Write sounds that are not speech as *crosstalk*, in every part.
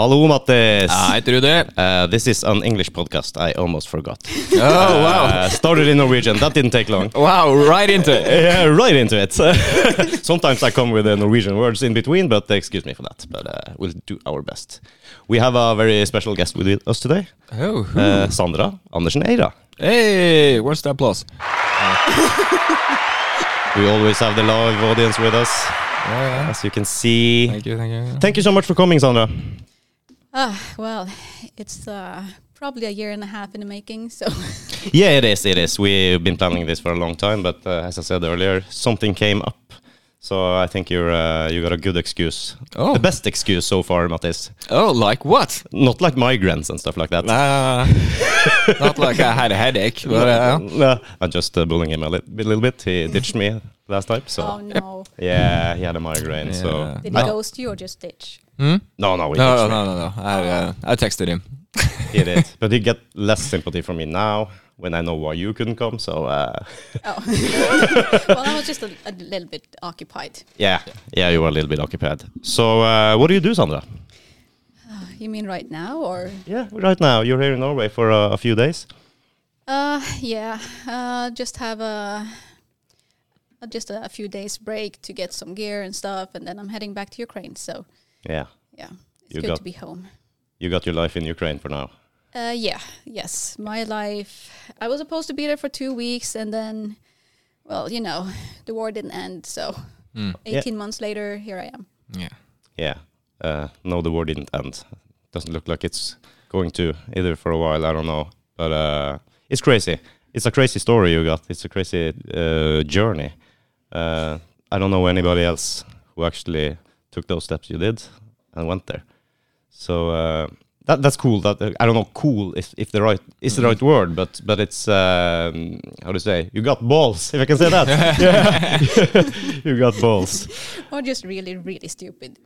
Hallo, Mattis. Hei, Trude. Uh, this is an English podcast. I almost forgot. Oh, wow. Uh, started in Norwegian. That didn't take long. Wow, right into it. Yeah, right into it. *laughs* Sometimes I come with the Norwegian words in between, but excuse me for that. But uh, we'll do our best. We have a very special guest with us today. Oh, who? Uh, Sandra Andersen Eira. hey, where's the applause? *laughs* We always have the live audience with us, Yeah, as you can see. Thank you, thank you. Thank you so much for coming, Sandra. Ah, well, it's uh, probably a year and a half in the making. So *laughs* Yeah, it is. It is. We've been planning this for a long time, but uh, as I said earlier, something came up. So I think you're uh, you got a good excuse. Oh. The best excuse so far, Mattis. Oh, like what? Not like migraines and stuff like that. Uh, *laughs* not like I had a headache, but uh, No, I'm just uh, bullying him a li- bit- little bit. He *laughs* ditched me last time, so oh no, yeah, he had a migraine. So did he I- ghost you or just ditch? Hmm? no, no, he no, ditched no, no, no. I, uh, I texted him. He did, *laughs* but he get less sympathy from me now when I know why you couldn't come. So uh, Oh, *laughs* well, I was just a, a little bit occupied. yeah, yeah, you were a little bit occupied. So uh, what do you do, Sandra? You mean right now or? Yeah, right now you're here in Norway for uh, a few days. Uh, yeah, uh, just have a. uh, Just a few days break to get some gear and stuff, and then I'm heading back to Ukraine. So Yeah, yeah, it's You good got- to be home. you got your life in Ukraine for now. Uh, yeah, yes. My life. I was supposed to be there for two weeks, and then, well, you know, the war didn't end. So, Hmm. 18 months later, here I am. Yeah. Yeah. Uh, no, the war didn't end. Doesn't look like it's going to either for a while. I don't know, but uh, it's crazy. It's a crazy story you got. It's a crazy uh, journey. Uh, I don't know anybody else who actually took those steps you did and went there. So uh, that that's cool. That I don't know, cool if if the right is the right word, but but it's um, how to say you got balls if I can say that. *laughs* *laughs* you got balls. *laughs* Or just really, really stupid.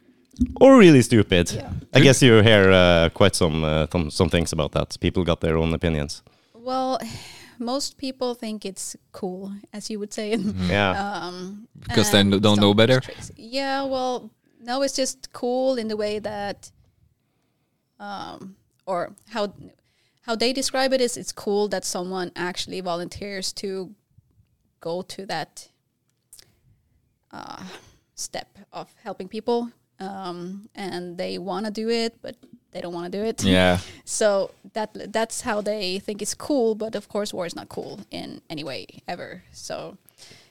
or really stupid. Yeah. I guess you hear uh, quite some, uh, some some things about that. People got their own opinions. Well, *sighs* most people think it's cool, as you would say. Yeah, Um, Because they don't know better? Yeah, well, no, it's just cool in the way that, um, or how how they describe it is it's cool that someone actually volunteers to go to that uh, step of helping people, um, and they want to do it, but they don't want to do it. *laughs* Yeah. So that that's how they think it's cool, but of course, war is not cool in any way ever. So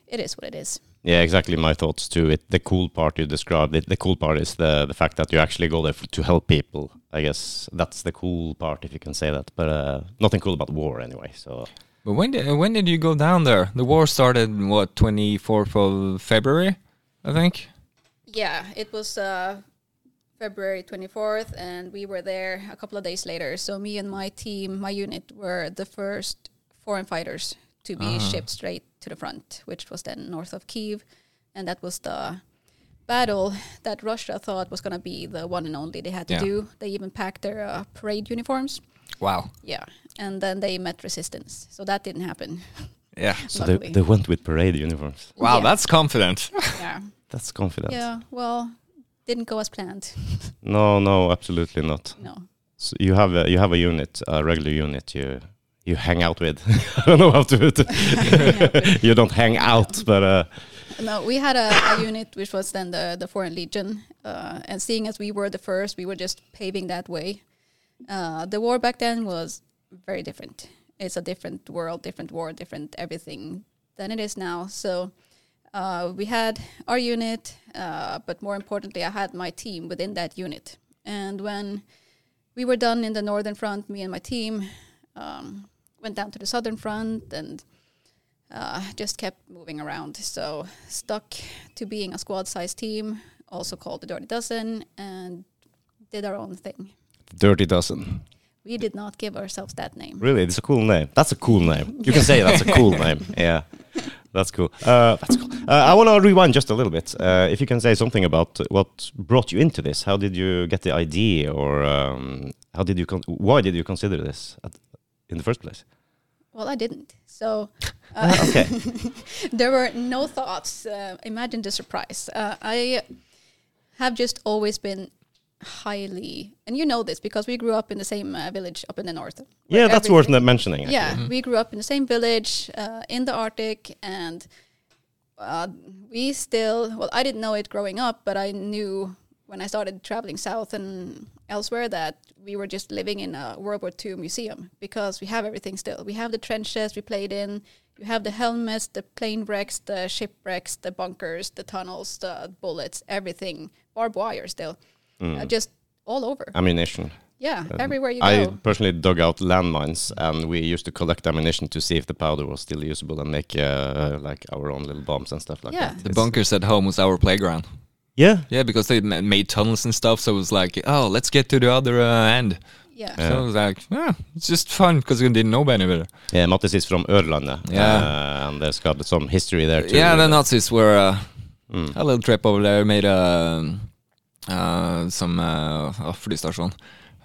it is what it is. Yeah, exactly. My thoughts too. It the cool part you described. It, the cool part is the the fact that you actually go there f- to help people. I guess that's the cool part, if you can say that. But uh, nothing cool about war anyway. So But when did when did you go down there? The war started what twenty fourth of February, I think. Yeah, it was uh, February 24th, and we were there a couple of days later. So me and my team, my unit, were the first foreign fighters to be shipped straight to the front, which was then north of Kiev, and that was the battle that Russia thought was going to be the one and only they had to Yeah. do. They even packed their uh, parade uniforms. Wow. Yeah, and then they met resistance, so that didn't happen. Yeah. *laughs* so they, they went with parade uniforms. Wow, Yeah. that's confident. *laughs* yeah, That's confident. yeah. Well, didn't go as planned. No, no, absolutely not. no. So you have a, you have a unit, a regular unit. You you hang out with. *laughs* I don't know how to. to *laughs* you don't hang out, but uh, No, we had a, a unit which was then the the Foreign Legion, uh, and seeing as we were the first, we were just paving that way. Uh, the war back then was very different. It's a different world, different war, different everything than it is now. So uh, we had our unit, uh, but more importantly, I had my team within that unit. And when we were done in the northern front, me and my team um, went down to the southern front and uh, just kept moving around. So stuck to being a squad-sized team, also called the Dirty Dozen, and did our own thing. Dirty Dozen. We did not give ourselves that name. Really, it's a cool name. That's a cool name. You can say that's a cool *laughs* name. Yeah, that's cool. Uh, that's cool. Uh, I want to rewind just a little bit. Uh, if you can say something about what brought you into this. How did you get the idea, or um, how did you? Con- why did you consider this at, in the first place? Well, I didn't. So *laughs* Ah, okay. *laughs* there were no thoughts. Uh, imagine the surprise. Uh, I have just always been highly, and you know this because we grew up in the same uh, village up in the north. Yeah, that's worth mentioning. Actually. Yeah, we grew up in the same village uh, in the Arctic, and uh, we still. Well, I didn't know it growing up, but I knew when I started traveling south and elsewhere that we were just living in a World War II museum because we have everything still. We have the trenches we played in. You have the helmets, the plane wrecks, the shipwrecks, the bunkers, the tunnels, the bullets, everything, barbed wire still, uh, just all over. Ammunition. yeah, everywhere you go. I personally dug out landmines, and we used to collect ammunition to see if the powder was still usable and make uh, like our own little bombs and stuff like Yeah. that. The It's- bunkers at home was our playground. Yeah, Yeah, because they made tunnels and stuff, so it was like, oh, let's get to the other uh, end. yeah. So it was like, yeah, it's just fun because we didn't know any better. yeah. Mattis is from Ørlandet, Yeah. uh, and there's got some history there too. Yeah, the Nazis were uh, Mm. a little trip over there, made a uh, some uh, flystation.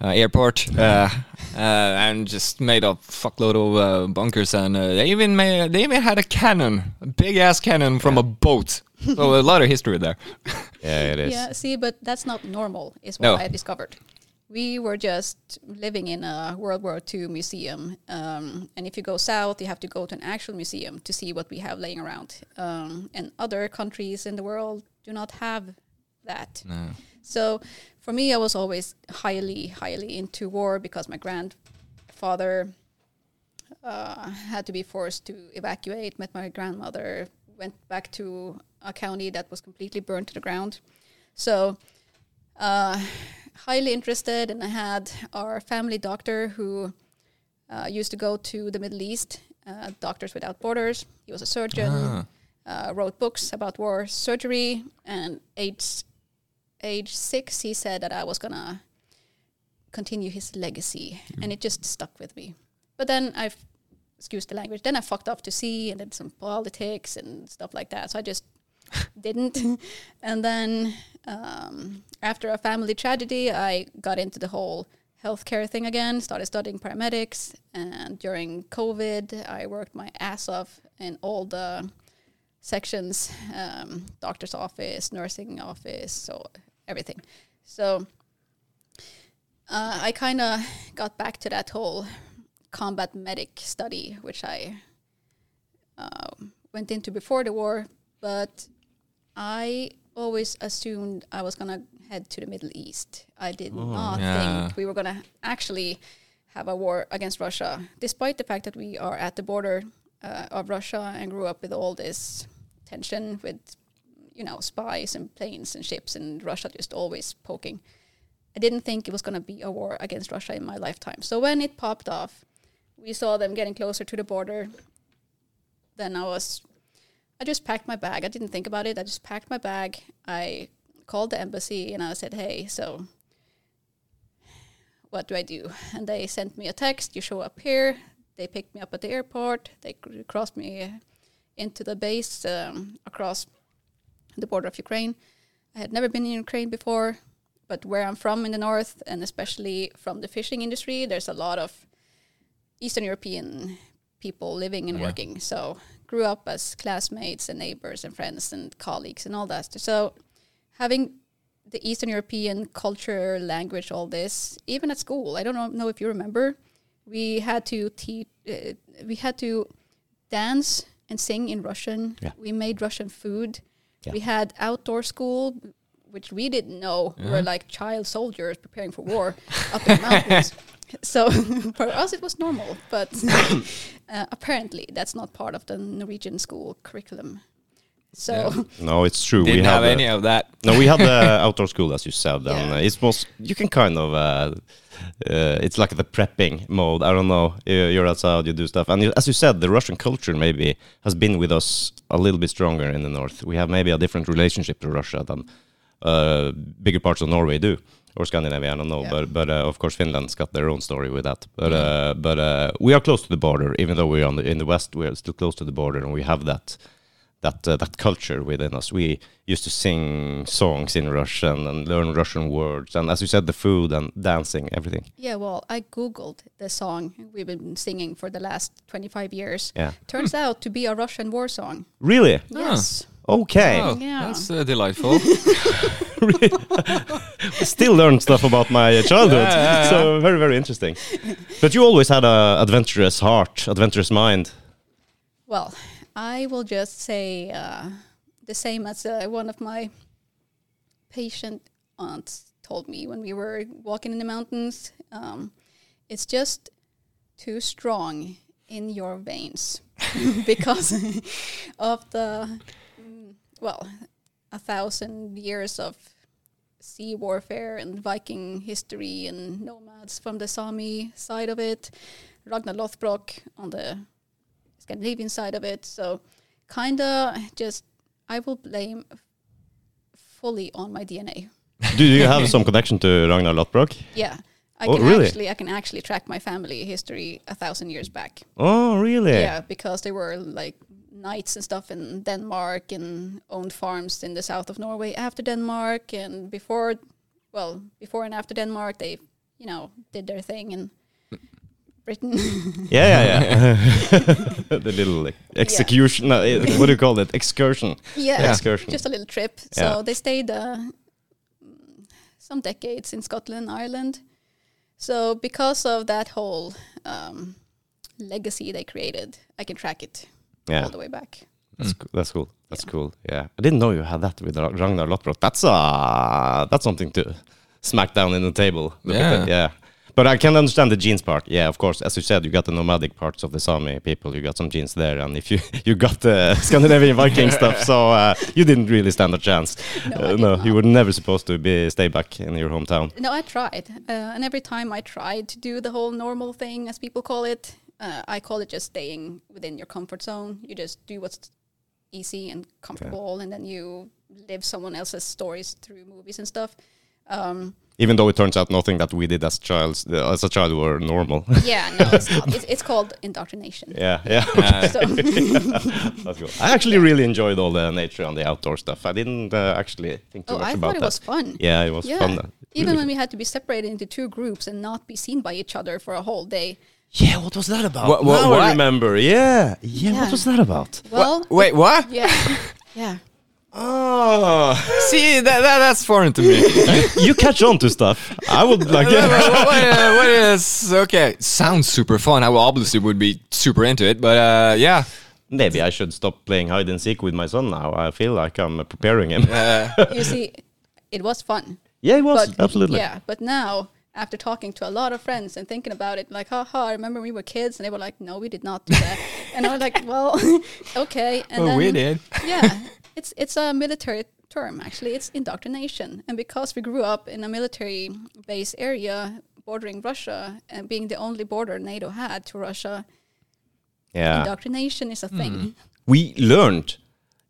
Uh, airport uh, uh, and just made a fuckload of uh, bunkers and uh, they even made they even had a cannon a big ass cannon from a boat *laughs* so a lot of history there *laughs* yeah, it is. Yeah, see, but that's not normal, is what No. I discovered. We were just living in a World War II museum. Um, and if you go south, you have to go to an actual museum to see what we have laying around. Um, and other countries in the world do not have that. no. So for me, I was always highly, highly into war because my grandfather uh, had to be forced to evacuate, met my grandmother, went back to a county that was completely burned to the ground. So uh, highly interested, and I had our family doctor who uh, used to go to the Middle East, uh, Doctors Without Borders. He was a surgeon Ah. uh, wrote books about war surgery. And age age six, he said that I was gonna continue his legacy, and it just stuck with me. But then I, excuse the language, then I fucked off to sea and did some politics and stuff like that. So I just *laughs* didn't. and then um, after a family tragedy, I got into the whole healthcare thing again, started studying paramedics. And during COVID, I worked my ass off in all the sections um, doctor's office, nursing office, so everything. So uh, I kind of got back to that whole combat medic study, which I um went into before the war, but I always assumed I was gonna head to the Middle East. I did not Yeah. think we were gonna actually have a war against Russia, despite the fact that we are at the border uh, of Russia and grew up with all this tension with, you know, spies and planes and ships and Russia just always poking. I didn't think it was going to be a war against Russia in my lifetime. So when it popped off, we saw them getting closer to the border. Then I was, I just packed my bag. I didn't think about it. I just packed my bag. I called the embassy and I said, hey, so what do I do? And they sent me a text. You show up here. They picked me up at the airport. They crossed me into the base um, across the border of Ukraine. I had never been in Ukraine before, but where I'm from in the north, and especially from the fishing industry, there's a lot of Eastern European people living and Yeah. working. So grew up as classmates and neighbors and friends and colleagues and all that. So having the Eastern European culture, language, all this, even at school, I don't know, know if you remember, we had to teach, uh, we had to dance and sing in Russian. Yeah. We made Russian food. Yeah. We had outdoor school, which we didn't know were like child soldiers preparing for war up in the mountains. *laughs* So *laughs* for us it was normal, but *coughs* uh, apparently that's not part of the Norwegian school curriculum. So Yeah. *laughs* No, it's true. Didn't we have had any of that. no, we had the *laughs* outdoor school, as you said, and Yeah. uh, it's most you can kind of uh, uh, it's like the prepping mode. I don't know. You- You're outside, you do stuff, and you, as you said, the Russian culture maybe has been with us a little bit stronger in the north. We have maybe a different relationship to Russia than uh, bigger parts of Norway do. Or Scandinavia, I don't know, Yeah. but but uh, of course Finland's got their own story with that. But uh, but uh, we are close to the border, even though we're on the in the west, we are still close to the border, and we have that that uh, that culture within us. We used to sing songs in Russian and learn Russian words, and as you said, the food and dancing, everything. yeah, well, I googled the song we've been singing for the last 25 years. Yeah. Turns out to be a Russian war song. Really? Ah. Yes. Okay. Oh, Yeah. that's uh, delightful. *laughs* *laughs* Still learn stuff about my uh, childhood. Yeah, yeah, yeah. So very, very interesting. But you always had a adventurous heart, adventurous mind. Well, I will just say uh, the same as uh, one of my patient aunts told me when we were walking in the mountains. Um, it's just too strong in your veins *laughs* because of the, well, a thousand years of sea warfare and Viking history and nomads from the Sami side of it, Ragnar Lodbrok on the Scandinavian side of it. So, kind of just, I will blame fully on my DNA. *laughs* Do you have some connection to Ragnar Lodbrok? Yeah. I Oh, can really? actually I can actually track my family history a thousand years back. Oh, really? Yeah, because they were like knights and stuff in Denmark and owned farms in the south of Norway after Denmark and before well, before and after Denmark they, you know, did their thing in Britain. *laughs* Yeah, yeah, yeah. *laughs* the little like, execution. uh, eh, what do you call it? Excursion. yeah, Excursion. just a little trip. So Yeah. they stayed uh, some decades in Scotland, Ireland. So because of that whole um, legacy they created, I can track it Yeah. all the way back. That's cool. That's cool. That's Yeah. cool. Yeah, I didn't know you had that with Ra- Ragnar Lodbrok. That's uh that's something to smack down in the table. Yeah. yeah. But I can understand the genes part. Yeah, of course. As you said, you got the nomadic parts of the Sami people. You got some genes there, and if you *laughs* you got the *laughs* Scandinavian Viking stuff, so uh, you didn't really stand a chance. No, Uh, no, you were never supposed to be stay back in your hometown. No, I tried, uh, and every time I tried to do the whole normal thing, as people call it, uh, I call it just staying within your comfort zone. You just do what's easy and comfortable, and then you live someone else's stories through movies and stuff. Um, Even though it turns out nothing that we did as childs uh, as a child were normal. *laughs* yeah, no, it's not. It's, it's called indoctrination. yeah, yeah. *laughs* So, *laughs* That's cool. I actually really enjoyed all the nature and the outdoor stuff. I didn't uh, actually think too oh, much I about thought it was fun. Yeah, it was Yeah. fun. Even Really when we had to be separated into two groups and not be seen by each other for a whole day. Yeah, what was that about? What- what- now I remember. Yeah. yeah, Yeah. What was that about? Well, Wait, what? yeah, *laughs* yeah. Oh, See, that, that that's foreign to me. *laughs* you catch on to stuff. I would like. what, what- what, uh, what is okay? Sounds super fun. I obviously would be super into it, but uh, yeah, Maybe I should stop playing hide and seek with my son now. I feel like I'm uh, preparing him. uh, You see, it was fun. yeah, it was but absolutely. Yeah, but now after talking to a lot of friends and thinking about it, like, haha, I remember we were kids, and they were like, no, we did not do that, and I was like, *laughs* well, *laughs* okay, and oh, then we did. yeah, it's it's a military term actually. It's indoctrination, and because we grew up in a military base area bordering Russia and being the only border NATO had to Russia, yeah. indoctrination is a thing. Hmm. We learned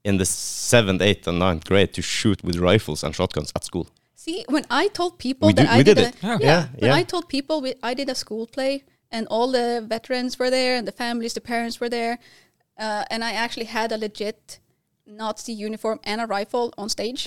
in the seventh, eighth, and ninth grade to shoot with rifles and shotguns at school. See, when I told people We that do- I we did, did a. Yeah. yeah, Yeah, when yeah. I told people we, I did a school play and all the veterans were there and the families, the parents were there, uh, and I actually had a legit Nazi uniform and a rifle on stage.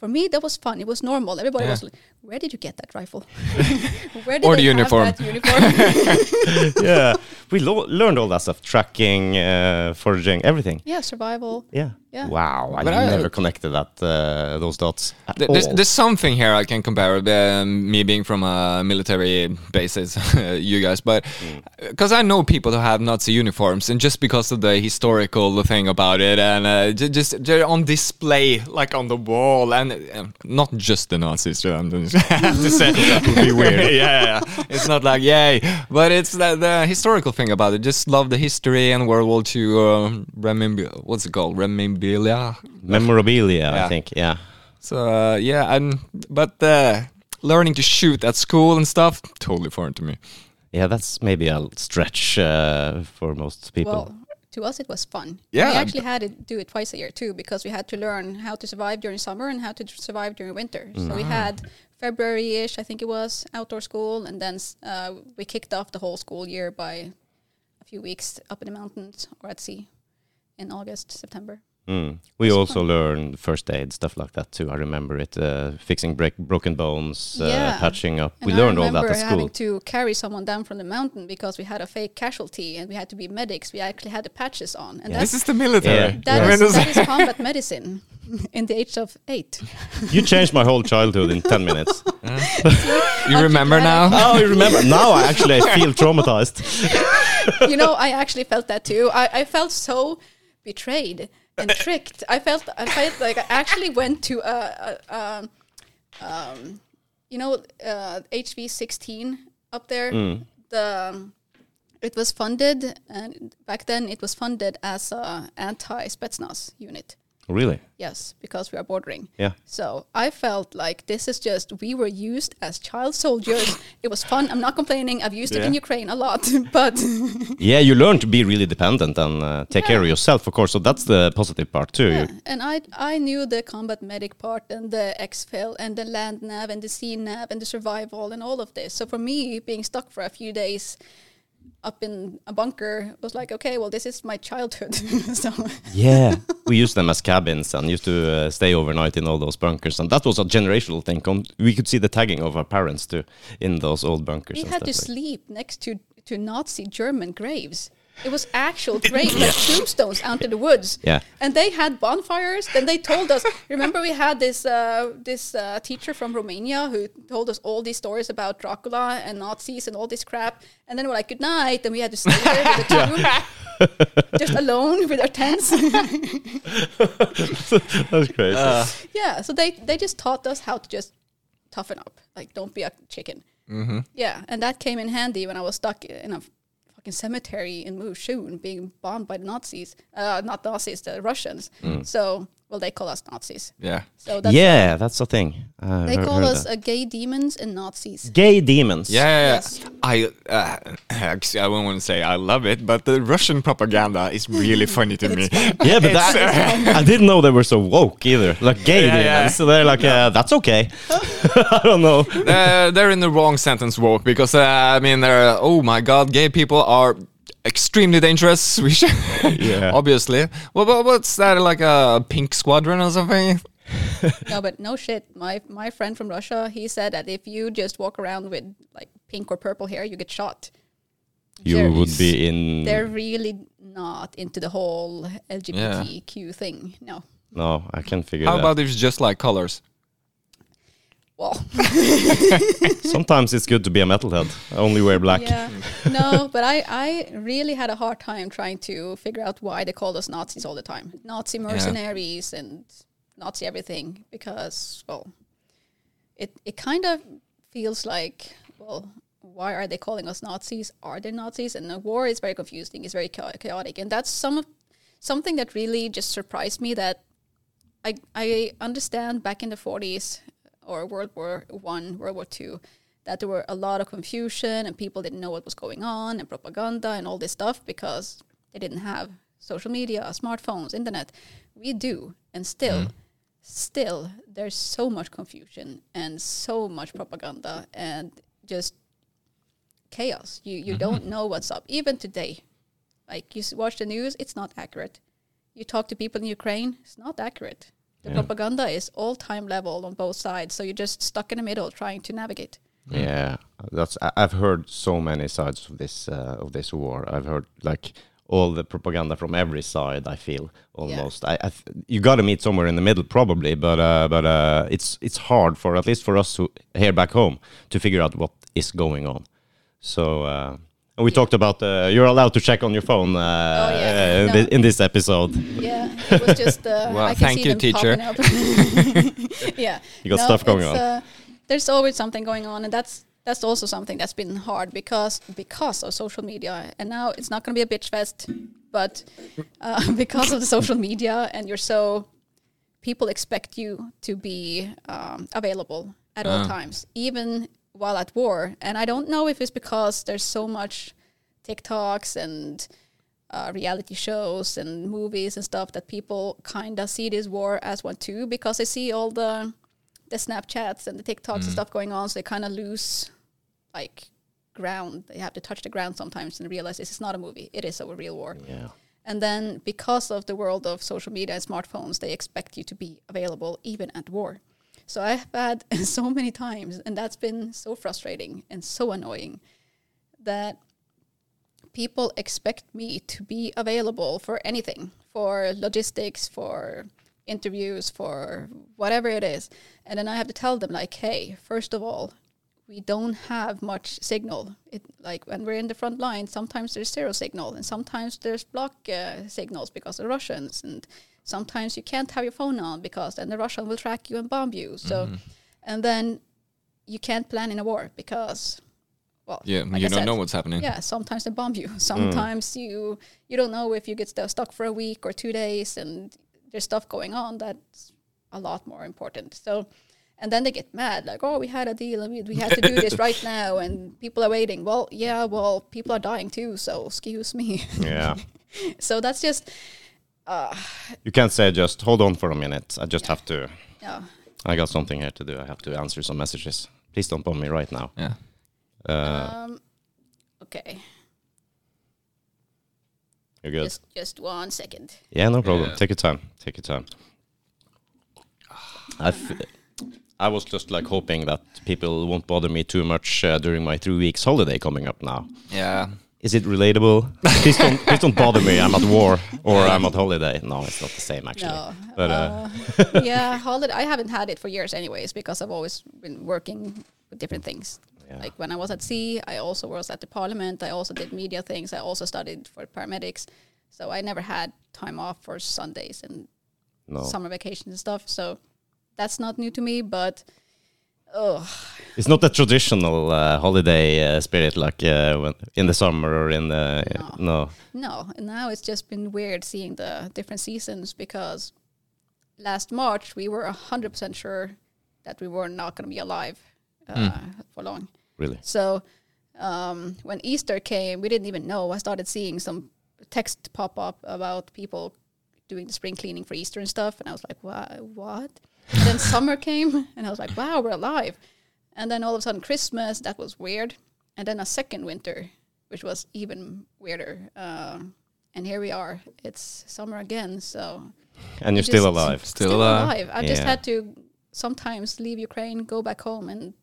For me, that was fun. It was normal. Everybody Yeah. was like, "Where did you get that rifle? *laughs* Where did Or they the have uniform." that uniform?" *laughs* yeah, we lo- learned all that stuff: tracking, uh, foraging, everything. yeah, survival. Yeah. Yeah. Wow, I But I- never connected that uh, those dots at Th- There's, all. there's something here I can compare with um, me being from a military basis, *laughs* you guys, but because I know people who have Nazi uniforms, and just because of the historical thing about it, and uh, ju- just they're on display like on the wall, and uh, not just the Nazis. I'm just- *laughs* I have to say *laughs* that would be weird. *laughs* yeah, yeah, yeah. it's not like yay, but it's the, the historical thing about it. Just love the history and World War II. Um, remember what's it called? Remember Memorabilia, I think. Yeah. so uh, yeah, and but uh, learning to shoot at school and stuff totally foreign to me. Yeah, that's maybe a stretch uh, for most people. Well, to us it was fun. Yeah. we actually had to do it twice a year too because we had to learn how to survive during summer and how to survive during winter. So we had February-ish, I think it was, outdoor school, and then uh, we kicked off the whole school year by a few weeks up in the mountains or at sea in August, September. Mm. We also learned first aid stuff like that too. I remember it, uh, fixing break, broken bones, uh, patching up. And we I learned all that remember at having school. to carry someone down from the mountain because we had a fake casualty and we had to be medics. We actually had the patches on, and Yeah. This is the military. Yeah. that I is mean, that is combat medicine *laughs* in the age of eight. *laughs* You changed my whole childhood in ten minutes. *laughs* you remember now? oh, you remember? now I actually feel traumatized. you know, I actually felt that too. I, I felt so betrayed and tricked. I felt I felt like I actually went to a, a, a um, you know, uh, HV sixteen up there. The um, it was funded, and back then it was funded as a anti Spetsnaz unit. Really? Yes, because we are bordering. Yeah. So I felt like this is just we were used as child soldiers. *laughs* it was fun. I'm not complaining. I've used it in Ukraine a lot, *laughs* but *laughs* Yeah, you learn to be really dependent and uh, take care of yourself, of course. So that's the positive part too. yeah. And I I knew the combat medic part and the exfil and the land nav and the sea nav and the survival and all of this. So for me, being stuck for a few days up in a bunker was like, okay, well, this is my childhood. *laughs* so Yeah, *laughs* we used them as cabins and used to uh, stay overnight in all those bunkers, and that was a generational thing. We could see the tagging of our parents too in those old bunkers. we had to like- sleep next to to Nazi German graves. It was actual *laughs* graves, like tombstones out in the woods. Yeah. And they had bonfires. Then they told us. *laughs* Remember, we had this uh, this uh, teacher from Romania who told us all these stories about Dracula and Nazis and all this crap. And then we're like, "Good night," and we had to stay there with the *laughs* tomb, just alone with our tents. That's crazy. Uh, yeah. So they they just taught us how to just toughen up, like don't be a chicken. mm-hmm. Yeah, and that came in handy when I was stuck in a fucking cemetery in Moshchun being bombed by the Nazis. Uh, not Nazis, the Russians. So, well, they call us Nazis. Yeah. So that's yeah, that's the thing. Uh, they call us that. uh, gay demons and Nazis. gay demons. Yeah, yeah, yeah. Yes. I uh, *laughs* actually I wouldn't say I love it, but the Russian propaganda is really *laughs* funny to me. *laughs* Yeah, but It's, that, I didn't know they were so woke either. Like gay Yeah, yeah. demons. So they're like, uh, that's okay. I don't know. uh, they're in the wrong sentence woke because uh, I mean they're oh my god, gay people are extremely dangerous. *laughs* We should Yeah. obviously. Well, but what's that like a pink squadron or something? no, but no shit. My my friend from Russia, he said that if you just walk around with like pink or purple hair, you get shot. You They're- would be in. They're really not into the whole LGBTQ thing. No. No, I can't figure How that. about if it's just like colors? Well, *laughs* Sometimes it's good to be a metalhead. I Only wear black. Yeah. no, but I, I really had a hard time trying to figure out why they called us Nazis all the time. Nazi mercenaries and Nazi everything because, well, it, it kind of feels like, well, why are they calling us Nazis? Are they Nazis? And the war is very confusing. It's very chaotic. And that's some of, something that really just surprised me that I, I understand back in the 40s or World War One, World War Two, that there were a lot of confusion and people didn't know what was going on and propaganda and all this stuff because they didn't have social media, smartphones, internet. We do, and still, mm-hmm. still, there's so much confusion and so much propaganda and just chaos. You you mm-hmm. don't know what's up. Even today, like you watch the news, it's not accurate. You talk to people in Ukraine, it's not accurate. The Yeah. propaganda is all time level on both sides, so you're just stuck in the middle trying to navigate. Yeah, that's. I- I've heard so many sides of this uh, of this war. I've heard like all the propaganda from every side. I feel almost. I, I th- you got to meet somewhere in the middle, probably. But uh, but uh, it's it's hard for at least for us who here back home to figure out what is going on. So. And we talked about uh, you're allowed to check on your phone uh, Oh, yeah. uh, in, No. thi- in this episode. Yeah, it was just. Uh, *laughs* Well, I thank see you, them teacher. *laughs* yeah, *laughs* You got stuff going on. Uh, there's always something going on, and that's that's also something that's been hard because because of social media. And now it's not going to be a bitch fest, but uh, because of the social media, and you're so people expect you to be um, available at all Ah. times, even while at war. And I don't know if it's because there's so much TikToks and uh, reality shows and movies and stuff that people kind of see this war as one too because they see all the the Snapchats and the TikToks and stuff going on, so they kind of lose like ground. They have to touch the ground sometimes and realize this is not a movie; it is a real war. Yeah. And then because of the world of social media and smartphones, they expect you to be available even at war. So I've had *laughs* so many times, and that's been so frustrating and so annoying that people expect me to be available for anything, for logistics, for interviews, for whatever it is. And then I have to tell them, like, hey, first of all, we don't have much signal. It like when we're in the front line, sometimes there's zero signal, and sometimes there's block uh, signals because of Russians, and sometimes you can't have your phone on because then the Russian will track you and bomb you. So, mm-hmm. and then you can't plan in a war because, well, Yeah, like you I don't said, know what's happening. yeah, sometimes they bomb you. *laughs* Mm. Sometimes you you don't know if you get stu- stuck for a week or two days, and there's stuff going on that's a lot more important. So, and then they get mad, like, "Oh, we had a deal, and we, we have to do this right *laughs* now, and people are waiting." Well, yeah, well, people are dying too, so excuse me. Yeah. *laughs* so that's just, uh, *sighs* You can't say just hold on for a minute. I just have to. yeah, I got something here to do. I have to answer some messages. Please don't bomb me right now. Yeah. Uh, um, okay, you're good. just just one second. Yeah, no problem. Yeah. Take your time. Take your time. I, f- I was just like hoping that people won't bother me too much uh, during my three weeks holiday coming up now. Yeah. Is it relatable? *laughs* please don't please don't bother me. I'm at war or I'm at holiday. No, it's not the same actually. No, But uh, uh, *laughs* yeah, holiday. I haven't had it for years, anyways, because I've always been working with different things. Yeah. Like when I was at sea, I also was at the parliament. I also did media things. I also studied for paramedics. So I never had time off for Sundays and no, summer vacations and stuff. So that's not new to me. But oh, it's not the traditional uh, holiday uh, spirit like uh, in the summer or in the no. no. And now it's just been weird seeing the different seasons because last March we were hundred percent sure that we were not going to be alive uh, for long. really. So um, when Easter came, we didn't even know. I started seeing some text pop up about people doing the spring cleaning for Easter and stuff, and I was like, "What? What?" And then summer came, and I was like, "Wow, we're alive!" And then all of a sudden, Christmas that was weird, and then a second winter, which was even weirder. Um, and here we are. It's summer again, so And you're still alive. Still alive. alive. I just had to sometimes leave Ukraine, go back home, and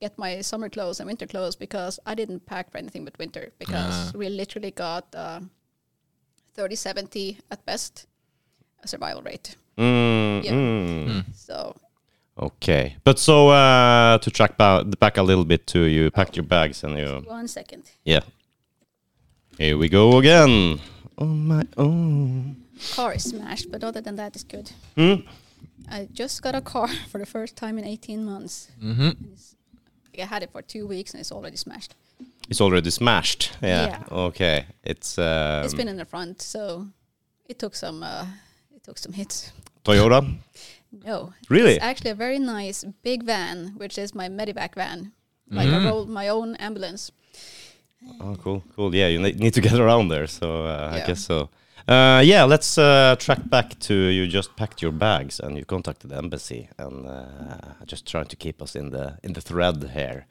get my summer clothes and winter clothes because I didn't pack for anything but winter because we literally got uh, 30 70 at best a survival rate. Mm, Yeah. mm. So Okay, but so uh, to track ba- back a little bit to you packed your bags and you one second. yeah. Here we go again. On my own. Car is smashed, but other than that, it's good. Hmm? I just got a car *laughs* for the first time in 18 months. Mm-hmm. I had it for two weeks and it's already smashed. It's already smashed. Yeah. Yeah. Okay. It's um, it's been in the front, so it took some uh, it took some hits. Toyota. No, Really? It's actually a very nice big van, which is my medivac van, like Mm. I roll my own ambulance. Oh, cool, cool. Yeah, you need to get *laughs* around there, so uh, I guess so. Uh, yeah, let's uh, track back to you. Just packed your bags and you contacted the embassy, and uh, just trying to keep us in the in the thread here.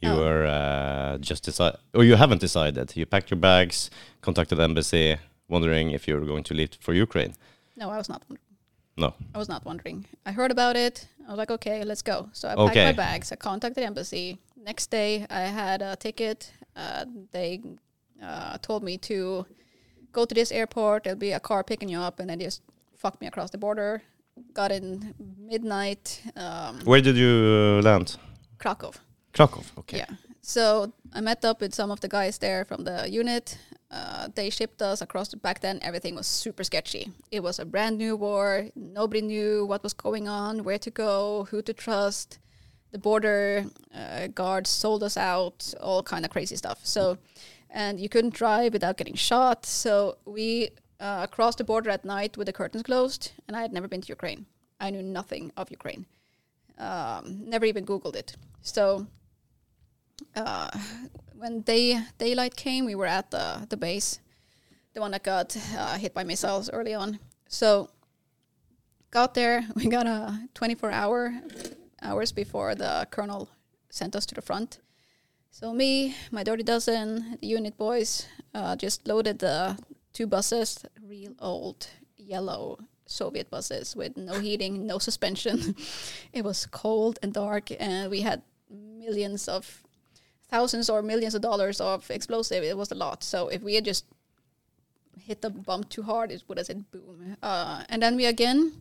You Oh. were uh, just decide, or you haven't decided. You packed your bags, contacted the embassy, wondering if you're going to leave for Ukraine. No, I was not. wondering. No. I was not wondering. I heard about it. I was like, okay, let's go. So I packed Okay. my bags. I contacted the embassy. Next day, I had a ticket. Uh, they uh, told me to go to this airport. There'll be a car picking you up, and they just fucked me across the border. Got in midnight. Um, Where did you uh, land? Krakow. Krakow. Okay. Yeah. So I met up with some of the guys there from the unit. Uh, they shipped us across. The, back then, everything was super sketchy. It was a brand new war. Nobody knew what was going on, where to go, who to trust. The border uh, guards sold us out, all kind of crazy stuff. So, and you couldn't drive without getting shot. So we uh, crossed the border at night with the curtains closed. And I had never been to Ukraine. I knew nothing of Ukraine. Um, never even Googled it. So uh, when day daylight came, we were at the the base, the one that got uh, hit by missiles early on. So got there, *laughs* we got a 24 hour hours before the colonel sent us to the front. So me, my dirty dozen, the unit boys, uh, just loaded the two buses, real old yellow Soviet buses with no heating, no suspension. *laughs* it was cold and dark, and we had millions of thousands or millions of dollars of explosive. It was a lot. So if we had just hit the bump too hard, it would have said boom. Uh, and then we again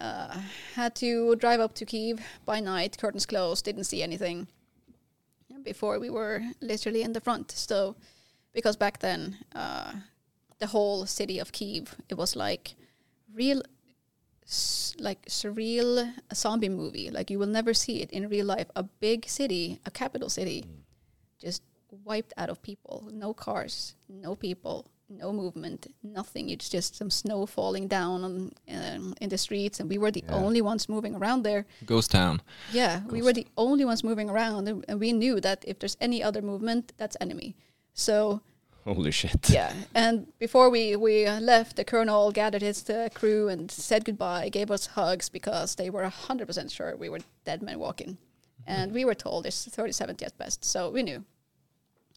uh, had to drive up to Kiev by night, curtains closed, didn't see anything before we were literally in the front. So, because back then, uh, the whole city of Kiev, it was like real, like surreal zombie movie. Like you will never see it in real life. A big city, a capital city, just wiped out of people. No cars, no people, no movement, nothing. It's just some snow falling down on, um, in the streets, and we were the Yeah. only ones moving around there. Ghost town. Yeah, we were the only ones moving around, and, and we knew that if there's any other movement, that's enemy. So Holy shit. yeah, and before we we left, the colonel gathered his uh, crew and said goodbye, gave us hugs because they were hundred percent sure we were dead men walking, and we were told it's 37th at best, so we knew.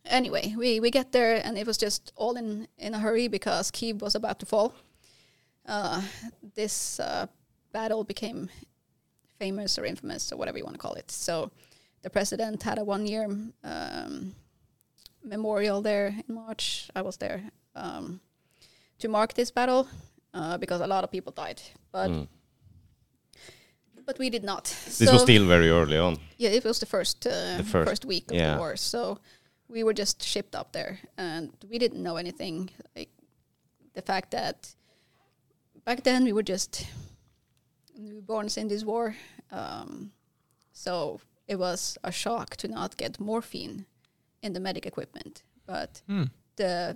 Anyway, we we get there and it was just all in in a hurry because Kiev was about to fall. Uh, this uh, battle became famous or infamous or whatever you want to call it. So the president had a one year um, memorial there in March. I was there um, to mark this battle uh, because a lot of people died, but Mm. but we did not. This was still very early on. yeah, it was the first uh, The first, first, week of yeah. the war. So we were just shipped up there, and we didn't know anything. Like the fact that back then we were just newborns in this war, um, so it was a shock to not get morphine in the medic equipment. But Hmm. the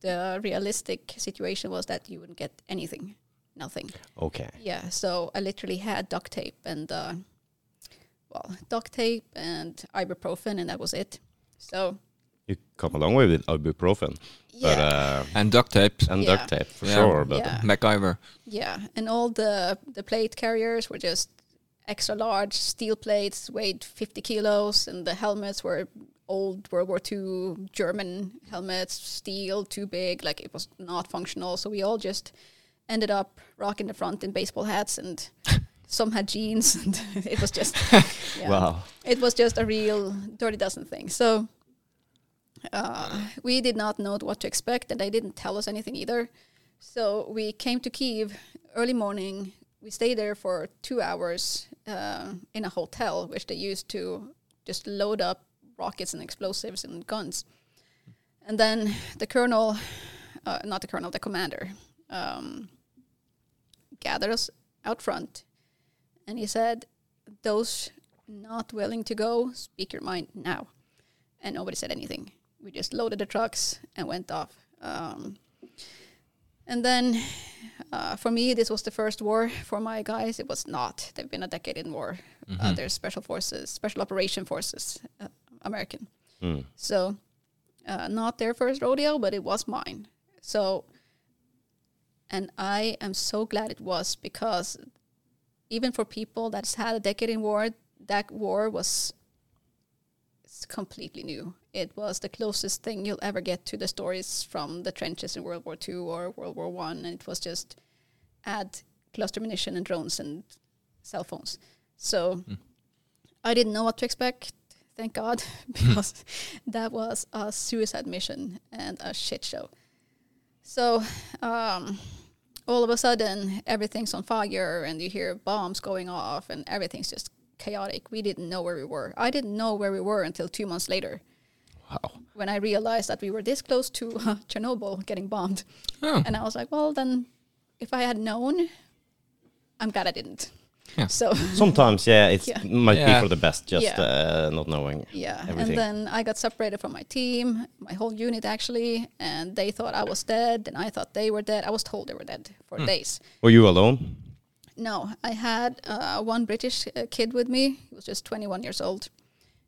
the realistic situation was that you wouldn't get anything, nothing. Okay. Yeah, so I literally had duct tape and uh, well, duct tape and ibuprofen, and that was it. So You come a long way with ibuprofen, but yeah, uh, And duct tape. and Yeah. duct tape for Yeah. sure. But Yeah. MacGyver. yeah, and all the the plate carriers were just extra large steel plates, weighed fifty kilos, and the helmets were old World War II German helmets, steel, too big, like it was not functional. So we all just ended up rocking the front in baseball hats, and *laughs* some had jeans, and *laughs* it was just *laughs* yeah. wow. it was just a real dirty dozen thing. So uh, we did not know what to expect, and they didn't tell us anything either. So we came to Kiev early morning. We stayed there for two hours uh, in a hotel, which they used to just load up rockets and explosives and guns. And then the colonel, uh, not the colonel, the commander, um, gathered us out front, and he said, "Those not willing to go, speak your mind now. And nobody said anything. We just loaded the trucks and went off. Um, and then uh, for me, this was the first war. For my guys, it was not. They've been a decade in war. Uh, they're special forces, special operation forces, uh, American. Mm. So uh, not their first rodeo, but it was mine. So, and I am so glad it was because even for people that's had a decade in war, that war was it's completely new. It was the closest thing you'll ever get to the stories from the trenches in World War II or World War One, and it was just add cluster munition and drones and cell phones. So I didn't know what to expect. Thank God, *laughs* because that was a suicide mission and a shit show. So um, all of a sudden, everything's on fire, and you hear bombs going off, and everything's just chaotic. We didn't know where we were. I didn't know where we were until two months later, Wow. when I realized that we were this close to uh, *laughs* Chernobyl getting bombed. Oh. And I was like, well, then, if I had known, I'm glad I didn't. Yeah. So *laughs* Sometimes, yeah, it Yeah. might Yeah. be for the best, just Yeah. uh, not knowing. Yeah, everything. and then I got separated from my team, my whole unit actually, and they thought I was dead, and I thought they were dead. I was told they were dead for days. Were you alone? No, I had uh, one British uh, kid with me. He was just 21 years old,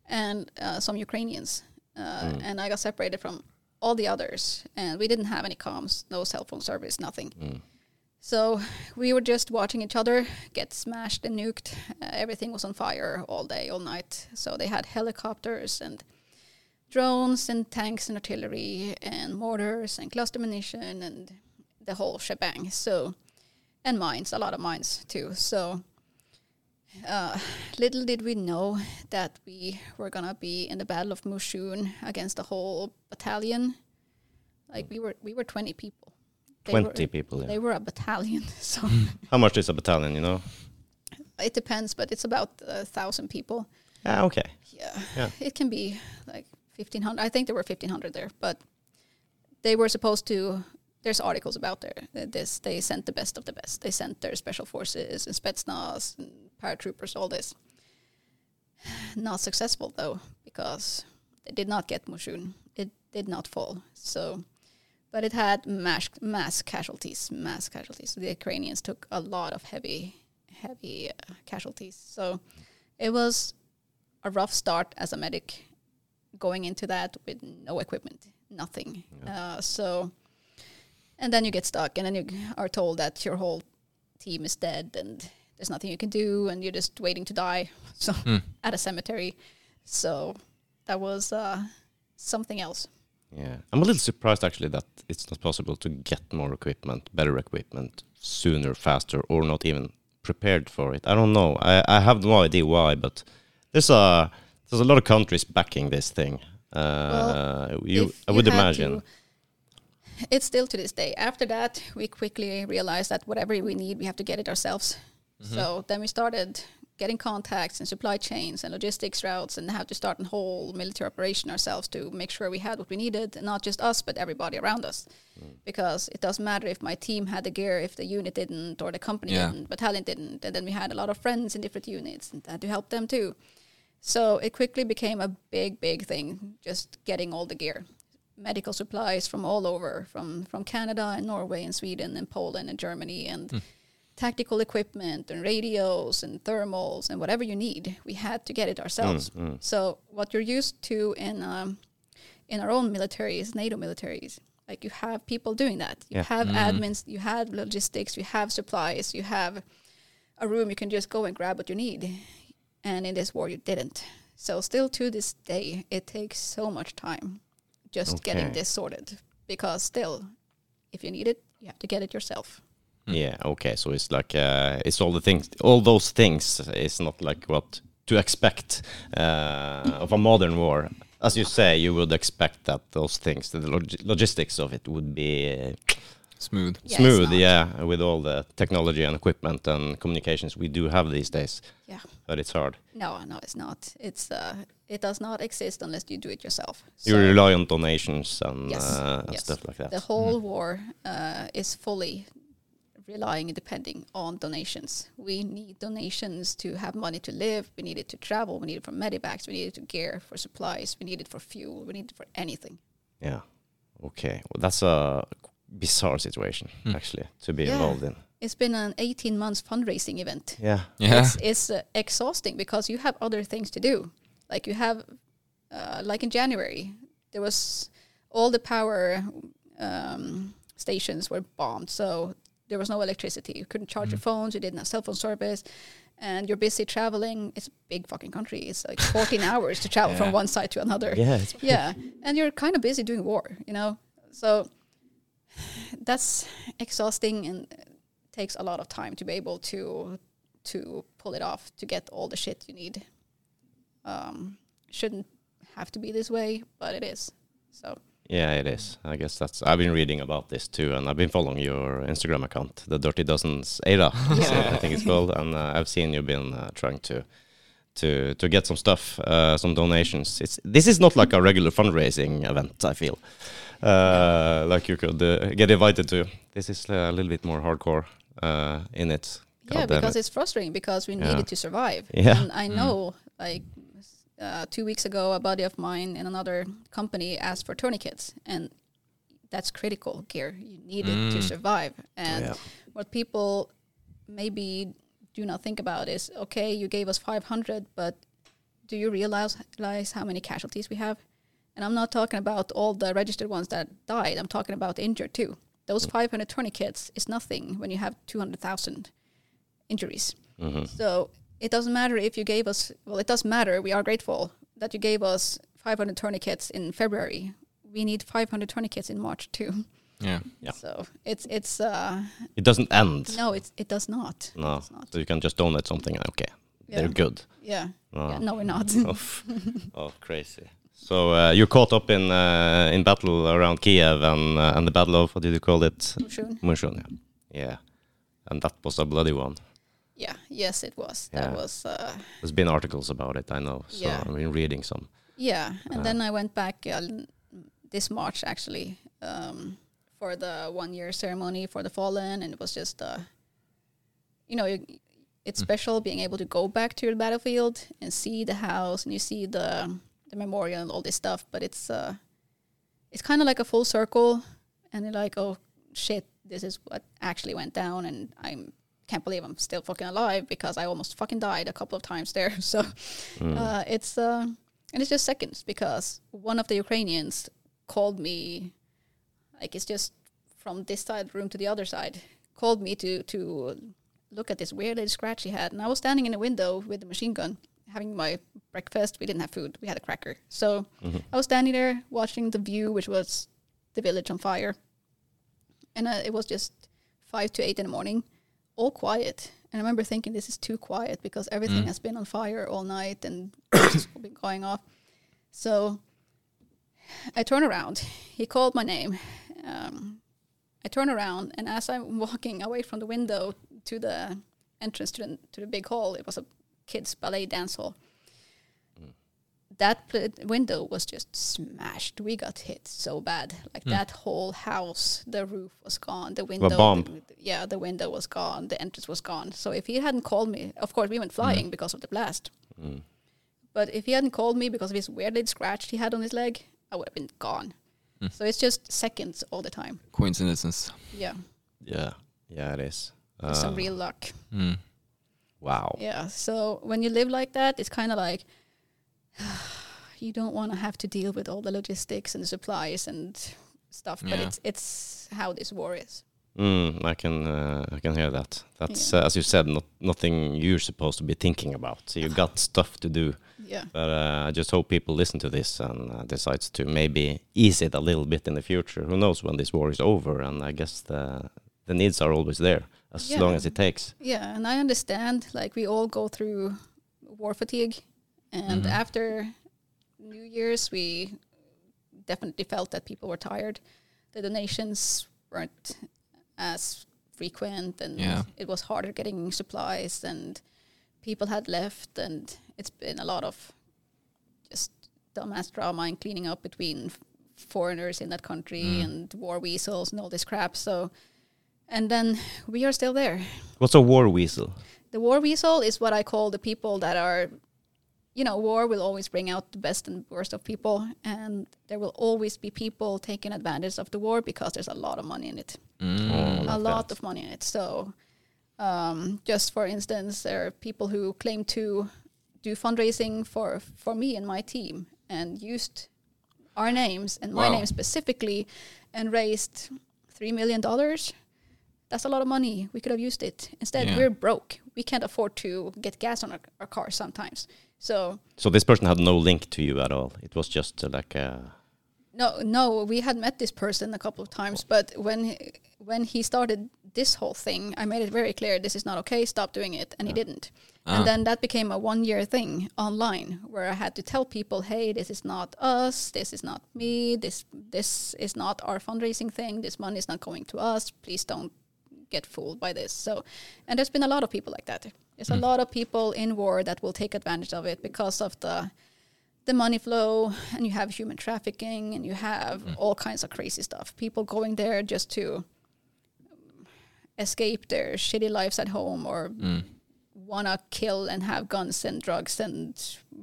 and uh, some Ukrainians. Uh, And I got separated from all the others, and we didn't have any comms, no cell phone service, nothing. So we were just watching each other get smashed and nuked. Uh, everything was on fire all day, all night. So they had helicopters and drones and tanks and artillery and mortars and cluster munition and the whole shebang. So, and mines, a lot of mines too. So, uh, little did we know that we were gonna be in the Battle of Moshchun against a whole battalion. Like we were, we were twenty people. They were- Twenty people. Yeah. They were a battalion, *laughs* so How much is a battalion? You know? it depends, but it's about a thousand people. Yeah. Okay. Yeah. Yeah. It can be like 1500. I think there were 1500 there, but they were supposed to. There's articles about there. This they sent the best of the best. They sent their special forces and Spetsnaz and paratroopers, all this. *sighs* Not successful though, because they did not get Moshchun. It did not fall. So, but it had mass mass casualties. Mass casualties. The Ukrainians took a lot of heavy, heavy uh, casualties. So, it was a rough start as a medic going into that with no equipment, nothing. Uh, so, and then you get stuck, and then you are told that your whole team is dead and there's nothing you can do, and you're just waiting to die. *laughs* So, at a cemetery. So, that was uh, something else. Yeah, I'm a little surprised actually that it's not possible to get more equipment, better equipment, sooner, faster, or not even prepared for it. I don't know. I, I have no idea why, but there's a there's a lot of countries backing this thing. Uh, you, I would had imagine. to- it's still to this day. After that, we quickly realized that whatever we need, we have to get it ourselves. So then we started getting contacts and supply chains and logistics routes and have to start a whole military operation ourselves to make sure we had what we needed, and not just us, but everybody around us. Mm. Because it doesn't matter if my team had the gear, if the unit didn't, or the company Yeah. didn't, battalion didn't. And then we had a lot of friends in different units and had to help them too. So it quickly became a big, big thing, just getting all the gear. Medical supplies from all over, from, from Canada and Norway and Sweden and Poland and Germany and hmm. Tactical equipment and radios and thermals and whatever you need. We had to get it ourselves. Mm, mm. So what you're used to in um, in our own militaries, NATO militaries, like you have people doing that. You Yeah. have mm. admins, you have logistics, you have supplies, you have a room you can just go and grab what you need. And in this war, you didn't. So still to this day, it takes so much time just getting this sorted because still, if you need it, you have to get it yourself. Yeah. Okay. So it's like uh, it's all the things, all those things. It's not like what to expect uh, of a modern war. As you say, you would expect that those things, the log- logistics of it, would be uh, Smooth. Yeah, smooth. Yeah, with all the technology and equipment and communications we do have these days. Yeah. But it's hard. No, no, it's not. It's uh, it does not exist unless you do it yourself. You rely on donations and Yes, uh, yes. stuff like that. the whole war uh, is fully relying and depending on donations. We need donations to have money to live. We need it to travel. We need it for medivacs. We need it to gear for supplies. We need it for fuel. We need it for anything. Yeah. Okay. Well, that's a bizarre situation actually to be Yeah. involved in. It's been an 18 months fundraising event. Yeah. Yeah. it's, it's uh, exhausting because you have other things to do. Like you have, uh, like in January, there was all the power um, stations were bombed, so there was no electricity. You couldn't charge your phones. You didn't have cell phone service, and you're busy traveling. It's a big fucking country. It's like 14 *laughs* hours to travel Yeah. from one side to another. Yeah. It's, Yeah, and you're kind of busy doing war, you know. So that's exhausting and takes a lot of time to be able to to pull it off to get all the shit you need. Um, shouldn't have to be this way, but it is. So yeah, it is. I guess that's. I've been reading about this too, and I've been following your Instagram account, the Dirty Dozens Ada, so *laughs* I think it's called, and uh, I've seen you've been uh, trying to. To, to get some stuff, uh, some donations. It's this is not like a regular fundraising event. I feel uh, like you could uh, get invited to. This is a little bit more hardcore uh, in it. yeah, God damn because it. it's frustrating because we Yeah. needed to survive. Yeah. And I know, like uh, two weeks ago, a buddy of mine in another company asked for tourniquets, and that's critical gear. You need it to Mm. survive. And Yeah. what people maybe do not think about is, okay, you gave us 500, but do you realize, realize how many casualties we have? And I'm not talking about all the registered ones that died. I'm talking about injured too. Those 500 tourniquets is nothing when you have 200,000 injuries. Mhm. So it doesn't matter if you gave us, well, it does matter. We are grateful that you gave us 500 tourniquets in February. We need 500 tourniquets in March too. Yeah. Yeah. So it's it's uh It doesn't end. no, it's it does not. No. It's not. So you can just donate something. and Okay, Yeah. they're good. Yeah. No. yeah. No, we're not. *laughs* oh, oh, crazy. So uh, you're caught up in uh, in battle around Kiev and uh, and the battle of what did you call it? Soon. Munshun. Yeah. Yeah. And that was a bloody one. Yeah. Yes, it was. That was. uh There's been articles about it. I know. So Yeah. I've been reading some. Yeah, and Uh. then I went back uh, this March actually um, for the one year ceremony for the fallen, and it was just, uh, you know, it's Mm. special being able to go back to the battlefield and see the house and you see the the memorial and all this stuff. But it's uh, it's kind of like a full circle, and you're like, oh shit, this is what actually went down, and I'm can't believe I'm still fucking alive because I almost fucking died a couple of times there. *laughs* So Mm. uh, it's uh, and it's just seconds because one of the Ukrainians called me, like it's just from this side of the room to the other side, called me to to look at this weird little scratch he had, and I was standing in a window with the machine gun, having my breakfast. We didn't have food; we had a cracker. So Mhm. I was standing there watching the view, which was the village on fire, and uh, it was just five to eight in the morning, all quiet. And I remember thinking, this is too quiet because everything Mm. has been on fire all night and *coughs* it's been going off. So I turn around. He called my name. Um, I turn around, and as I'm walking away from the window to the entrance to the, to the big hall, it was a kids' ballet dance hall. That pl- window was just smashed. We got hit so bad. Like Hmm. that whole house, the roof was gone. The window, bomb. yeah, the window was gone. The entrance was gone. So if he hadn't called me, of course we went flying because of the blast. Mm. But if he hadn't called me because of his weird little scratch he had on his leg, I would have been gone. Mm. So it's just seconds all the time. Coincidences. Yeah, Yeah. Yeah, it is. It's some Uh, real luck. Mm. Wow. Yeah. So when you live like that, it's kind of like *sighs* you don't want to have to deal with all the logistics and the supplies and stuff. But it's it's how this war is. Mm, I can uh, I can hear that. That's uh, as you said, not nothing you're supposed to be thinking about. So you've got stuff to do. Yeah. But uh, I just hope people listen to this and uh, decides to maybe ease it a little bit in the future. Who knows when this war is over? And I guess the the needs are always there as Yeah. long as it takes. Yeah, and I understand. Like we all go through war fatigue, and Mhm. after New Year's, we definitely felt that people were tired. The donations weren't as frequent, and Yeah. it was harder getting supplies, and people had left, and it's been a lot of just dumbass drama and cleaning up between f- foreigners in that country Mm. and war weasels and all this crap. So, and then we are still there What's a war weasel? the war weasel is what I call the people that are, you know, war will always bring out the best and worst of people, and there will always be people taking advantage of the war because there's a lot of money in it, Mm. Oh, a like lot that. of money in it. So, um, just for instance, there are people who claim to do fundraising for for me and my team and used our names and my Wow. name specifically, and raised three million dollars. That's a lot of money. We could have used it. Instead, Yeah. we're broke. We can't afford to get gas on our, our cars sometimes. So So this person had no link to you at all. It was just uh, like a no, no, we had met this person a couple of times, but when he, when he started this whole thing, I made it very clear this is not okay. Stop doing it, and he didn't. Ah. And then that became a one year thing online where I had to tell people, hey, this is not us, this is not me, this this is not our fundraising thing, this money is not going to us. Please don't get fooled by this. So and there's been a lot of people like that. There's a lot of people in war that will take advantage of it because of the the money flow and you have human trafficking and you have all kinds of crazy stuff. People going there just to escape their shitty lives at home or Mm. wanna kill and have guns and drugs and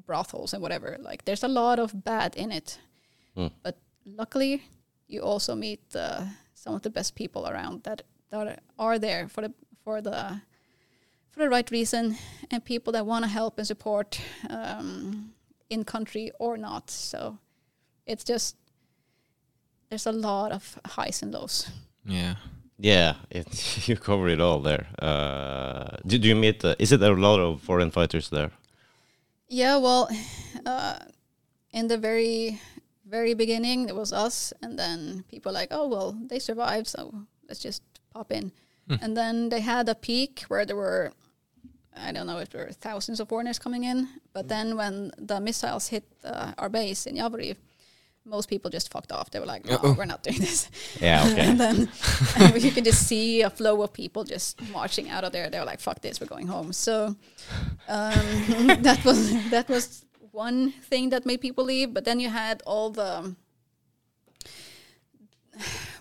brothels and whatever. Like there's a lot of bad in it. Mm. But luckily you also meet uh, some of the best people around that that are there for the for the for the right reason and people that want to help and support um, in country or not. So it's just there's a lot of highs and lows. Yeah. yeah. It *laughs* you cover it all there. Uh, did you meet? Uh, is it a lot of foreign fighters there? Yeah, well, uh, in the very very beginning it was us and then people like oh well they survived so let's just pop in and then they had a peak where there were i don't know if there were thousands of foreigners coming in but then when the missiles hit uh, our base in Yavoriv, most people just fucked off they were like no Uh-oh. we're not doing this Yeah, *laughs* okay. and then *laughs* and you can just see a flow of people just marching out of there. They were like, "Fuck this, we're going home." So um, *laughs* that was that was one thing that made people leave. But then you had all the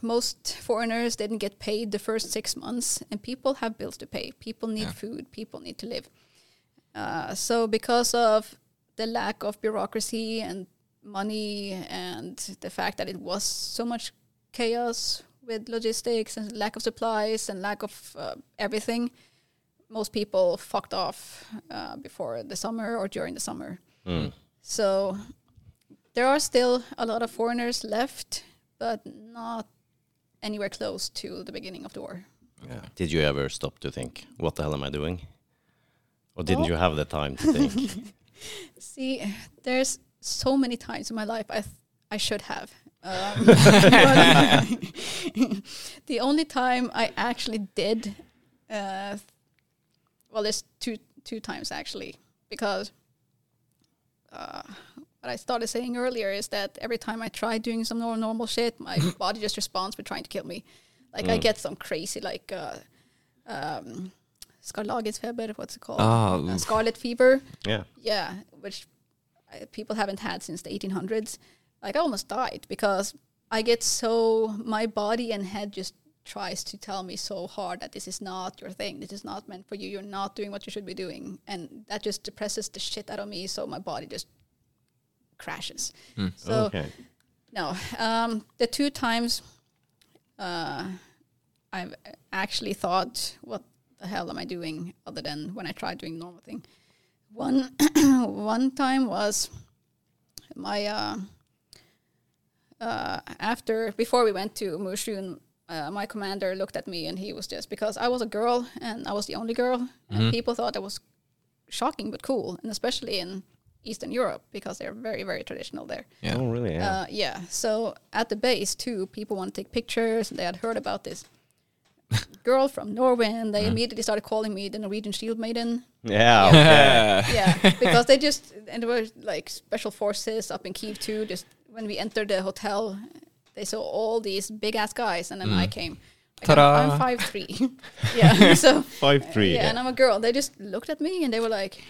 most foreigners didn't get paid the first six months, and people have bills to pay. People need Yeah. food. People need to live. Uh, so because of the lack of bureaucracy and money and the fact that it was so much chaos with logistics and lack of supplies and lack of uh, everything, most people fucked off uh, before the summer or during the summer. Mm. So there are still a lot of foreigners left, but not anywhere close to the beginning of the war. Yeah. Did you ever stop to think, what the hell am I doing? Or didn't Well- you have the time to think? *laughs* See, there's so many times in my life I th- I should have. Um, *laughs* the only time I actually did, uh, well, there's two two times actually because uh, what I started saying earlier is that every time I try doing some nor- normal shit, my *laughs* body just responds with trying to kill me. Like I Mm. get some crazy like uh, um, skarlagetsfeber, what's it called? Ah, Uh, scarlet fever. yeah. Yeah, which uh, people haven't had since the 1800s. Like I almost died because I get so my body and head just tries to tell me so hard that this is not your thing. This is not meant for you. You're not doing what you should be doing, and that just depresses the shit out of me. So my body just crashes. So okay. no, um, the two times uh, I've actually thought, what the hell am I doing other than when I tried doing normal thing? One *coughs* one time was my uh, uh, after before we went to Moshchun, uh, my commander looked at me and he was just because I was a girl and I was the only girl, and people thought that was shocking but cool, and especially in Eastern Europe because they're very very traditional there. Yeah. Oh, really? Yeah. Uh, yeah. So at the base too, people want to take pictures, and they had heard about this *laughs* girl from Norway, and they immediately started calling me the Norwegian Shield Maiden. yeah. Okay. *laughs* Yeah, because they just and there were like special forces up in Kiev too. Just when we entered the hotel, they saw all these big ass guys, and then I came. Like, I'm, Ta-da. I'm five three. *laughs* yeah. So Five three. yeah, and I'm a girl. They just looked at me and they were like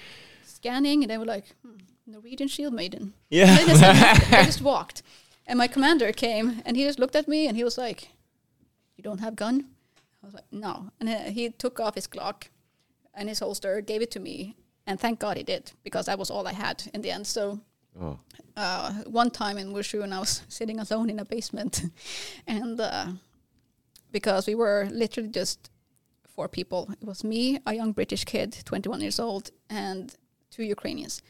scanning, and they were like, hmm, Norwegian Shield Maiden. Yeah. I just, they just *laughs* walked. And my commander came and he just looked at me and he was like, You don't have gun? I was like, No. And he took off his Glock and his holster, gave it to me. And thank God he did because that was all I had in the end. So Oh. uh, one time in Moshchun and I was *laughs* sitting alone in a basement. *laughs* and uh, because we were literally just four people, it was me, a young British kid, 21 years old, and two Ukrainians.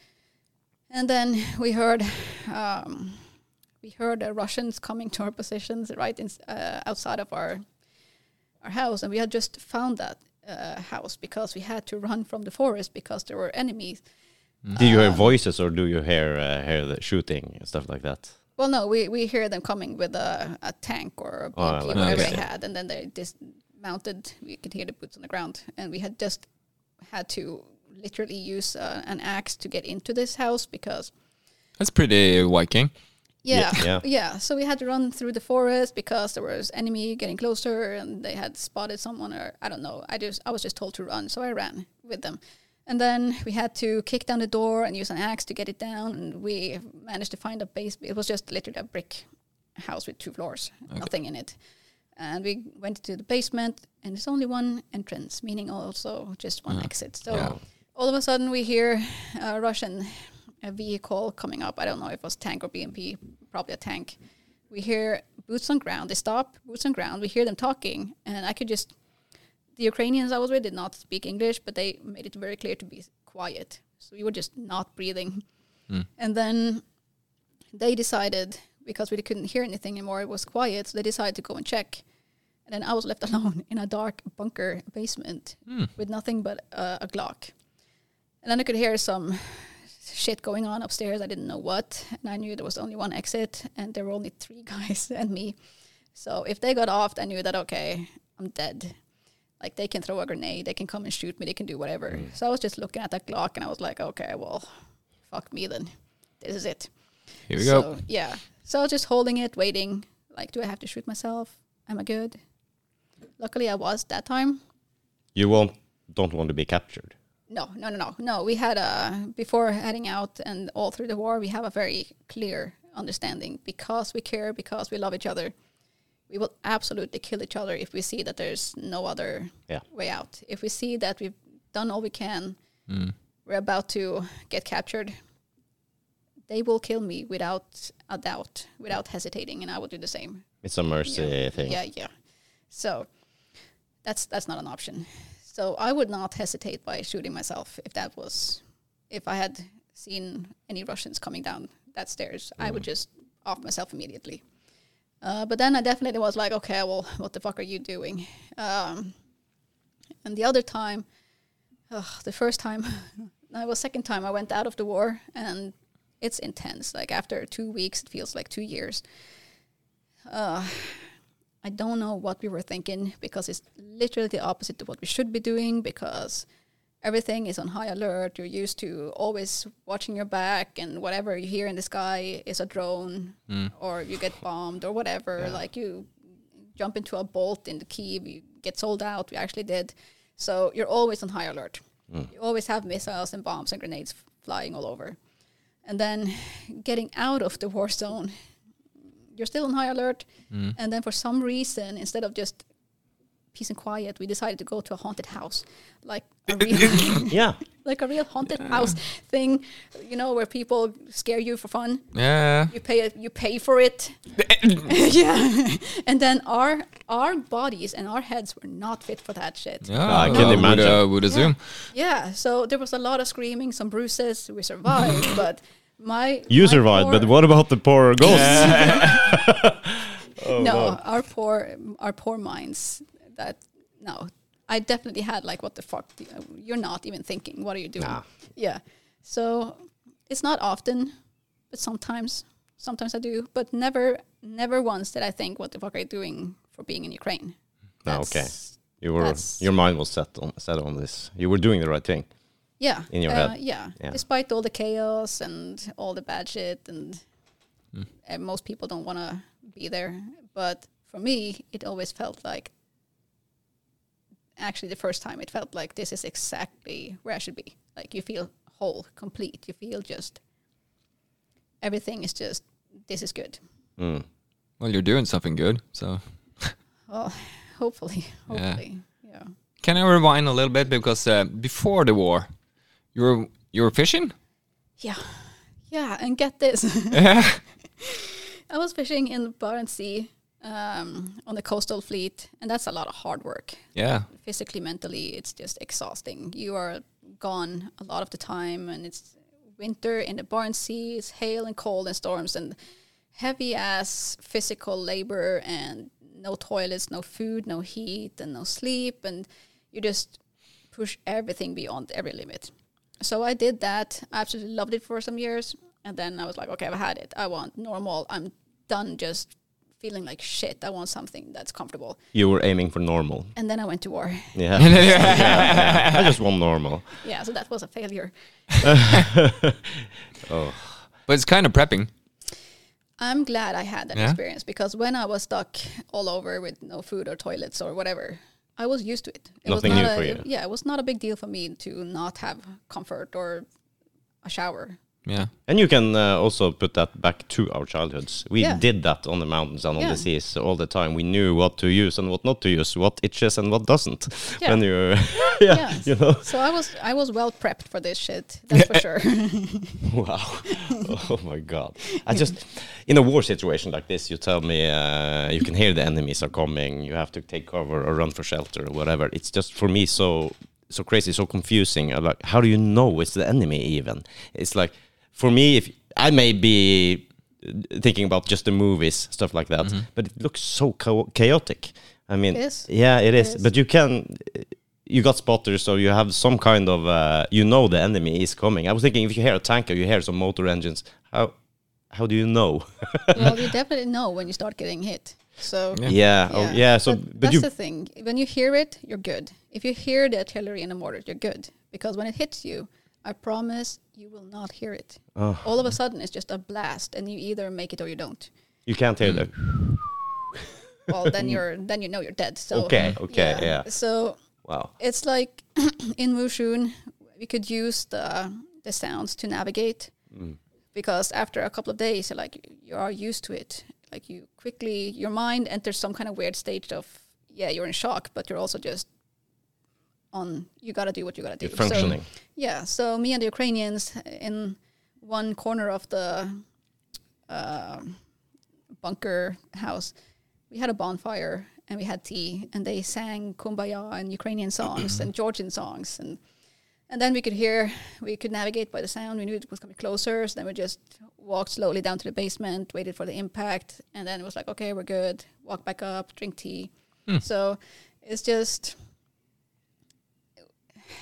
And then we heard um, we heard the Russians coming to our positions right in, uh, outside of our our house, and we had just found that uh, house because we had to run from the forest because there were enemies. Do you hear Um, voices or do you hear uh, hear the shooting and stuff like that? Well, no, we, we hear them coming with a, a tank or a BMP, Oh, like- whatever okay. they had, and then they dismounted. We could hear the boots on the ground, and we had just had to literally use uh, an axe to get into this house because That's pretty Viking. yeah, Yeah. *laughs* yeah. So we had to run through the forest because there was enemy getting closer, and they had spotted someone, or I don't know. I just I was just told to run, so I ran with them. And then we had to kick down the door and use an axe to get it down, and we managed to find a base. It was just literally a brick house with two floors, nothing in it. And we went to the basement, and there's only one entrance, meaning also just one exit. So Yeah. All of a sudden, we hear a Russian vehicle coming up. I don't know if it was tank or BMP, probably a tank. We hear boots on ground. They stop, boots on ground. We hear them talking, and I could just. The Ukrainians I was with did not speak English, but they made it very clear to be quiet. So we were just not breathing. And then they decided, because we couldn't hear anything anymore, it was quiet, so they decided to go and check. And then I was left *laughs* alone in a dark bunker basement with nothing but uh, a Glock. And then I could hear some shit going on upstairs. I didn't know what, and I knew there was only one exit, and there were only three *laughs* guys and me. So if they got off, I knew that okay, I'm dead. Like they can throw a grenade, they can come and shoot me, they can do whatever. Mm. So I was just looking at that Glock, and I was like, okay, well, fuck me then. This is it. Here we so, go. Yeah. So I was just holding it, waiting. Like, do I have to shoot myself? Am I good? Luckily, I was that time. You won't don't want to be captured. No, no, no, no, no. We had a before heading out and all through the war, we have a very clear understanding because we care, because we love each other. We will absolutely kill each other if we see that there's no other Yeah. way out. If we see that we've done all we can, Mm. we're about to get captured. They will kill me without a doubt, without hesitating, and I will do the same. It's a mercy yeah. thing. Yeah, yeah. So that's that's not an option. So I would not hesitate by shooting myself if that was if I had seen any Russians coming down that stairs. I would just off myself immediately. Uh, but then I definitely was like, okay, well, what the fuck are you doing? Um, and the other time, ugh, the first time, *laughs* I was second time I went out of the war, and it's intense. Like after two weeks, it feels like two years. Uh, I don't know what we were thinking because it's literally the opposite of what we should be doing because everything is on high alert. You're used to always watching your back, and whatever you hear in the sky is a drone, mm. or you get bombed, or whatever. Like you jump into a bolt in the Kiev, you get sold out. We actually did. So you're always on high alert. Mm. You always have missiles and bombs and grenades flying all over. And then getting out of the war zone, you're still on high alert. And then for some reason, instead of just peace and quiet, we decided to go to a haunted house, like a *laughs* real, *laughs* Yeah. like a real haunted house thing, you know, where people scare you for fun. Yeah. You pay you pay for it. *laughs* yeah, and then our our bodies and our heads were not fit for that shit. Yeah, I can would, imagine. uh, would assume. Yeah, so there was a lot of screaming, some bruises. We survived, but my You my survived, poor- but what about the poor *laughs* ghosts? *laughs* Oh, no, our poor our poor minds. That no, I definitely had like, what the fuck? You're not even thinking. What are you doing? Nah. Yeah, so it's not often, but sometimes, sometimes I do, but never, never once did I think, what the fuck are you doing for being in Ukraine? No, okay. You were your mind was set on set on this. You were doing the right thing. Yeah. In your uh, head. Yeah. Yeah. Despite all the chaos and all the bad shit, and Hmm. uh, most people don't want to be there. But for me, it always felt like, actually, the first time it felt like this is exactly where I should be. Like you feel whole, complete. You feel just everything is just this is good. Mm. Well, you're doing something good. So, Well, hopefully, Yeah. hopefully, yeah. can I rewind a little bit because uh, before the war, you were you were fishing? Yeah. Yeah, and get this. Yeah. *laughs* I was fishing in the Barents Sea um, on the coastal fleet, and that's a lot of hard work. yeah. Physically, mentally, it's just exhausting. You are gone a lot of the time, and it's winter in the Barents Sea. It's hail and cold and storms and heavy ass physical labor, and no toilets, no food, no heat, and no sleep, and you just push everything beyond every limit. So I did that. I absolutely loved it for some years. And then I was like, okay, I've had it. I want normal. I'm done just feeling like shit. I want something that's comfortable. You were aiming for normal. And then I went to war. Yeah. yeah, *laughs* yeah. I just want normal. Yeah, so that was a failure. *laughs* Oh. But it's kind of prepping. I'm glad I had that Yeah? experience because when I was stuck all over with no food or toilets or whatever, I was used to it. it Nothing was new not for a, you. Yeah, it was not a big deal for me to not have comfort or a shower. Yeah. And you can uh, also put that back to our childhoods. We Yeah. did that on the mountains and on Yeah. the seas all the time. We knew what to use and what not to use, what itches and what doesn't. *laughs* Yeah. When you, *laughs* yeah, Yeah. you know. So I was I was well prepped for this shit. That's for *laughs* sure. Wow. oh my God. I just, in a war situation like this, you tell me uh, you can hear the enemies are coming, you have to take cover or run for shelter or whatever. It's just for me so so crazy, so confusing. Uh, Like, how do you know it's the enemy even? It's like, for me, if I may be thinking about just the movies, stuff like that, but it looks so chaotic. I mean, It is. yeah, it is. is. But you can you got spotters, so you have some kind of uh, you know the enemy is coming. I was thinking if you hear a tanker, you hear some motor engines, how how do you know? well, you *laughs* definitely know when you start getting hit. So Yeah. yeah, oh, yeah. So, but but, that's the thing. When you hear it, you're good. If you hear the artillery and the mortar, you're good because when it hits you, I promise you will not hear it. oh, All of a sudden, it's just a blast, and you either make it or you don't. you can't hear the. *laughs* Well, then you're then you know you're dead. So Okay, okay, yeah. So Wow. it's like *clears throat* in Moshchun, we could use the the sounds to navigate Mm. because after a couple of days, like you are used to it. Like you quickly, your mind enters some kind of weird stage of yeah, you're in shock, but you're also just on. You gotta do what you gotta do. You're functioning. So, yeah. So me and the Ukrainians in one corner of the uh, bunker house, we had a bonfire and we had tea, and they sang kumbaya and Ukrainian songs and Georgian songs, and and then we could hear, we could navigate by the sound. We knew it was coming closer, so then we just walked slowly down to the basement, waited for the impact, and then it was like, okay, we're good. Walk back up, drink tea. So it's just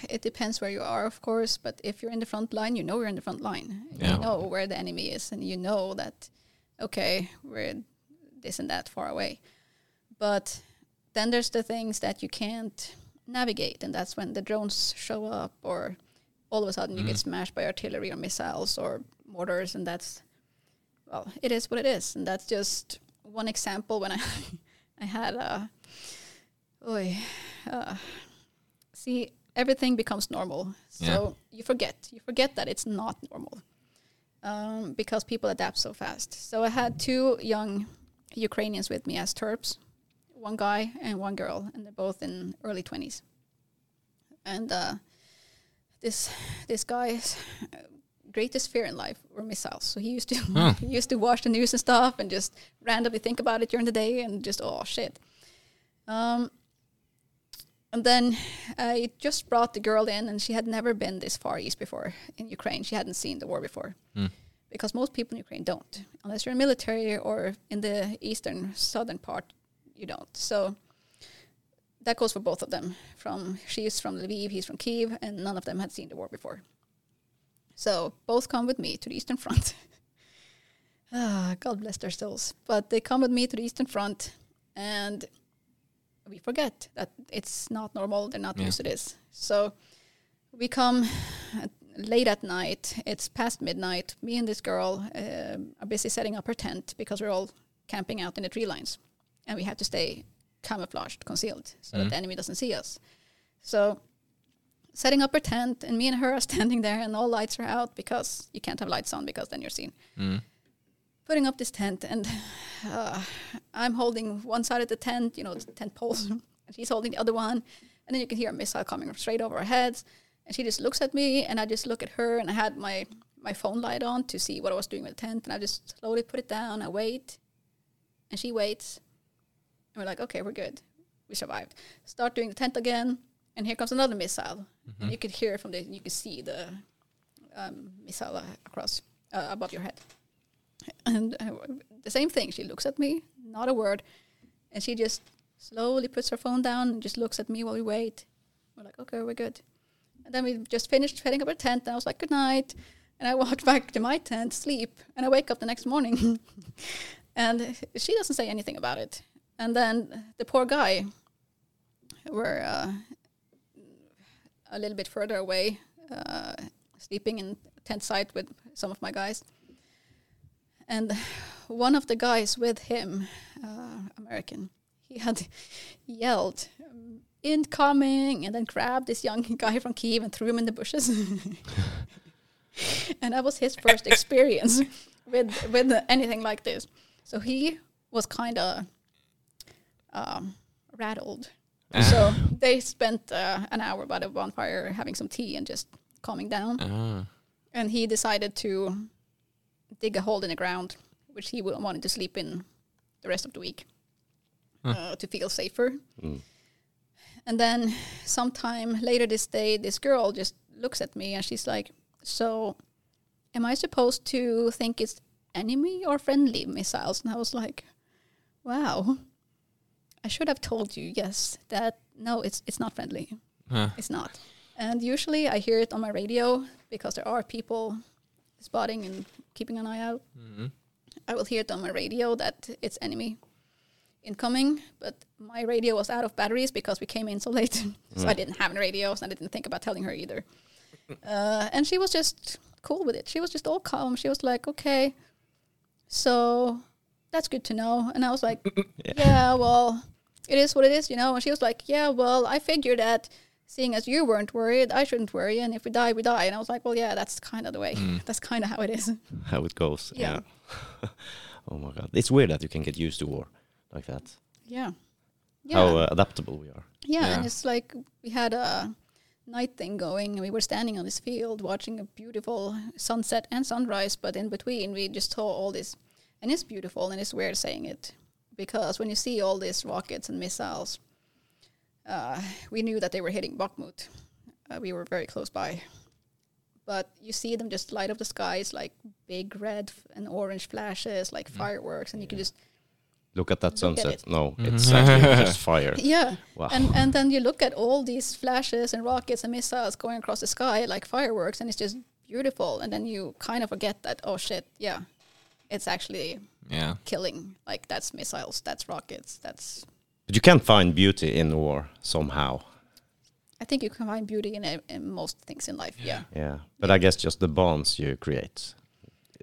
it depends where you are, of course. But if you're in the front line, you know you're in the front line. Yeah. You know where the enemy is, and you know that okay, we're this and that far away. But then there's the things that you can't navigate, and that's when the drones show up, or all of a sudden you get smashed by artillery or missiles or mortars, and that's well, it is what it is, and that's just one example. When I *laughs* I had a, oy, uh, see everything becomes normal, so Yeah. you forget you forget that it's not normal um, because people adapt so fast. So I had two young Ukrainians with me as Terps, one guy and one girl, and they're both in early twenties. And uh, this this guy's greatest fear in life were missiles. So he used to *laughs* he used to watch the news and stuff, and just randomly think about it during the day, and just oh shit. Um, and then I just brought the girl in, and she had never been this far east before in Ukraine. She hadn't seen the war before because most people in Ukraine don't, unless you're in military or in the eastern southern part, you don't. So that goes for both of them. From she's from Lviv, he's from Kiev, and none of them had seen the war before. So both come with me to the eastern front. *laughs* ah, God bless their souls. But they come with me to the eastern front, and we forget that it's not normal. They're not Yeah. used to this. So we come at, late at night. It's past midnight. Me and this girl uh, are busy setting up her tent because we're all camping out in the tree lines, and we have to stay camouflaged, concealed, so that the enemy doesn't see us. So setting up her tent, and me and her are *laughs* standing there, and all lights are out because you can't have lights on because then you're seen. Putting up this tent, and uh, I'm holding one side of the tent, you know, the tent poles, and *laughs* she's holding the other one, and then you can hear a missile coming straight over our heads, and she just looks at me, and I just look at her, and I had my my phone light on to see what I was doing with the tent, and I just slowly put it down. I wait, and she waits, and we're like, okay, we're good, we survived. Start doing the tent again, and here comes another missile, and you could hear from the, you could see the um, missile across uh, above your head. And uh, the same thing. She looks at me, not a word, and she just slowly puts her phone down and just looks at me while we wait. We're like, okay, we're good. And then we just finished setting up our tent, and I was like, good night. And I walked *laughs* back to my tent, sleep, and I wake up the next morning, *laughs* and she doesn't say anything about it. And then the poor guy, were uh, a little bit further away, uh, sleeping in tent site with some of my guys. And one of the guys with him, uh, American, he had yelled, um, incoming, and then grabbed this young guy from Kiev and threw him in the bushes. *laughs* and that was his first experience with with anything like this. So he was kind of um, rattled. So they spent uh, an hour by the bonfire having some tea and just calming down Ah. and he decided to dig a hole in the ground, which he wa- wanted to sleep in the rest of the week uh, to feel safer. And then, sometime later this day, this girl just looks at me and she's like, "So, am I supposed to think it's enemy or friendly missiles?" And I was like, "Wow." I should have told you, yes, that no, it's it's not friendly. Huh. It's not. And usually I hear it on my radio because there are people spotting and keeping an eye out. Mhm. I will hear it on my radio that it's enemy incoming, but my radio was out of batteries because we came in so late. *laughs* so I didn't have any radios and I didn't think about telling her either. Uh, and she was just cool with it. She was just all calm. She was like, okay, so that's good to know. And I was like, *laughs* Yeah. yeah, well, it is what it is, you know. And she was like, yeah, well, I figured that seeing as you weren't worried, I shouldn't worry. And if we die, we die. And I was like, well, yeah, that's kind of the way. *laughs* That's kind of how it is. *laughs* How it goes. Yeah. Yeah. *laughs* oh my god, it's weird that you can get used to war like that. Yeah. Yeah. How uh, adaptable we are. yeah. And it's like we had a night thing going and we were standing on this field watching a beautiful sunset and sunrise. But in between, we just saw all this. And it's beautiful and it's weird saying it because when you see all these rockets and missiles, uh, we knew that they were hitting Bakhmut. Uh, we were very close by. But you see them just light up the skies like big red f- and orange flashes, like fireworks, and you can just Look at that Look at sunset. it. No, it's actually *laughs* just fire. *laughs* yeah. Wow. And and then you look at all these flashes and rockets and missiles going across the sky like fireworks, and it's just beautiful. And then you kind of forget that oh shit, yeah, it's actually Yeah. killing. Like that's missiles, that's rockets, that's. But you can find beauty in war somehow. I think you can find beauty in, in most things in life. Yeah. Yeah. But I guess just the bonds you create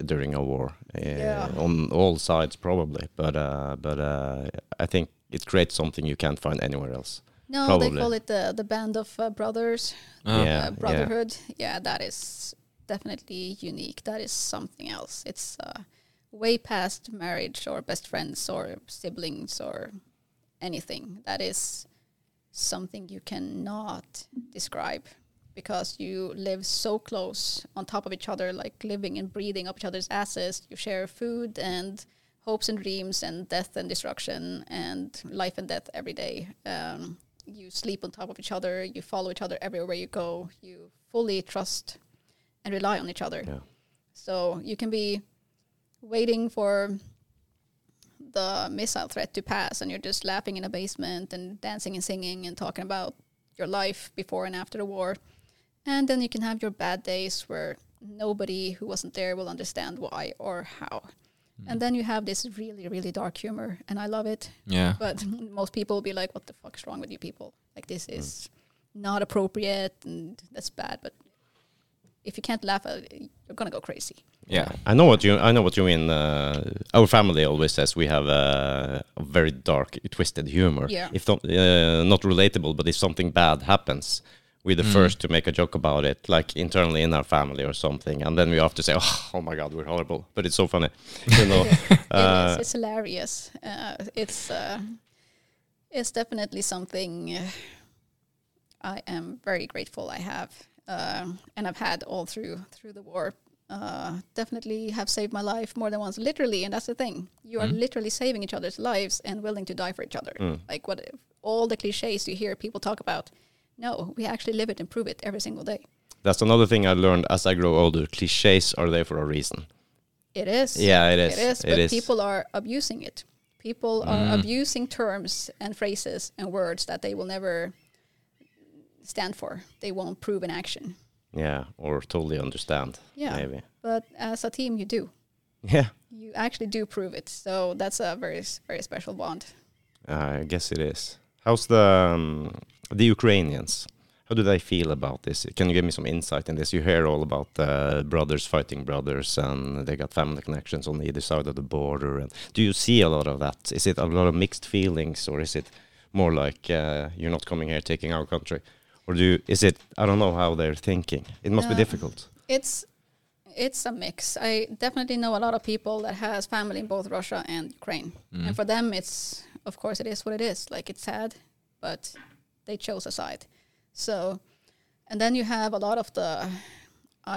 during a war uh, Yeah. on all sides probably. But uh, but uh, I think it creates something you can't find anywhere else. No, Probably. they call it the the band of uh, brothers, Oh. Yeah, uh, yeah. brotherhood. Yeah. that is definitely unique. That is something else. It's uh, way past marriage or best friends or siblings or anything. That is something you cannot describe because you live so close on top of each other, like living and breathing up each other's asses. You share food and hopes and dreams and death and destruction and life and death every day. Um, you sleep on top of each other. You follow each other everywhere you go. You fully trust and rely on each other. Yeah. So you can be waiting for the missile threat to pass and you're just laughing in a basement and dancing and singing and talking about your life before and after the war. And then you can have your bad days where nobody who wasn't there will understand why or how. Hmm. And then you have this really, really dark humor, and I love it. Yeah. But *laughs* most people will be like, "What the fuck's wrong with you people? Like this hmm. is not appropriate, and that's bad." But if you can't laugh at you're gonna go crazy. Yeah. I know what you I know what you mean. Uh, our family always says we have uh, a very dark, twisted humor. Yeah. If not, uh, not relatable, but if something bad happens, we're the first to make a joke about it, like internally in our family or something, and then we have to say, "Oh, *laughs* oh my God, we're horrible," but it's so funny, you know. *laughs* it uh, is. It's hilarious. Uh, it's uh, it's definitely something uh, I am very grateful I have, uh, Uh, and I've had all through through the war. Uh, definitely have saved my life more than once, literally, and that's the thing. You are mm-hmm. literally saving each other's lives and willing to die for each other. Mm. Like what all the cliches you hear people talk about. No, we actually live it and prove it every single day. That's another thing I learned as I grow older. Cliches are there for a reason. It is. Yeah, it is. It is, It but is. people are abusing it. People are mm. abusing terms and phrases and words that they will never stand for. They won't prove in action. Yeah, or totally understand. Yeah. maybe. But as a team, you do. Yeah, You actually do prove it. So that's a very, very special bond. I guess it is. How's the um, the Ukrainians? How do they feel about this? Can you give me some insight in this? You hear all about uh, brothers fighting brothers, and they got family connections on either side of the border. And do you see a lot of that? Is it a lot of mixed feelings, or is it more like uh, you're not coming here taking our country, or do you, is it? I don't know how they're thinking. It must be Uh, difficult. It's it's a mix. I definitely know a lot of people that has family in both Russia and Ukraine, and for them, it's of course it is what it is. Like it's sad, but they chose a side. So, and then you have a lot of the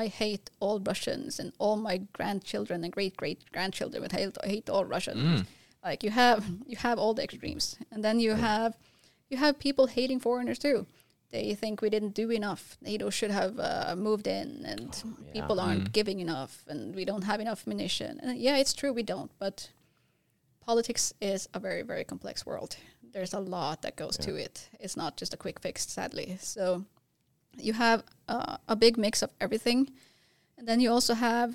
I hate all Russians and all my grandchildren and great great grandchildren would hate, hate all Russians. Like you have you have all the extremes, and then you have you have people hating foreigners too. They think we didn't do enough. NATO should have uh, moved in, and people aren't giving enough, and we don't have enough munition. And yeah, it's true we don't, but politics is a very very complex world. there's a lot that goes to it. It's not just a quick fix, sadly. So you have uh, a big mix of everything, and then you also have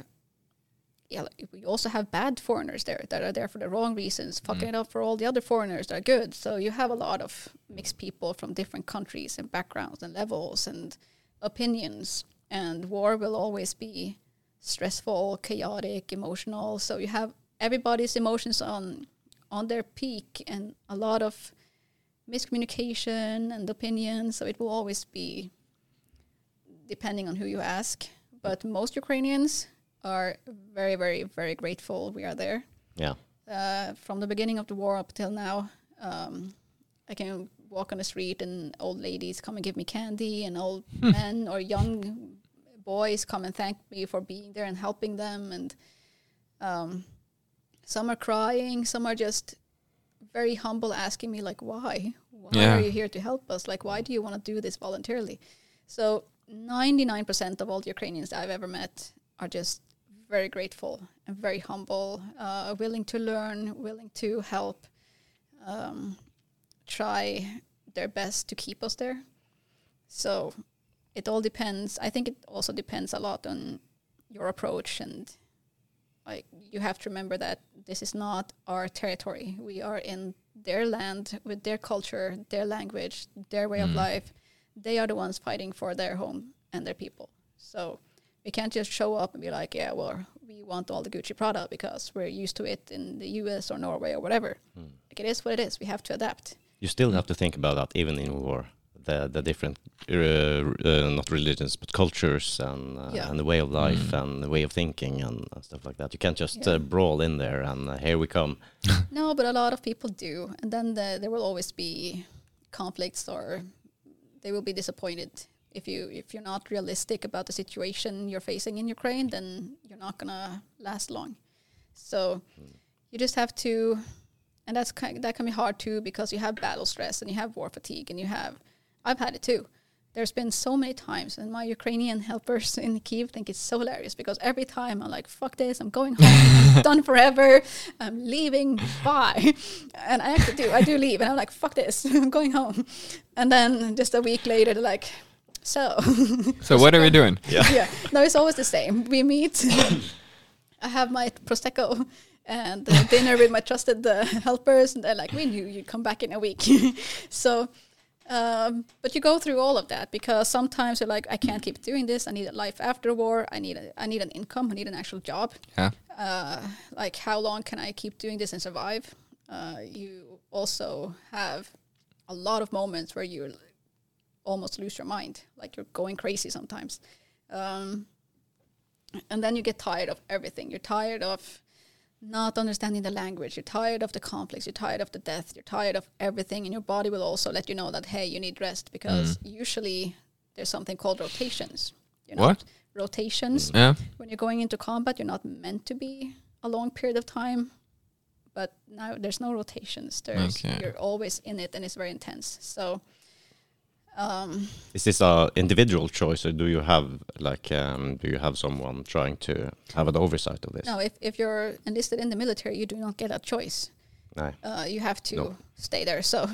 yeah, like, you also have bad foreigners there that are there for the wrong reasons, mm. fucking it up for all the other foreigners that are good. So you have a lot of mixed people from different countries and backgrounds and levels and opinions. And war will always be stressful, chaotic, emotional. So you have everybody's emotions on on their peak and a lot of miscommunication and opinions. So it will always be depending on who you ask. But most Ukrainians are very, very, very grateful we are there. Yeah. Uh, from the beginning of the war up till now, um, I can walk on the street and old ladies come and give me candy, and old *laughs* men or young boys come and thank me for being there and helping them. And um, some are crying, some are just very humble, asking me like, "Why? Why Yeah. are you here to help us? Like, why do you want to do this voluntarily?" So, ninety-nine percent of all the Ukrainians that I've ever met are just very grateful and very humble, uh, willing to learn, willing to help, um, try their best to keep us there. So it all depends. I think it also depends a lot on your approach and like you have to remember that this is not our territory. We are in their land with their culture, their language, their way of life. They are the ones fighting for their home and their people. So we can't just show up and be like, yeah, well, we want all the Gucci Prada because we're used to it in the US or Norway or whatever. Like it is what it is. We have to adapt. You still have to think about that even in war. The the different uh, uh, not religions but cultures and uh, Yeah. and the way of life Mm. and the way of thinking and, and stuff like that. You can't just Yeah. uh, brawl in there and uh, here we come. *laughs* No, but a lot of people do, and then the, there will always be conflicts, or they will be disappointed if you if you're not realistic about the situation you're facing in Ukraine. Then you're not gonna last long. So hmm. you just have to, and that's kind that can be hard too because you have battle stress and you have war fatigue and you have, I've had it too. There's been so many times, and my Ukrainian helpers in Kiev think it's so hilarious because every time I'm like, "Fuck this! I'm going home. I'm done *laughs* forever. I'm leaving. Bye." And I actually do. I do leave, and I'm like, "Fuck this! *laughs* I'm going home." And then just a week later, they're like, "So, So what are we doing? *laughs* Yeah. yeah, no, it's always the same. We meet. *laughs* I have my prosecco and uh, dinner with my trusted uh, helpers, and they're like, "We knew you'd come back in a week." *laughs* so, um, but you go through all of that because sometimes you're like, "I can't keep doing this. I need a life after war. I need a, I need an income. I need an actual job. Yeah. Uh, like, how long can I keep doing this and survive?" Uh, you also have a lot of moments where you almost lose your mind, like you're going crazy sometimes. Um, and then you get tired of everything. You're tired of not understanding the language. You're tired of the conflicts. You're tired of the death. You're tired of everything. And your body will also let you know that, hey, you need rest because usually there's something called rotations. You're What? Rotations. Yeah. When you're going into combat, you're not meant to be a long period of time. But now there's no rotations. There's Okay. you're always in it and it's very intense. So um, Is this a individual choice or do you have like um, do you have someone trying to have an oversight of this? no, if, if you're enlisted in the military, you do not get a choice. No. uh, you have to No. stay there. So,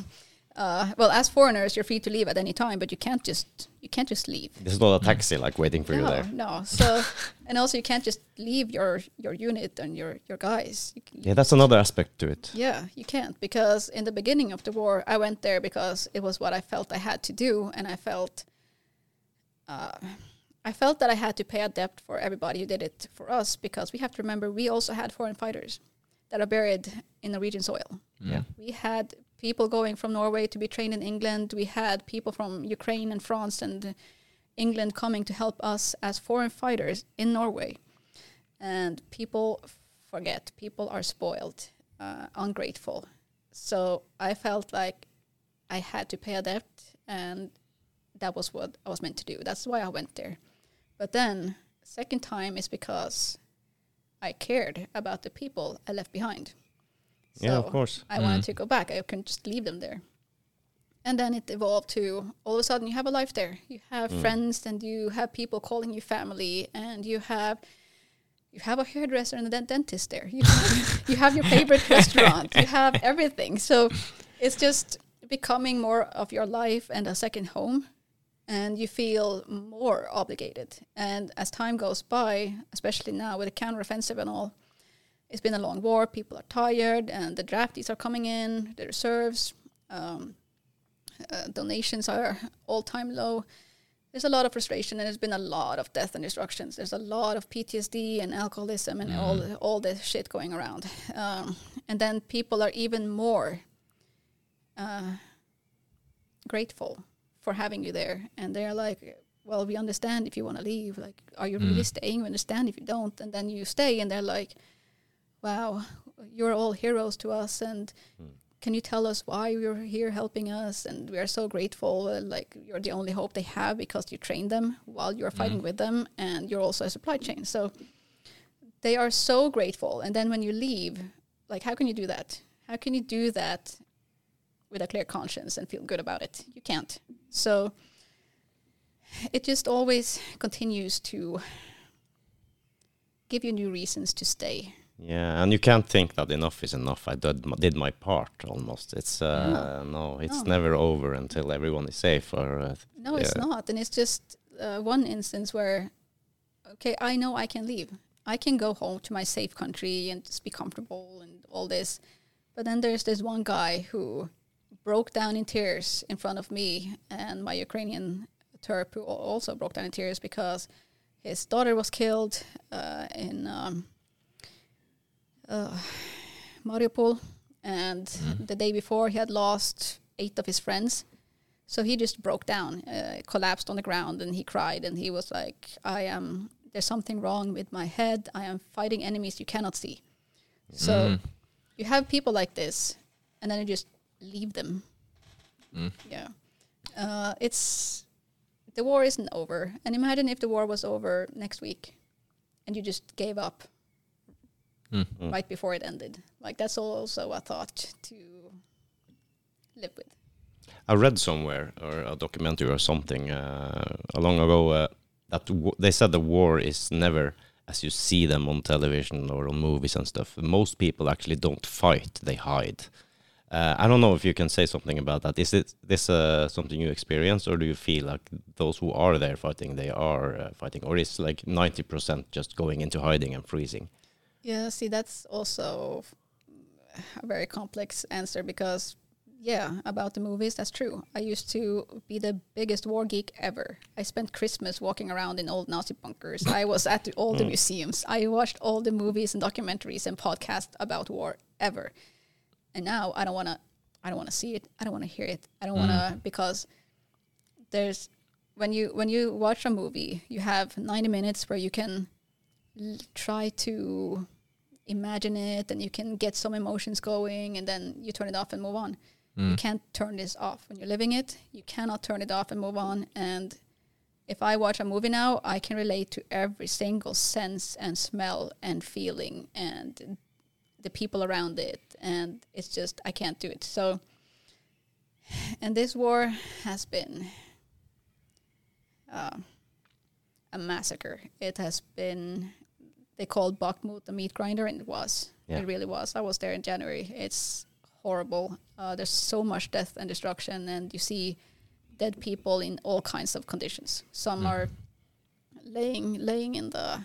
uh, well, as foreigners, you're free to leave at any time, but you can't just you can't just leave. There's not a taxi like waiting for you there. no. So, *laughs* and also you can't just leave your your unit and your your guys. You, Yeah, that's another aspect to it. yeah, you can't because in the beginning of the war, I went there because it was what I felt I had to do, and I felt, uh, I felt that I had to pay a debt for everybody who did it for us because we have to remember we also had foreign fighters that are buried in Norwegian soil. Yeah. We had people going from Norway to be trained in England. We had people from Ukraine and France and England coming to help us as foreign fighters in Norway. And people forget, people are spoiled, uh, ungrateful. So I felt like I had to pay a debt, and that was what I was meant to do. That's why I went there. But then, second time is because I cared about the people I left behind. Yeah, of course. I wanted mm. to go back. I couldn't just leave them there. And then it evolved to all of a sudden you have a life there. You have mm. friends and you have people calling you family and you have you have a hairdresser and a dentist there. You have, *laughs* you have your favorite restaurant. You have everything. So it's just becoming more of your life and a second home and you feel more obligated and as time goes by especially now with the counteroffensive and all it's been a long war. People are tired and the draftees are coming in. The reserves um, uh, donations are all time low. There's a lot of frustration and there's been a lot of death and destructions. There's a lot of ptsd and alcoholism and all all this shit going around. Um, and then people are even more uh, grateful for having you there. And they're like well we understand if you want to leave. Like are you really staying? We understand if you don't. And then you stay and they're like wow you're all heroes to us and can you tell us why you're here helping us? And we are so grateful uh, like you're the only hope they have because you train them while you're fighting with them and you're also a supply chain. So they are so grateful. And then when you leave like how can you do that? How can you do that with a clear conscience and feel good about it? You can't. So it just always continues to give you new reasons to stay Yeah, and you can't think that enough is enough. I did my, did my part almost. It's uh, no, it's No. never over until everyone is safe. Or uh, No, it's Yeah. not. And it's just uh, one instance where, okay, I know I can leave. I can go home to my safe country and just be comfortable and all this. But then there's this one guy who broke down in tears in front of me and my Ukrainian Terp, who also broke down in tears because his daughter was killed uh, in um, uh, *sighs* Mariupol. And the day before, he had lost eight of his friends. So he just broke down, uh, collapsed on the ground, and he cried. And he was like, "I am. There's something wrong with my head. I am fighting enemies you cannot see." So you have people like this, and then you just leave them. Yeah, uh, it's the war isn't over. And imagine if the war was over next week, and you just gave up right before it ended. Like that's also a thought to live with. I read somewhere or a documentary or something uh, long ago uh, that w- they said the war is never as you see them on television or on movies and stuff. Most people actually don't fight; they hide. Uh, I don't know if you can say something about that. Is it this uh, something you experience, or do you feel like those who are there fighting, they are uh, fighting, or is like ninety percent just going into hiding and freezing? Yeah, see, that's also a very complex answer because, yeah, about the movies, that's true. I used to be the biggest war geek ever. I spent Christmas walking around in old Nazi bunkers. I was at the, all the mm. museums. I watched all the movies and documentaries and podcasts about war ever. And now I don't want to. I don't want to see it. I don't want to hear it. I don't want to mm. because there's when you when you watch a movie, you have 90 minutes where you can l- try to imagine it and you can get some emotions going and then you turn it off and move on. You can't turn this off when you're living it. You cannot turn it off and move on. And if I watch a movie now, I can relate to every single sense and smell and feeling and the people around it. And it's just, I can't do it. So, and this war has been uh, a massacre. It has been they called Bakhmut the meat grinder, and it was. Yeah. It really was. I was there in January. It's horrible. Uh, there's so much death and destruction, and you see dead people in all kinds of conditions. Some are laying laying in the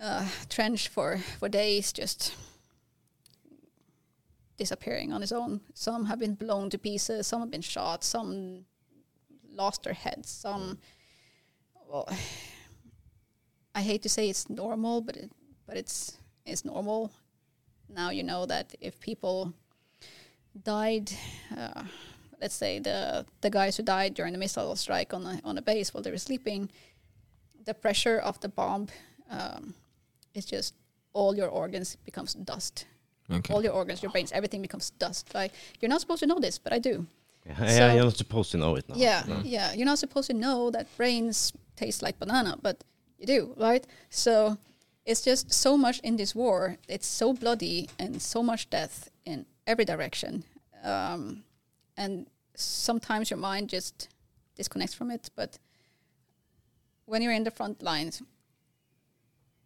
uh, trench for for days, just disappearing on his own. Some have been blown to pieces. Some have been shot. Some lost their heads. Some, well, I hate to say it's normal, but it, but it's it's normal. Now you know that if people died, uh, let's say the the guys who died during the missile strike on the on a base while they were sleeping, the pressure of the bomb um, is just all your organs becomes dust. Okay. All your organs, your brains, everything becomes dust. Like you're not supposed to know this, but I do. Yeah, So- you're not supposed to know it now. Yeah, No. yeah. You're not supposed to know that brains taste like banana, but you do, right? So it's just so much in this war. It's so bloody and so much death in every direction. Um, and sometimes your mind just disconnects from it. But when you're in the front lines,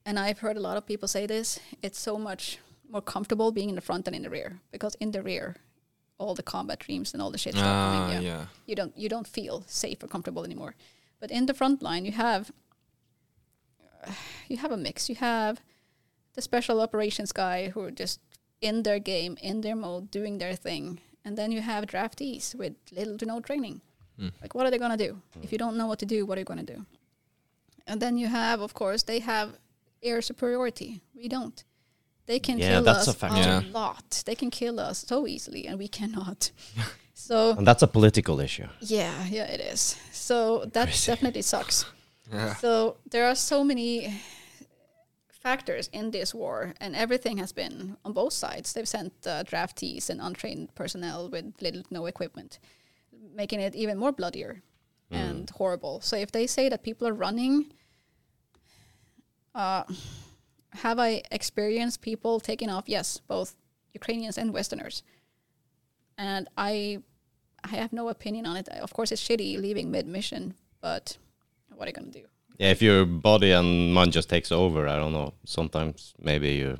and I've heard a lot of people say this, it's so much more comfortable being in the front than in the rear because in the rear, all the combat dreams and all the shit. start Ah, coming, yeah. you don't you don't feel safe or comfortable anymore. But in the front line, you have you have a mix. You have the special operations guy who are just in their game, in their mode, doing their thing, and then you have draftees with little to no training. Mm. Like, what are they gonna do if you don't know what to do? What are you gonna do? And then you have, of course, they have air superiority. We don't. They can Yeah, kill that's us a. Yeah. lot. They can kill us so easily, and we cannot. *laughs* so And that's a political issue. yeah, yeah, it is. So that Crazy. definitely sucks. Yeah. So there are so many factors in this war, and everything has been on both sides. They've sent uh, draftees and untrained personnel with little to no equipment, making it even more bloodier and horrible. So if they say that people are running, uh, have I experienced people taking off? Yes, both Ukrainians and Westerners, and I, I have no opinion on it. Of course, it's shitty leaving mid mission, but what are you gonna do? Yeah, if your body and mind just takes over, I don't know. Sometimes maybe you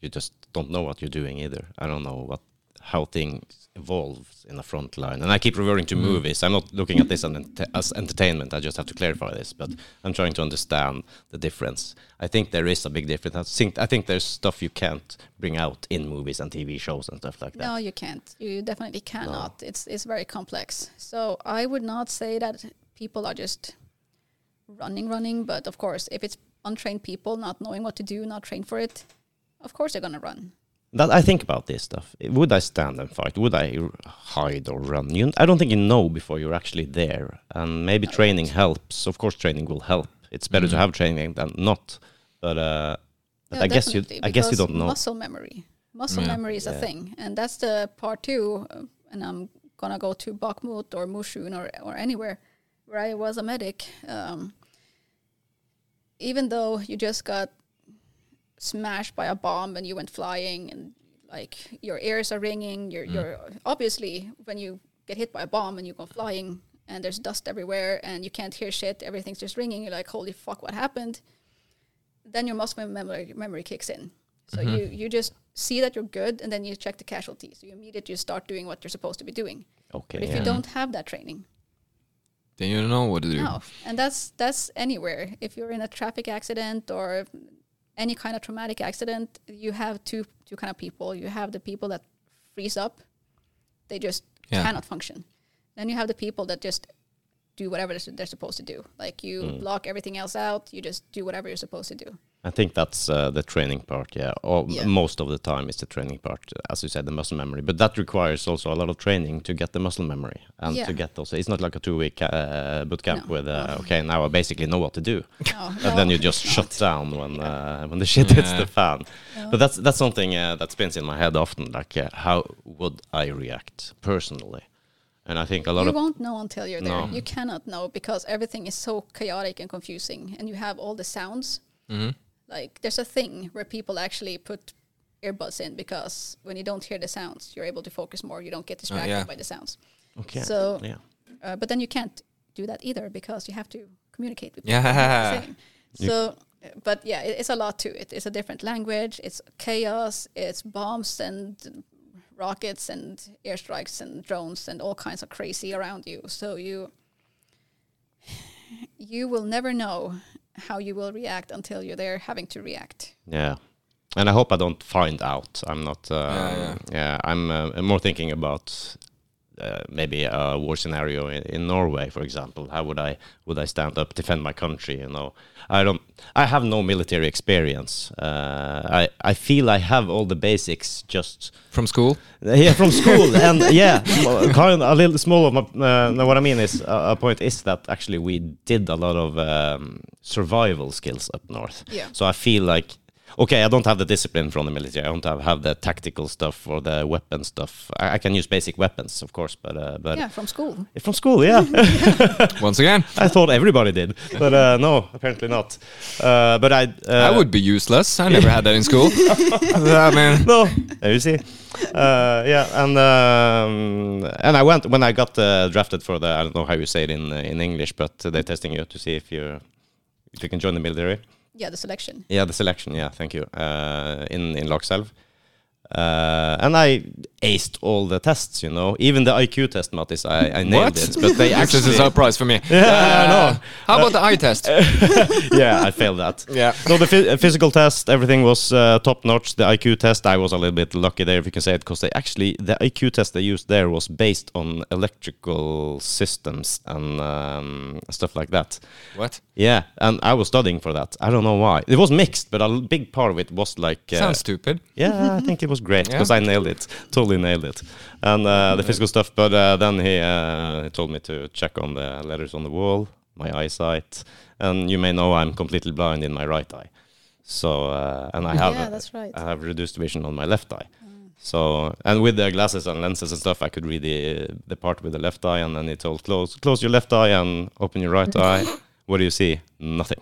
you just don't know what you're doing either. I don't know what how things evolves in the front line. And I keep referring to mm. movies. I'm not looking at this as, ent- as entertainment. I just have to clarify this, but I'm trying to understand the difference. I think there is a big difference. I think I think there's stuff you can't bring out in movies and TV shows and stuff like that. No, you can't. You definitely cannot. It's it's very complex. So I would not say that people are just running, running. But of course, if it's untrained people not knowing what to do, not trained for it, of course they're gonna run. that I think about this stuff. Would I stand and fight? Would I hide or run? You, I don't think you know before you're actually there. And maybe training don't. helps. Of course, training will help. It's better to Mm. have training than not. But uh, but Yeah, I guess you I guess you don't know. Muscle memory. Muscle Yeah. memory is a thing, and that's the part two. uh, And I'm gonna go to Bakhmut or Moshchun or or anywhere where I was a medic. Um, even though you just got smashed by a bomb and you went flying and like your ears are ringing, you're mm. you're obviously when you get hit by a bomb and you go flying and there's dust everywhere and you can't hear shit, everything's just ringing. You're like, holy fuck, what happened? Then your muscle memory memory kicks in. So mm-hmm. you you just see that you're good and then you check the casualties. So you immediately start doing what you're supposed to be doing. Okay. But if yeah. you don't have that training, Then you don't know what to do. no, and that's that's anywhere. If you're in a traffic accident or any kind of traumatic accident, you have two two kind of people. You have the people that freeze up; they just Yeah. cannot function. Then you have the people that just do whatever they're, they're supposed to do. Like you Mm. block everything else out. You just do whatever you're supposed to do. I think that's uh, the training part. Yeah. Or Yeah. most of the time, it's the training part, as you said, the muscle memory. But that requires also a lot of training to get the muscle memory and to get those. It's not like a two-week uh, boot camp No. with uh, okay, now I basically know what to do. *laughs* No, and then you just not. *laughs* shut down when uh, when the shit hits the fan. No. But that's that's something uh, that spins in my head often. Like, uh, how would I react personally? And I think a lot you of you won't know until you're there. No. You cannot know because everything is so chaotic and confusing, and you have all the sounds. hmm Like there's a thing where people actually put earbuds in because when you don't hear the sounds, you're able to focus more. You don't get distracted yeah. by the sounds. okay, So, yeah, uh, but then you can't do that either because you have to communicate with Yeah. people. That's the thing. *laughs* You- So, uh, but yeah, it, it's a lot to it. It's a different language. It's chaos. It's bombs and rockets and airstrikes and drones and all kinds of crazy around you. So you *sighs* you will never know how you will react until you're there having to react. yeah. And I hope I don't find out. I'm not. Uh, Yeah, yeah, I'm uh, more thinking about. Uh, maybe a war scenario in, in Norway, for example. How would I would I stand up, defend my country? You know, I don't. I have no military experience. Uh, I I feel I have all the basics just From school? *laughs* Yeah, from school, *laughs* and yeah, kind of a little small of my. Uh, no, what I mean is, uh, a point is that actually we did a lot of um, survival skills up north. Yeah. So I feel like, okay, I don't have the discipline from the military. I don't have, have the tactical stuff or the weapon stuff. I, I can use basic weapons, of course, but uh, but yeah, from school. from school, yeah. *laughs* *laughs* Once again, I thought everybody did, but uh, no, apparently not. Uh, but I, uh, I would be useless. I never had that in school. *laughs* I mean, no, there you see. Uh, yeah, and um, and I went when I got uh, drafted for the I don't know how you say it in uh, in English, but they're testing you to see if you if you can join the military. Yeah, the selection. Yeah, the selection. Yeah, thank you. Uh, in in Lakselv, Uh, and I aced all the tests, you know, even the IQ test, Mattis, I, I nailed What? it. But they *laughs* This actually, is a surprise for me. *laughs* Yeah, Uh, know. How about the eye test? *laughs* yeah, I failed that. yeah. No, the phy- physical test, everything was uh, top notch. The IQ test, I was a little bit lucky there, if you can say it, because they actually the IQ test they used there was based on electrical systems and um, stuff like that. What? Yeah, and I was studying for that. I don't know why. It was mixed, but a big part of it was like. Uh, Sounds stupid. yeah, I think it was great Yeah. because I nailed it, totally nailed it, and uh, the physical stuff. But uh, then he, uh, he told me to check on the letters on the wall, my eyesight, and you may know I'm completely blind in my right eye. So uh, and I have yeah, that's right. I have reduced vision on my left eye. So and with the glasses and lenses and stuff, I could read the the part with the left eye, and then he told close close your left eye and open your right eye. *laughs* What do you see? Nothing.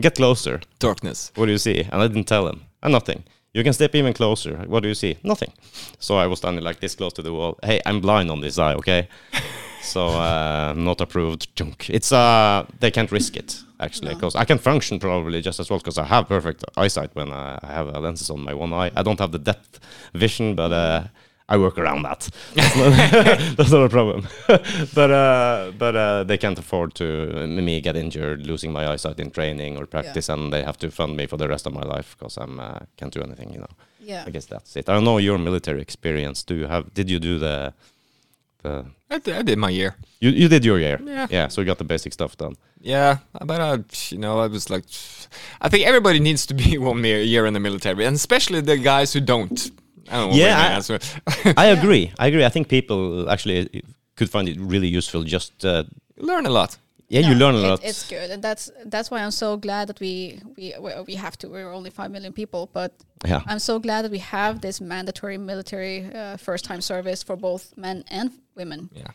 Get closer. Darkness. What do you see? And I didn't tell him. And nothing. You can step even closer. What do you see? Nothing. So I was standing like this close to the wall. Hey, I'm blind on this eye, okay? *laughs* so uh, not approved junk. It's uh they can't risk it actually No. I can function probably just as well because I have perfect eyesight when I I have lenses on my one eye. I don't have the depth vision, but uh, I work around that. That's not, *laughs* that's not a problem. *laughs* but uh, but uh, they can't afford to uh, me get injured, losing my eyesight in training or practice, and they have to fund me for the rest of my life because I'm uh, can't do anything. You know. yeah. I guess that's it. I don't know your military experience. Do you have? Did you do the the? I, d- I did my year. You you did your year. Yeah. Yeah. So you got the basic stuff done. Yeah, but uh, you know, I was like, I think everybody needs to be *laughs* one year, year in the military, and especially the guys who don't. I don't. Yeah, I- answer. I *laughs* agree. I agree. I think people actually could find it really useful. Just uh, learn a lot. yeah, you learn a it- lot. It's good, and that's that's why I'm so glad that we we we- we have to. We're only five million people, but yeah. I'm so glad that we have this mandatory military uh, first time service for both men and women, Yeah.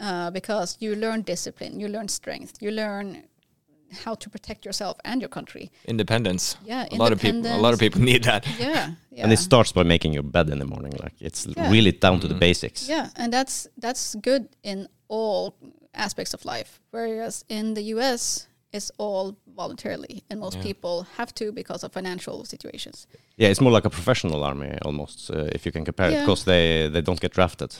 uh, because you learn discipline, you learn strength, you learn how to protect yourself and your country. Independence. Yeah, A lot of people. A lot of people need that. *laughs* Yeah, yeah. *laughs* And it starts by making your bed in the morning. Like it's Yeah. really down to the Mhm. basics. Yeah, and that's that's good in all aspects of life. Whereas in the US, it's all voluntarily, and most Yeah. people have to because of financial situations. Yeah, it's more like a professional army almost, uh, if you can compare it, Yeah. because they they don't get drafted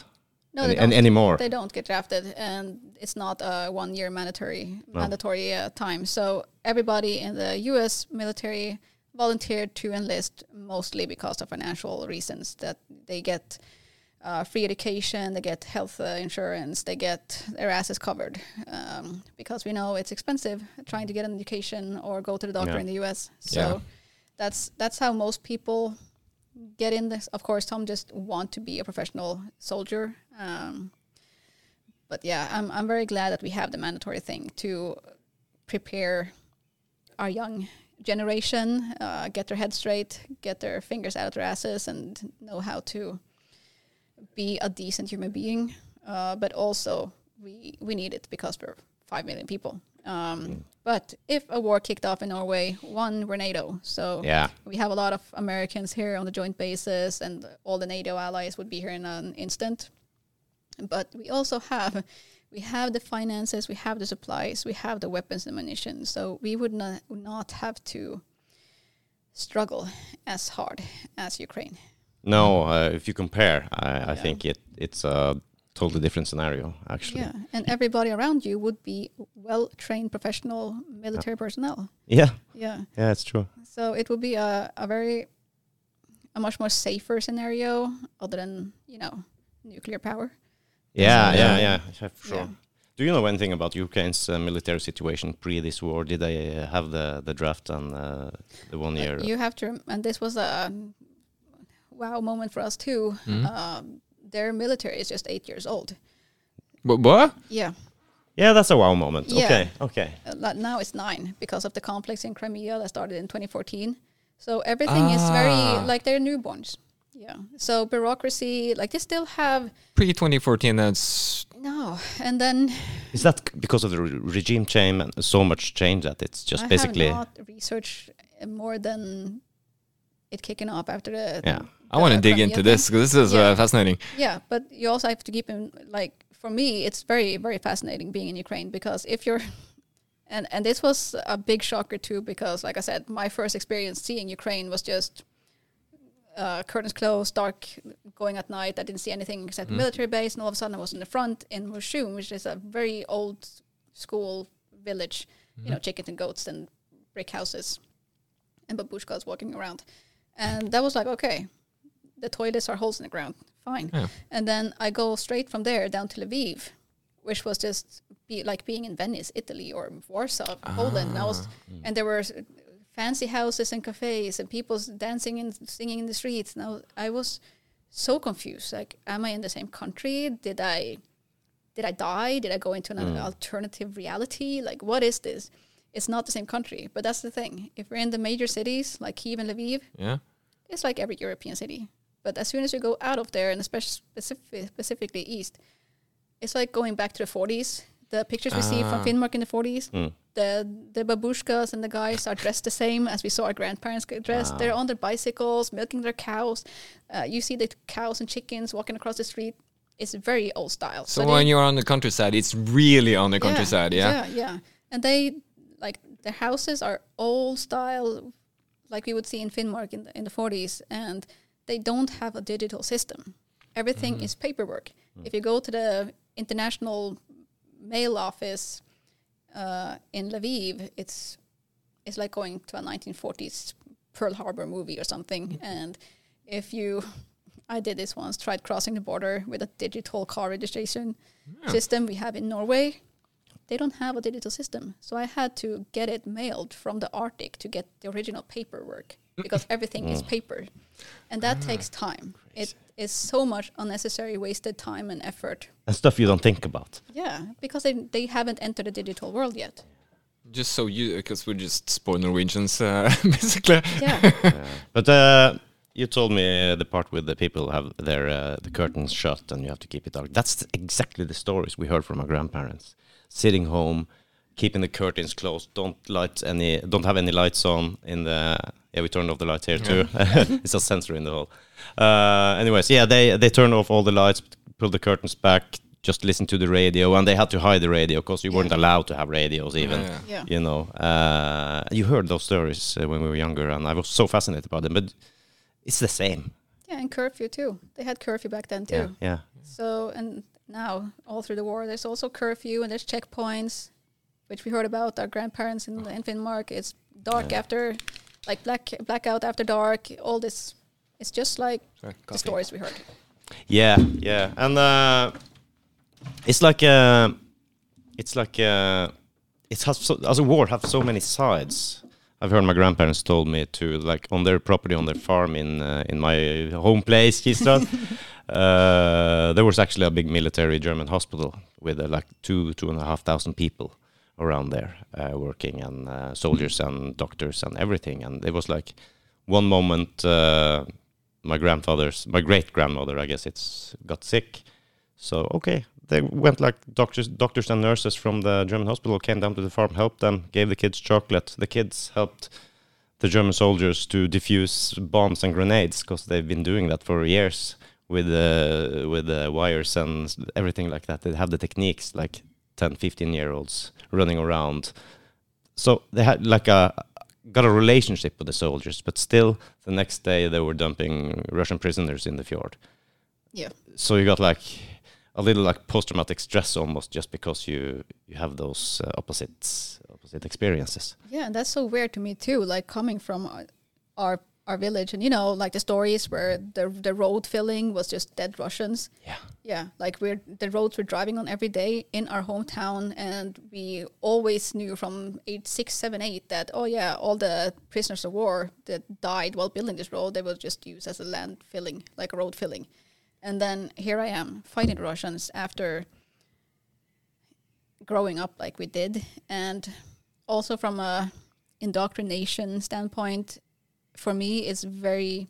No, any, they don't. anymore. They don't get drafted, and it's not a one-year mandatory No. mandatory uh, time. So everybody in the U.S. military volunteered to enlist mostly because of financial reasons. That they get uh, free education, they get health uh, insurance, they get their asses covered um, because we know it's expensive trying to get an education or go to the doctor Yeah. in the U.S. So Yeah. that's that's how most people get in this. Of course, some just want to be a professional soldier. Um, but yeah, I'm I'm very glad that we have the mandatory thing to prepare our young generation, uh, get their head straight, get their fingers out of their asses, and know how to be a decent human being. Uh, but also, we we need it because we're five million people. Um, But if a war kicked off in Norway, one, we're NATO, so yeah, we have a lot of Americans here on the joint basis, and all the NATO allies would be here in an instant. But we also have we have the finances, we have the supplies, we have the weapons and munitions. so we would not would not have to struggle as hard as Ukraine. no. Uh, if you compare, I, I Yeah. think it it's a totally different scenario actually. Yeah, and everybody around you would be well trained professional military personnel. yeah, Yeah. yeah, it's true. So it would be a, a very a much more safer scenario other than, you know, nuclear power. Yeah, Yeah. yeah, yeah, yeah, for sure. Yeah. Do you know anything about Ukraine's uh, military situation pre this war? Did they uh, have the the draft and uh, the one year? You have to, and this was a wow moment for us too. Mhm. Um, their military is just eight years old. But what? Yeah, yeah, that's a wow moment. Yeah. Okay, okay. uh, now it's nine because of the conflicts in Crimea that started in 2014. So everything is very Ah. like they're newborns. Yeah. So bureaucracy, like they still have Pre 2014, that's no, and then Is that because of the re- regime change and so much change that it's just I basically? have not researched more than it kicking off after the Yeah. I want to dig into this because this is Yeah. uh, fascinating. Yeah, but you also have to keep in like for me, it's very very fascinating being in Ukraine because if you're *laughs* and and this was a big shocker too because like I said, my first experience seeing Ukraine was just uh, curtains closed, dark, going at night. I didn't see anything except Mm. military base, and all of a sudden I was in the front in Moshchun, which is a very old school village. You know, chickens and goats and brick houses, and babushkas walking around, and that was like okay, the toilets are holes in the ground, fine. Yeah. And then I go straight from there down to Lviv, which was just be like being in Venice, Italy, or Warsaw, Poland. And I was, ah, mm. and there were fancy houses and cafes and people dancing and singing in the streets. Now I was so confused. Like, am I in the same country? Did I, did I die? Did I go into an mm. alternative reality? Like, what is this? It's not the same country, but that's the thing. If we're in the major cities like Kiev and Lviv, Yeah. it's like every European city. But as soon as you go out of there, and especially specific, specifically east, it's like going back to the 40s. The pictures we see from Ah. Finnmark in the 40s, Mm. the the babushkas and the guys are dressed the same as we saw our grandparents get dressed. They're on their bicycles, milking their cows. Uh, you see the cows and chickens walking across the street. It's very old style. So when you're on the countryside, it's really on the countryside, yeah. yeah, yeah. And they like their houses are old style, like we would see in Finnmark in the, in the 40s, and they don't have a digital system. Everything is paperwork. If you go to the international mail office uh, in Lviv, it's it's like going to a 1940s Pearl Harbor movie or something. *laughs* And if you, I did this once, tried crossing the border with a digital car registration system we have in Norway. They don't have a digital system, so I had to get it mailed from the Arctic to get the original paperwork because everything is paper, and that takes time. It is so much unnecessary wasted time and effort. And stuff you don't think about. Yeah, because they they haven't entered the digital world yet. Just so you, because we're just spoiled Norwegians, uh, *laughs* basically. *laughs* Yeah. But uh, you told me uh, the part with the people have their uh, the curtains shut and you have to keep it dark. That's exactly the stories we heard from our grandparents. Sitting home, keeping the curtains closed, don't light any, don't have any lights on in the. Yeah, we turned off the lights here too. *laughs* it's a sensor in the hall. Uh, anyways, yeah, they they turned off all the lights, pulled the curtains back, just listen to the radio, and they had to hide the radio because you weren't allowed to have radios even Yeah. Yeah. you know uh, you heard those stories uh, when we were younger and i was so fascinated about them but it's the same Yeah, and curfew too. They had curfew back then too. yeah yeah So and now all through the war, there's also curfew and there's checkpoints, which we heard about our grandparents in, in Finnmark. It's dark Yeah. after, like black blackout after dark. All this, it's just like Sorry, the stories we heard. yeah yeah and uh, it's like uh, it's like uh, it has so, as a war have so many sides I've heard my grandparents told me to like on their property on their farm in uh, in my home place Kistad *laughs* uh, there was actually a big military German hospital with uh, like two two and a half thousand people around there uh, working and uh, soldiers and doctors and everything. And it was like one moment uh, my grandfather's my great grandmother I guess it's got sick. So okay they went like doctors doctors and nurses from the German hospital came down to the farm helped them gave the kids chocolate. The kids helped the German soldiers to defuse bombs and grenades because they've been doing that for years with uh, with uh, wires and everything like that. They have the techniques like 10, 15 year olds running around. So they had like a got a relationship with the soldiers, but still the next day they were dumping Russian prisoners in the fjord. Yeah. So you got like a little like post traumatic stress almost just because you you have those uh, opposites opposite experiences. Yeah, and that's so weird to me too. Like coming from our- our village, and you know, like the stories where mm-hmm. the the road filling was just dead Russians. Yeah. Yeah, like we're the roads we're driving on every day in our hometown, and we always knew from age six, seven, eight that oh yeah, all the prisoners of war that died while building this road, they were just used as a land filling, like a road filling. And then here I am fighting the Russians after growing up like we did, and also from a indoctrination standpoint, for me, it's very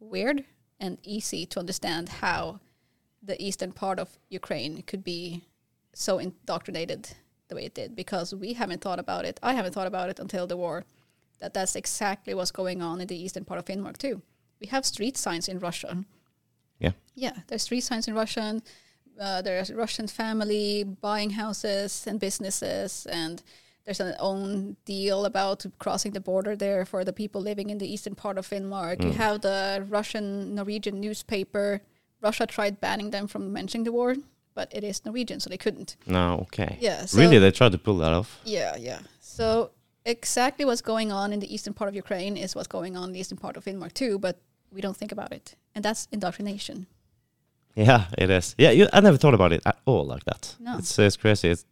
weird and easy to understand how the eastern part of Ukraine could be so indoctrinated the way it did because we haven't thought about it. I haven't thought about it until the war. That that's exactly what's going on in the eastern part of Finnmark too. We have street signs in Russian. Yeah. Yeah, there's street signs in Russian. Uh, there's Russian family buying houses and businesses, and there's an own deal about crossing the border there for the people living in the eastern part of Finnmark. You Mm. have the Russian Norwegian newspaper. Russia tried banning them from mentioning the war, but it is Norwegian, so they couldn't. No, okay. Yeah. So, really, they tried to pull that off. Yeah, yeah. So exactly what's going on in the eastern part of Ukraine is what's going on in the eastern part of Finnmark too, but we don't think about it, and that's indoctrination. Yeah, it is. Yeah, you, I never thought about it at all like that. No. It's it's crazy. It's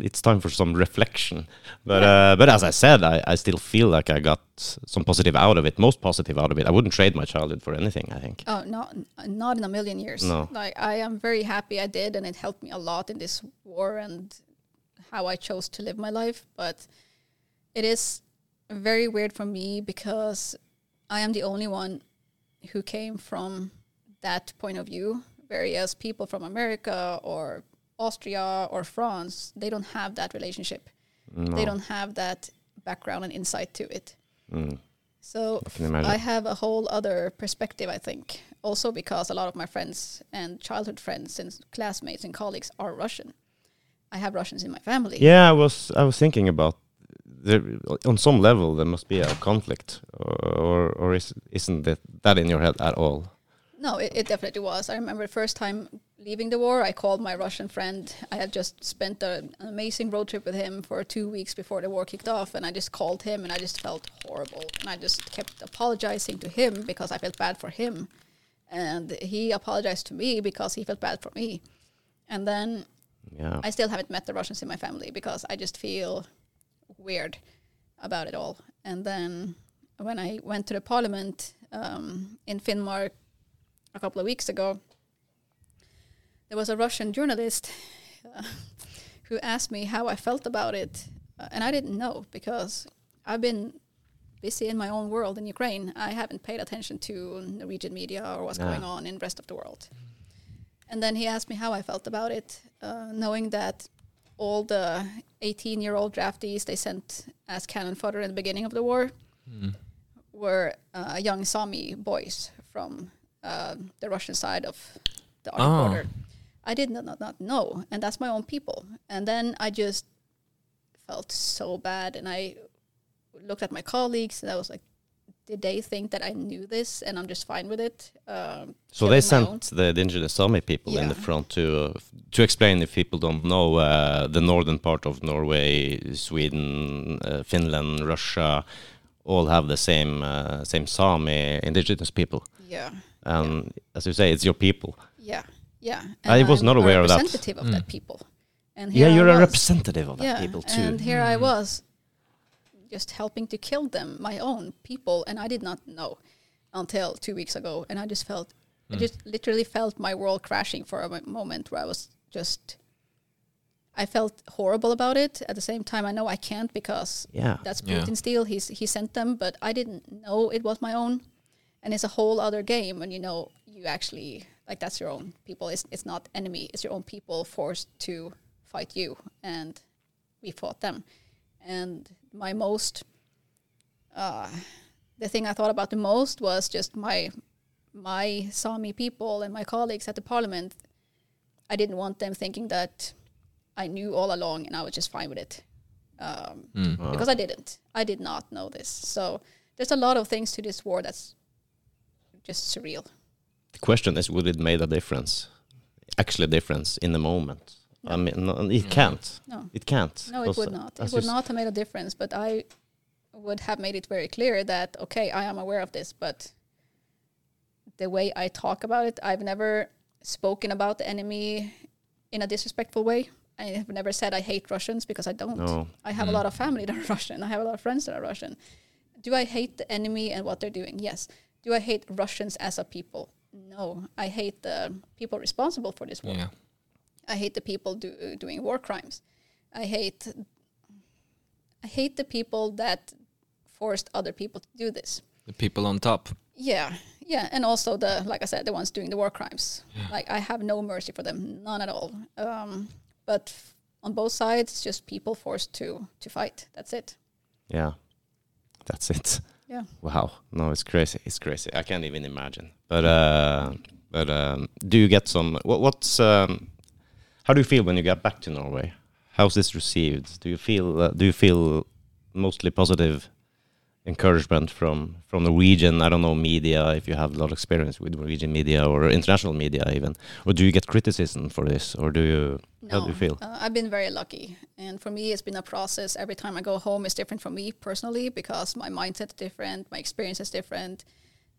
it's time for some reflection. But uh, but as I said, I, I still feel like I got some positive out of it. Most positive out of it. I wouldn't trade my childhood for anything. I think. Oh, not not in a million years. No. Like I am very happy I did, and it helped me a lot in this war and how I chose to live my life. But it is very weird for me because I am the only one who came from that point of view, whereas people from America or Austria or France, they don't have that relationship. No. They don't have that background and insight to it. Mm, So I. I have a whole other perspective, I think. Also because a lot of my friends and childhood friends and classmates and colleagues are Russian. I have Russians in my family. yeah, I was I was thinking about. There, on some level, there must be a conflict, or or is isn't that that in your head at all? No, it, it definitely was. I remember the first time leaving the war, I called my Russian friend. I had just spent a, an amazing road trip with him for two weeks before the war kicked off, and I just called him, and I just felt horrible, and I just kept apologizing to him because I felt bad for him, and he apologized to me because he felt bad for me, and then Yeah. I still haven't met the Russians in my family because I just feel weird about it all. And then when I went to the parliament um, in Finnmark a couple of weeks ago, there was a Russian journalist *laughs* uh, who asked me how I felt about it. Uh, and I didn't know because I've been busy in my own world in Ukraine. I haven't paid attention to Norwegian media or what's Yeah. going on in the rest of the world. And then he asked me how I felt about it, uh, knowing that all the 18 year old draftees they sent as cannon fodder in the beginning of the war were uh, young Sami boys from uh, the Russian side of the Arctic Oh. border. I did not, not, not know, and that's my own people. And then I just felt so bad, and I looked at my colleagues, and I was like, did they think that I knew this, and I'm just fine with it? Um, So they sent the, the indigenous Sami people in the front to uh, to explain if people don't know uh, the northern part of Norway, Sweden, uh, Finland, Russia, all have the same uh, same Sami indigenous people. Yeah. And as you say, it's your people. Yeah, yeah. I was I'm not a aware of that. representative of that hmm. people. And Yeah, here I you're a was- representative of that yeah, people too. And here I hmm. was, just helping to kill them, my own people, and I did not know until two weeks ago. And I just felt, I hmm. just literally felt my world crashing for a moment where I was just. I felt horrible about it. At the same time, I know I can't because yeah, that's Yeah. Putin's deal. He's he sent them, but I didn't know it was my own, and it's a whole other game. when you know, you actually like that's your own people. It's it's not enemy. It's your own people forced to fight you, and we fought them. And my most, uh, the thing I thought about the most was just my my Sami people and my colleagues at the parliament. I didn't want them thinking that I knew all along and I was just fine with it. Um, Mm. because I didn't. I did not know this. So there's a lot of things to this war that's just surreal. the question is, would it made a difference? Actually, a difference in the moment. I mean, no, it mm. can't. No, It can't. no, it would not. It would not have made a difference. But I would have made it very clear that okay, I am aware of this, but the way I talk about it, I've never spoken about the enemy in a disrespectful way. I have never said I hate Russians because I don't. No. I have a mm. lot of family that are *laughs* Russian. I have a lot of friends that are Russian. Do I hate the enemy and what they're doing? Yes. Do I hate Russians as a people? No. I hate the people responsible for this war. Yeah. I hate the people do, doing war crimes. I hate I hate the people that forced other people to do this. The people on top. Yeah, yeah, and also the like I said, the ones doing the war crimes. Like I have no mercy for them, none at all. Um, but f- on both sides, it's just people forced to to fight. That's it. Yeah, that's it. Yeah. Wow, no, it's crazy. It's crazy. I can't even imagine. But uh, but um, do you get some? What, what's um, how do you feel when you get back to Norway? how's this received? Do you feel uh, do you feel mostly positive encouragement from from Norwegian? I don't know media if you have a lot of experience with Norwegian media or international media even, or do you get criticism for this, or do you? How do you feel? Uh, I've been very lucky, and for me, it's been a process. Every time I go home, is different for me personally because my mindset's different, my experience is different.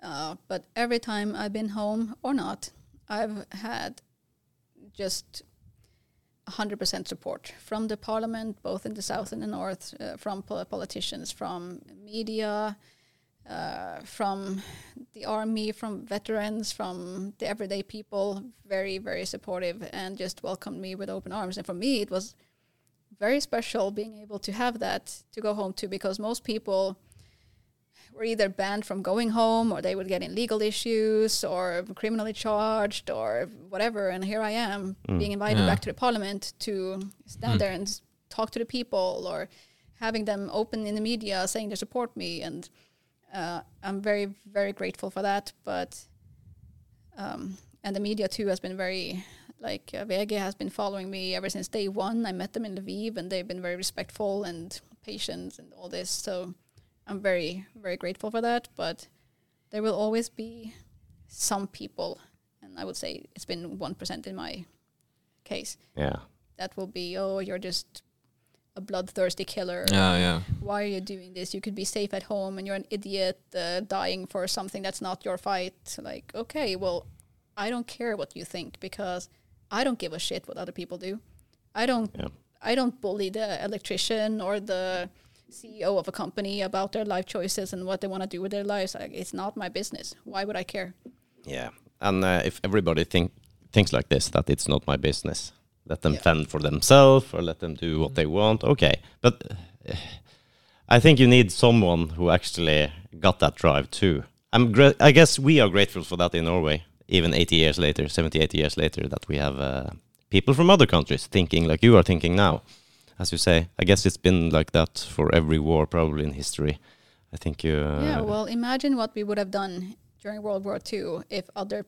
Uh, but every time I've been home or not, I've had just 100% support from the parliament, both in the south and the north, uh, from pol- politicians, from media, uh, from the army, from veterans, from the everyday people. Very, very supportive and just welcomed me with open arms. And for me, it was very special being able to have that to go home to because most people were either banned from going home or they would get in legal issues or criminally charged or whatever. And here I am Mm. being invited Yeah. back to the parliament to stand Mm. there and talk to the people or having them open in the media saying they support me. And uh, I'm very, very grateful for that. But, um, and the media too has been very, like, uh, VG has been following me ever since day one. I met them in Lviv and they've been very respectful and patient and all this. So, I'm very, very grateful for that. But there will always be some people, and I would say it's been 1% in my case, Yeah, that will be, oh, you're just a bloodthirsty killer. Yeah, yeah. Why are you doing this? You could be safe at home and you're an idiot uh, dying for something that's not your fight. Like, okay, well, I don't care what you think because I don't give a shit what other people do. I don't yeah, I don't bully the electrician or the CEO of a company about their life choices and what they want to do with their lives. Like, it's not my business. Why would I care? yeah. And uh, if everybody think thinks like this, that it's not my business, let them Yeah. fend for themselves or let them do what they want. Okay, but uh, I think you need someone who actually got that drive too. I'm I guess we are grateful for that in Norway, even 80 years later, 70, 80 years later, that we have uh, people from other countries thinking like you are thinking now. As you say, I guess it's been like that for every war probably in history. I think you. Uh, yeah, well, imagine what we would have done during World War II if other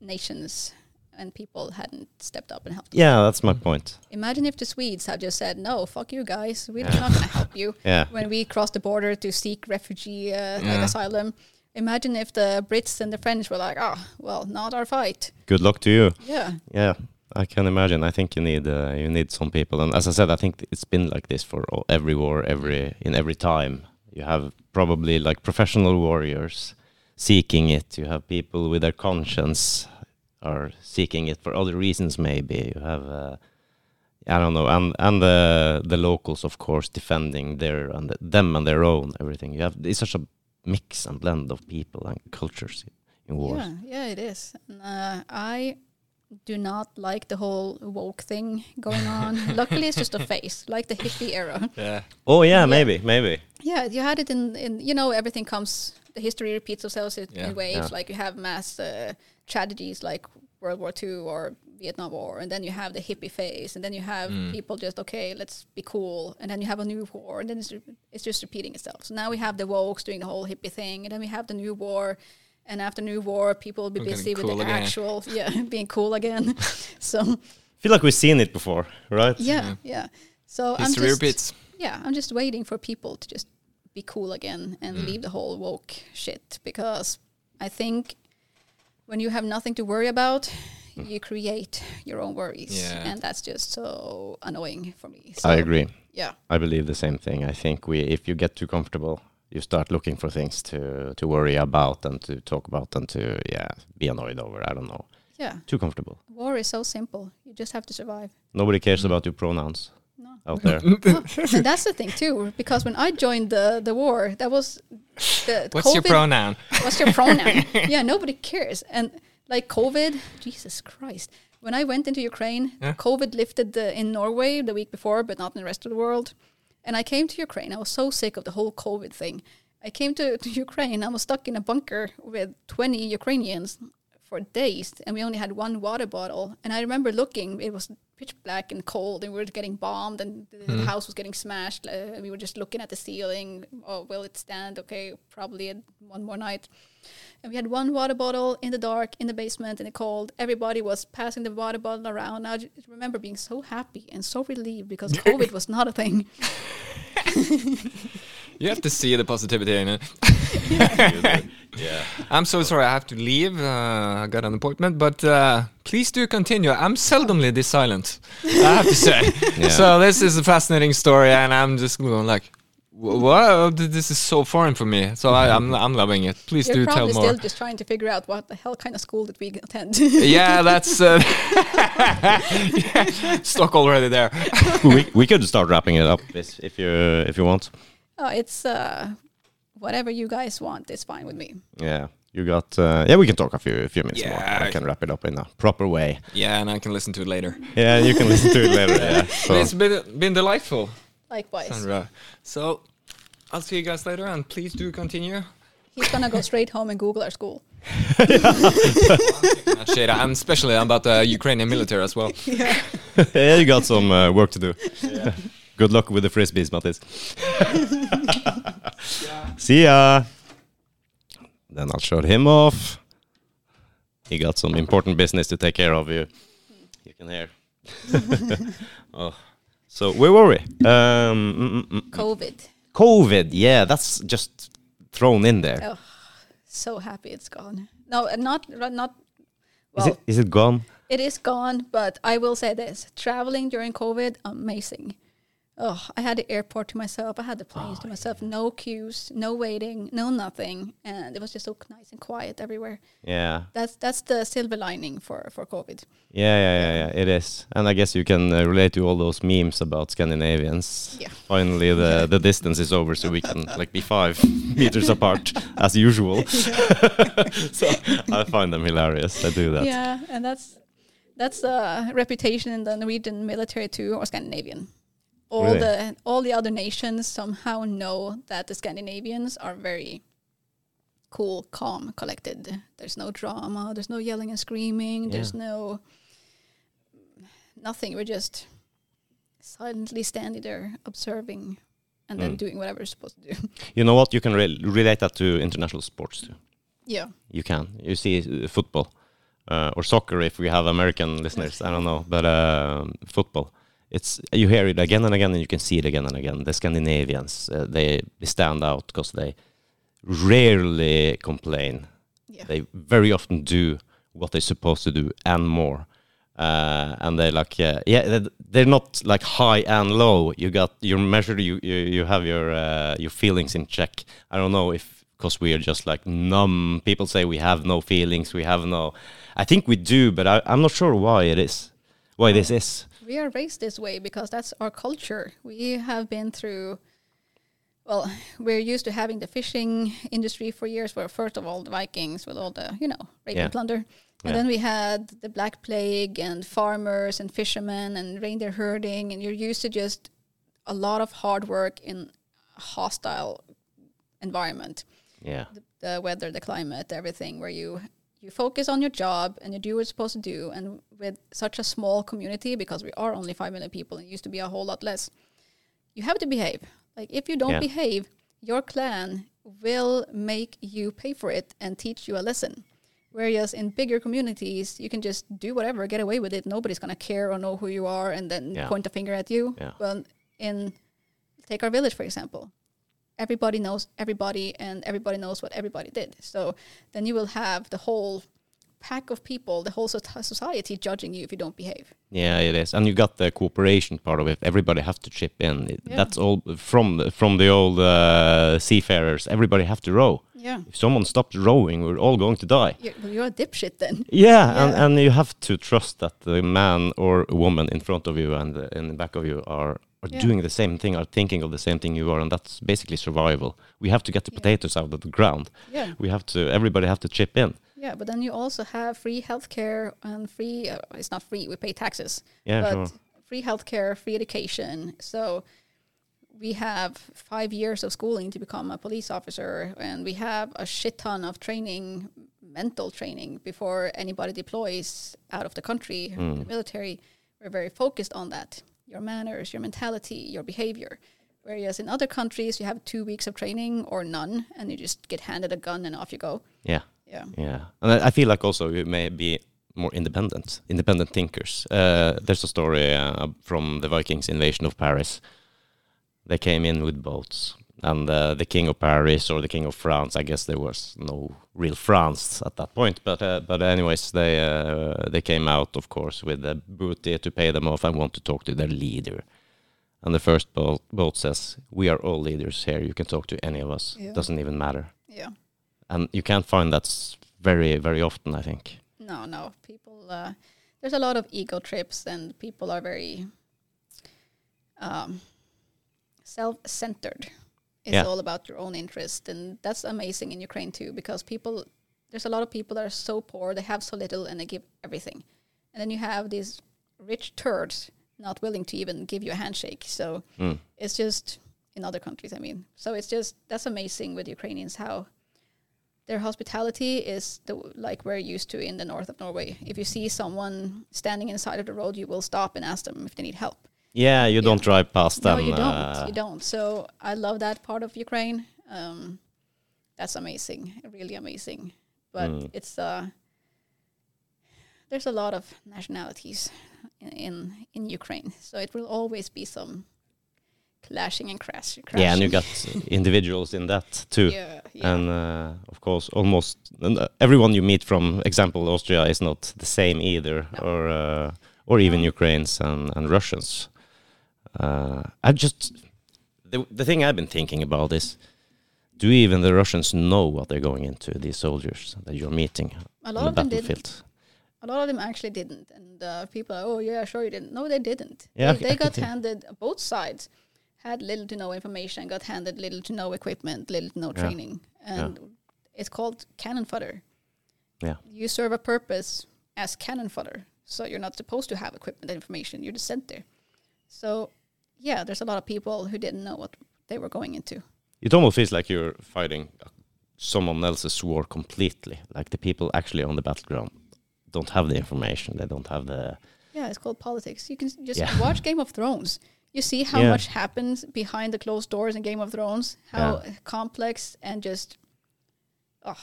nations and people hadn't stepped up and helped. yeah, that's my point. Imagine if the Swedes had just said, "No, fuck you guys. We're Yeah. not going to help you." *laughs* Yeah, when we crossed the border to seek refugee uh, like asylum. Imagine if the Brits and the French were like, "Ah, well, not our fight." good luck to you. Yeah, Yeah, I can imagine. I think you need uh, you need some people, and as I said, I think it's been like this for all, every war, every in every time. You have probably like professional warriors seeking it. You have people with their conscience are seeking it for other reasons. Maybe you have. Uh, I don't know, and and the the locals, of course, defending their and them and their own everything. You have it's such a mix and blend of people and cultures in wars. yeah, yeah, it is. Uh, I do not like the whole woke thing going on. *laughs* Luckily, it's just a phase, like the hippie era. Yeah. Oh yeah, Yeah. maybe, maybe. Yeah, you had it in, in you know, everything comes, the history repeats itself in Yeah. waves. Yeah. Like you have mass uh, tragedies like World War II or Vietnam War, and then you have the hippie phase, and then you have Mm. people just, okay, let's be cool, and then you have a new war, and then it's, it's just repeating itself. So now we have the wokes doing the whole hippie thing, and then we have the new war. And after new war, people will be We're busy getting with the again. actual, *laughs* yeah, *laughs* being cool again. *laughs* so I feel like we've seen it before, right? yeah, Yeah. yeah. So I'm just, yeah, I'm just waiting for people to just be cool again and Mm. leave the whole woke shit because I think when you have nothing to worry about, you create your own worries, Yeah. and that's just so annoying for me. So, I agree. Yeah, I believe the same thing. I think we, if you get too comfortable, you start looking for things to to worry about and to talk about and to yeah be annoyed over. I don't know. yeah. Too comfortable. War is so simple. You just have to survive. Nobody cares about your pronouns No. out there. *laughs* and that's the thing too, because when I joined the the war, that was the *laughs* *laughs* What's your pronoun? What's your pronoun? yeah, nobody cares. And like COVID, Jesus Christ. When I went into Ukraine, Yeah. COVID lifted the, in Norway the week before, but not in the rest of the world. And I came to Ukraine. I was so sick of the whole COVID thing. I came to, to Ukraine. I was stuck in a bunker with 20 Ukrainians for days, and we only had one water bottle. And I remember looking; it was pitch black and cold, and we were getting bombed, and the, the house was getting smashed. Uh, we were just looking at the ceiling. Oh, will it stand? Okay, probably one more night. And we had one water bottle in the dark in the basement in the cold. Everybody was passing the water bottle around. I remember being so happy and so relieved because *laughs* COVID was not a thing. *laughs* You have to see the positivity in it. *laughs* yeah. I'm so sorry I have to leave. Uh, I got an appointment, but uh, please do continue. I'm seldomly this silent, I have to say. *laughs* Yeah. So this is a fascinating story, and I'm just going like, "Wh- "What? This is so foreign for me." So I, I'm I'm loving it. Please You're do tell probably more. still just trying to figure out what the hell kind of school did we attend. *laughs* yeah, that's uh, yeah, stuck already there. we we could start wrapping it up if, if you if you want. Oh, it's uh, whatever you guys want is fine with me. Yeah. You got uh, yeah. We can talk a few a few minutes more. I can wrap it up in a proper way. Yeah, and I can listen to it later. Yeah, you can listen to it later. Yeah. *laughs* So, it's been been delightful, Likewise, Sandra. So I'll see you guys later, and please do continue. he's gonna go straight home and Google our school. *laughs* Not shade, and especially about the Ukrainian military as well. *laughs* yeah, yeah you got some uh, work to do. Good luck with the frisbees, Mattis. *laughs* See ya. Then I'll shut him off. He got some important business to take care of. You, you can hear. *laughs* oh, so where were we? Um, mm, mm, mm. COVID. COVID. Yeah, that's just thrown in there. Oh, so happy it's gone. No, not not. Is it is it gone? it is gone, but I will say this: traveling during COVID, amazing. Oh, I had the airport to myself. I had the planes to myself. No queues, no waiting, no nothing, and it was just so nice and quiet everywhere. Yeah. That's that's the silver lining for for COVID. Yeah, yeah, yeah, yeah, it is. And I guess you can uh, relate to all those memes about Scandinavians. Yeah. Finally, the, the distance is over, so we can *laughs* like be five meters apart *laughs* as usual. *laughs* so I find them hilarious. I do that. Yeah, and that's that's a reputation in the Norwegian military too, or Scandinavian. All Really? the all the other nations somehow know that the Scandinavians are very cool, calm, collected. There's no drama. There's no yelling and screaming. There's no nothing. We're just silently standing there observing and then Mm. doing whatever we're supposed to do. *laughs* You know what? You can re- relate that to international sports too. yeah. You can. You see uh, football uh, or soccer if we have American listeners. I don't know, but um football. It's you hear it again and again, and you can see it again and again. The Scandinavians uh, they they stand out because they rarely complain. Yeah. They very often do what they're supposed to do and more. Uh, and they're like, yeah, yeah, they're- not like high and low. You got your measure. You you, you have your uh, your feelings in check. I don't know if because we are just like numb. People say we have no feelings. We have no. I think we do, but I, I'm not sure why it is. Why this is. We are raised this way because that's our culture. We have been through, well, we're used to having the fishing industry for years. Where first of all, the Vikings with all the you know rape Yeah. and plunder, and Yeah. then we had the Black Plague and farmers and fishermen and reindeer herding, and you're used to just a lot of hard work in hostile environment Yeah. the weather, the climate, everything, where you you focus on your job and you do what you're supposed to do. And with such a small community, because we are only five million people, and used to be a whole lot less, you have to behave. Like if you don't Yeah. behave, your clan will make you pay for it and teach you a lesson. Whereas in bigger communities, you can just do whatever, get away with it. Nobody's gonna care or know who you are, and then Yeah. point a finger at you. Yeah. Well, in take our village for example, everybody knows everybody and everybody knows what everybody did. So then you will have the whole pack of people, the whole soci- society judging you if you don't behave. Yeah, it is, and you got the cooperation part of it. Everybody have to chip in. Yeah. That's all from the, from the old uh, seafarers. Everybody have to row. Yeah. If someone stops rowing, we're all going to die. You're, well, you're a dipshit then. Yeah, And, Yeah. and you have to trust that the man or woman in front of you and uh, in the back of you are, are Yeah. doing the same thing, are thinking of the same thing you are, and that's basically survival. We have to get the Yeah. potatoes out of the ground. Yeah. We have to. Everybody have to chip in. Yeah, but then you also have free healthcare and free, uh, it's not free, we pay taxes. Yeah, but sure. free healthcare, free education. So we have five years of schooling to become a police officer, and we have a shit ton of training mental training before anybody deploys out of the country, Mm. the military. We're very focused on that your manners, your mentality, your behavior. Whereas in other countries, you have two weeks of training or none, and you just get handed a gun and off you go. Yeah. Yeah. Yeah, and I, feel like also you may be more independent, independent thinkers. Uh, there's a story uh, from the Vikings' invasion of Paris. They came in with boats, and uh, the king of Paris or the king of France. I guess there was no real France at that point, but uh, but anyways, they uh, they came out, of course, with the booty to pay them off and want to talk to their leader. And the first boat, boat says, "We are all leaders here. You can talk to any of us. Yeah. Doesn't even matter." Yeah. and you can't find that very very often i think No, no. People, uh, there's a lot of ego trips, and people are very um, self-centered. It's Yeah. all about your own interest, and that's amazing in Ukraine too, because people, there's a lot of people that are so poor, they have so little, and they give everything, and then you have these rich turds not willing to even give you a handshake. So Mm. it's just in other countries. I mean, so it's just that's amazing with Ukrainians how their hospitality is the like we're used to in the north of Norway. If you see someone standing inside of the road, you will stop and ask them if they need help. Yeah you don't drive past them. no, you don't. uh, you don't. So I love that part of Ukraine. Um, that's amazing, really amazing. But Mm. it's uh, there's a lot of nationalities in, in in Ukraine, so it will always be some clashing and crash. Crashing. yeah and you got *laughs* individuals in that too yeah, yeah. and uh, of course almost uh, everyone you meet from example austria is not the same either No. or uh, or even No. ukrainians and, and russians uh, i just the, the thing i've been thinking about is do even the russians know what they're going into these soldiers that you're meeting a on lot the of them didn't. A lot of them actually didn't, and uh, people are, oh yeah, sure you didn't. No, they didn't. Yeah, they, they got handed both sides had little to no information, got handed little to no equipment, little to no Yeah. training, and it's called cannon fodder. Yeah. you serve a purpose as cannon fodder, so you're not supposed to have equipment and information. You're just sent there. So yeah, there's a lot of people who didn't know what they were going into. it almost feels like you're fighting uh, someone else's war completely like the people actually on the battleground don't have the information they don't have the Yeah, it's called politics. You can just Yeah. watch Game of Thrones. You see how Yeah. much happens behind the closed doors in Game of Thrones, how complex and just oh,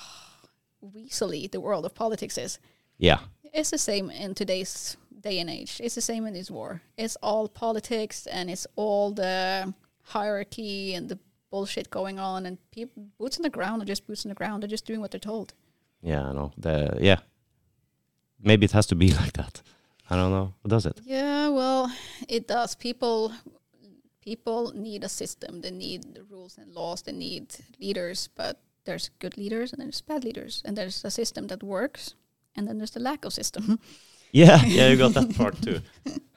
weaselly the world of politics is. yeah It's the same in today's day and age. It's the same in this war. It's all politics and it's all the hierarchy and the bullshit going on and people boots on the ground are just boots on the ground. They're just doing what they're told. Yeah, I know. The yeah. Maybe it has to be *laughs* like that. I don't know. Does it? Yeah, well, it does. People people need a system. They need the rules and laws. They need leaders, but there's good leaders and there's bad leaders. And there's a system that works and then there's the lack of system. *laughs* Yeah, *laughs* yeah, you got that part too.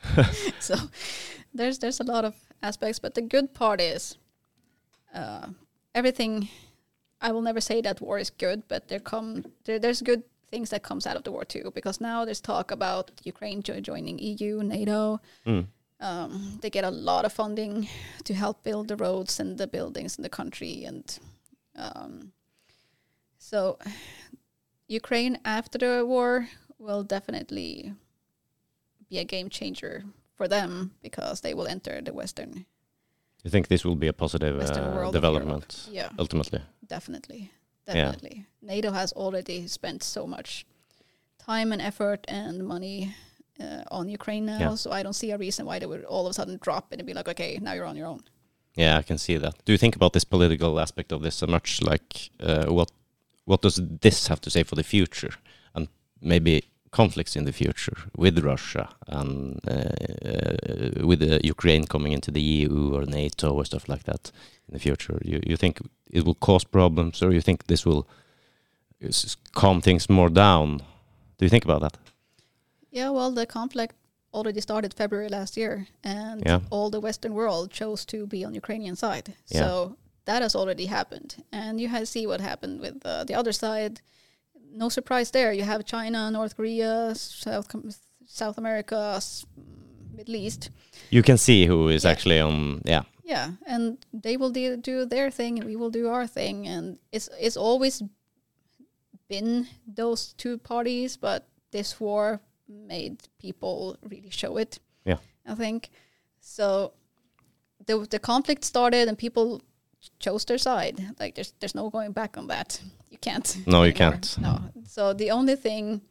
*laughs* so there's there's a lot of aspects, but the good part is uh, everything. I will never say that war is good, but there come there, there's good things that comes out of the war too, because now there's talk about Ukraine jo- joining EU, NATO. Mm. Um, they get a lot of funding to help build the roads and the buildings in the country, and um, so Ukraine after the war will definitely be a game changer for them because they will enter the Western You think this will be a positive uh, development yeah ultimately? definitely Yeah. definitely NATO has already spent so much time and effort and money uh, on Ukraine now Yeah. so I don't see a reason why they would all of a sudden drop and be like okay now you're on your own Yeah, I can see that. Do you think about this political aspect of this so much? Like, uh, what what does this have to say for the future, maybe conflicts in the future with Russia and uh, uh, with uh, Ukraine coming into the EU or NATO or stuff like that in the future? You you think it will cause problems, or you think this will calm things more down? Do you think about that? Yeah, well, the conflict already started February last year, and Yeah. all the Western world chose to be on Ukrainian side. Yeah. So that has already happened, and you have see what happened with uh, the other side. No surprise there. You have China, North Korea, South Com- South America, Middle East. You can see who is Yeah. actually on. Yeah, Yeah, and they will do, do their thing, and we will do our thing, and it's it's always been those two parties, but this war made people really show it. Yeah. I think so. The the conflict started, and people chose their side. Like there's there's no going back on that. You can't. No, you can't. No. So the only thing.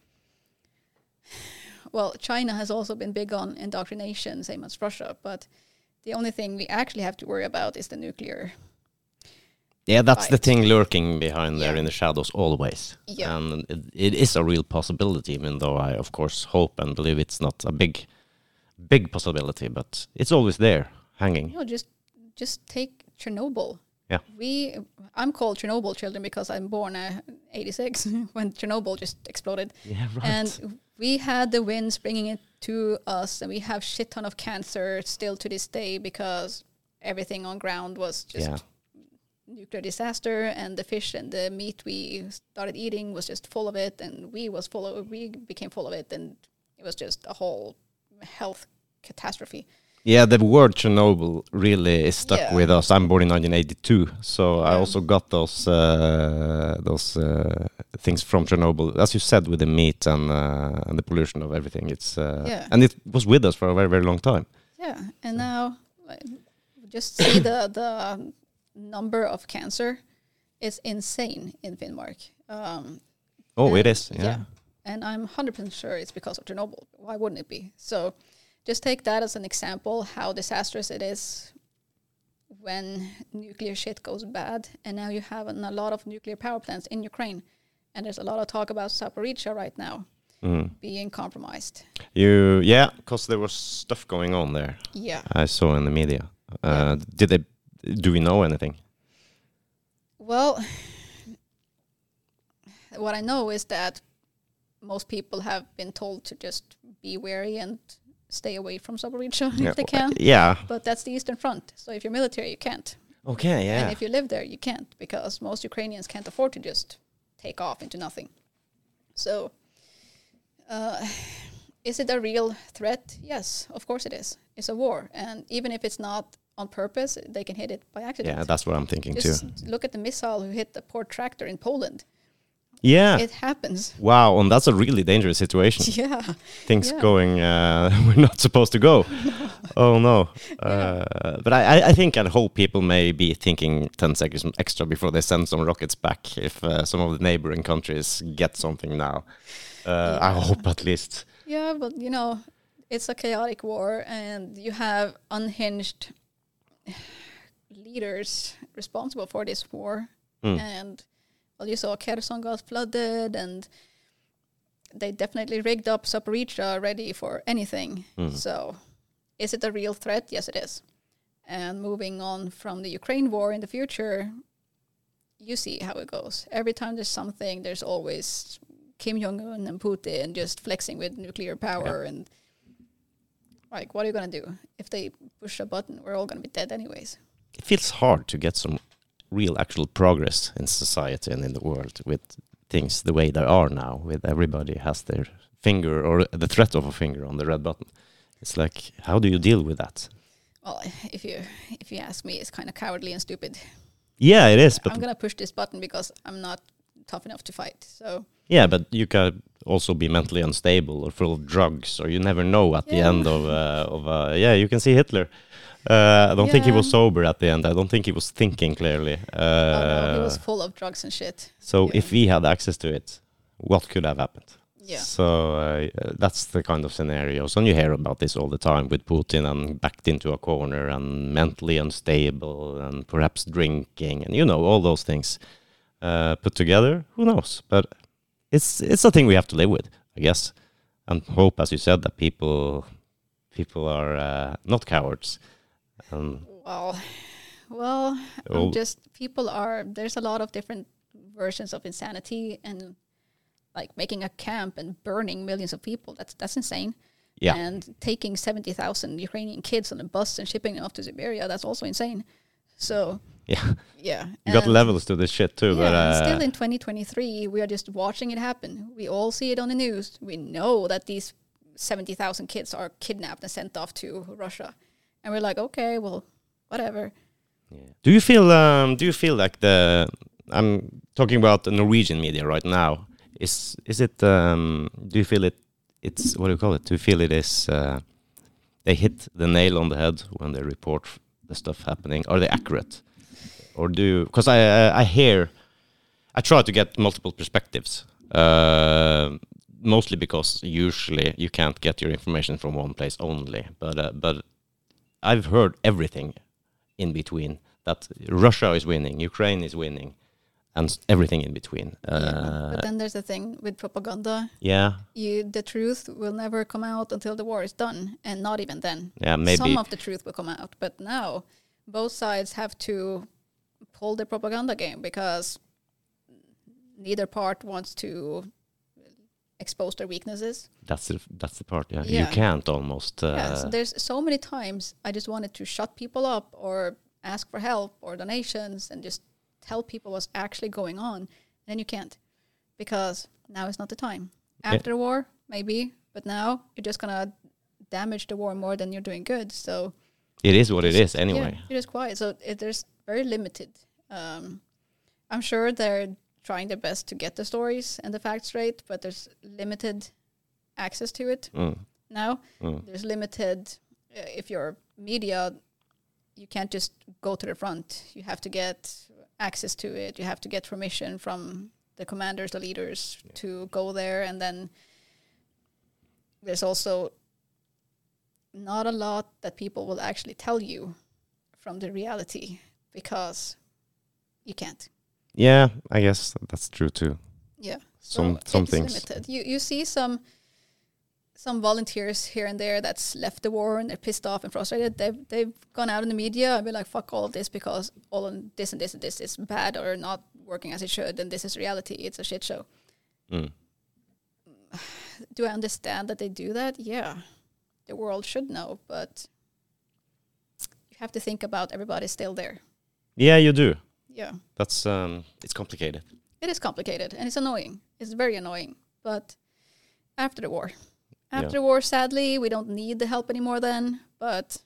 Well, China has also been big on indoctrination, same as Russia. But the only thing we actually have to worry about is the nuclear. Yeah, that's the thing lurking behind there Yeah. in the shadows always. Yeah. And it, it is a real possibility, even though I, of course, hope and believe it's not a big, big possibility, but it's always there, hanging. You know, just just take Chernobyl. Yeah. We, I'm called Chernobyl children because I'm born uh, 86 *laughs* when Chernobyl just exploded. Yeah, right. And we had the winds bringing it to us, and we have shit ton of cancer still to this day because everything on ground was just yeah. nuclear disaster, and the fish and the meat we started eating was just full of it, and we was full of we became full of it, and it was just a whole health catastrophe. Yeah, the word Chernobyl really is stuck Yeah. with us. I'm born in 1982, so I also got those uh, those uh, things from Chernobyl, as you said, with the meat and uh, and the pollution of everything. It's uh, Yeah. and it was with us for a very very long time. Yeah, and now just see the the number of cancer is insane in Finnmark. Um, Oh, it is. and- Yeah. and I'm hundred percent sure it's because of Chernobyl. Why wouldn't it be? So, just take that as an example how disastrous it is when nuclear shit goes bad. And now you have an, a lot of nuclear power plants in Ukraine, and there's a lot of talk about Zaporizhzhia right now Mm. being compromised. You yeah, because there was stuff going on there. Yeah. I saw in the media. Uh, Did they? Do we know anything? Well, what I know is that most people have been told to just be wary and stay away from Zaporizhzhia Yeah, if they can. Yeah. But that's the Eastern Front. So if you're military, you can't. Okay. Yeah. And if you live there, you can't because most Ukrainians can't afford to just take off into nothing. So, uh, is it a real threat? Yes, of course it is. It's a war, and even if it's not on purpose, they can hit it by accident. yeah, that's what I'm thinking Just too. look at the missile who hit the poor tractor in Poland. Yeah. It happens. wow, and that's a really dangerous situation. *laughs* Yeah. things Yeah. going uh, *laughs* we're not supposed to go. *laughs* Oh no! Uh, but I, I- think and hope people may be thinking ten seconds extra before they send some rockets back. If uh, some of the neighboring countries get something now, uh, I hope at least. Yeah, but you know, it's a chaotic war, and you have unhinged *sighs* leaders responsible for this war. Mm. And well, you saw Kherson got flooded, and they definitely rigged up Zaporizhzhia ready for anything. Mm. So, is it a real threat? Yes, it is. And moving on from the Ukraine war in the future, you see how it goes. Every time there's something, there's always Kim Jong Un and Putin just flexing with nuclear power and like, what are you gonna do if they push a button? We're all gonna be dead anyways. It feels hard to get some real actual progress in society and in the world with things the way they are now. With everybody has their finger or the threat of a finger on the red button. It's like, how do you deal with that? Well, if you if you ask me, it's kind of cowardly and stupid. Yeah, it is, but I'm gonna push this button because I'm not tough enough to fight. So Yeah, but you can also be mentally unstable or full of drugs, or you never know at the end of uh, of uh, yeah. You can see Hitler. Uh, I don't think he was sober at the end. I don't think he was thinking clearly. Uh, oh no, he was full of drugs and shit. so yeah. if we had access to it, what could have happened? Yeah. So uh, that's the kind of scenarios, and you hear about this all the time with Putin and backed into a corner and mentally unstable and perhaps drinking and you know all those things uh, put together. Who knows? But it's it's a thing we have to live with, I guess, and hope, as you said, that people people are uh, not cowards. Um, Well, *sighs* well, Oh. Just people are. There's a lot of different versions of insanity, and like making a camp and burning millions of people. That's that's insane. yeah, And taking seventy thousand Ukrainian kids on a bus and shipping them off to Siberia. That's also insane. So *laughs* yeah. yeah, You got levels to this shit too, yeah, but uh, still in 2023, we are just watching it happen. We all see it on the news. We know that these 70,000 kids are kidnapped and sent off to Russia. And we're like, okay, well, whatever. Yeah. do you feel um, do you feel like the I'm talking about the Norwegian media right now. Is is it? Um, do you feel it? It's what do you call it? Do you feel it is? Uh, they hit the nail on the head when they report the stuff happening. Are they accurate, or do? Because I I I hear, I try to get multiple perspectives. Uh, mostly because usually you can't get your information from one place only. But uh, but I've heard everything in between. That Russia is winning, Ukraine is winning, and everything in between. Yeah, Uh, but then there's the thing with propaganda. yeah, You, the truth will never come out until the war is done, and not even then. yeah, maybe. Some of the truth will come out, but now both sides have to pull the propaganda game because neither part wants to expose their weaknesses. that's the that's the part. Yeah, Yeah. you can't almost. Uh, yeah, so there's so many times I just wanted to shut people up or ask for help or donations and just tell people what's actually going on. And then you can't because now is not the time. Yeah. After the war, maybe, but now you're just gonna damage the war more than you're doing good. So it is what it is anyway. yeah, you're just quiet. So it, there's very limited. Um, I'm sure they're trying their best to get the stories and the facts straight, but there's limited access to it Mm, now. Mm. there's limited uh, if you're media you can't just go to the front. You have to get access to it. You have to get permission from the commanders the leaders to go there. And then there's also not a lot that people will actually tell you from the reality because you can't Yeah, I guess that's true too. yeah Some So some things. limited. You you see some some volunteers here and there that's left the war and they're pissed off and frustrated. They've they've gone out in the media and be like, "Fuck all of this because all of this and this and this is bad or not working as it should, and this is reality. It's a shit show." Mm. *sighs* Do I understand that they do that? Yeah, the world should know, but you have to think about everybody's still there. Yeah, you do. Yeah. That's um, it's complicated. it is complicated and it's annoying. It's very annoying. But after the war, after Yeah. the war, sadly, we don't need the help anymore. Then, but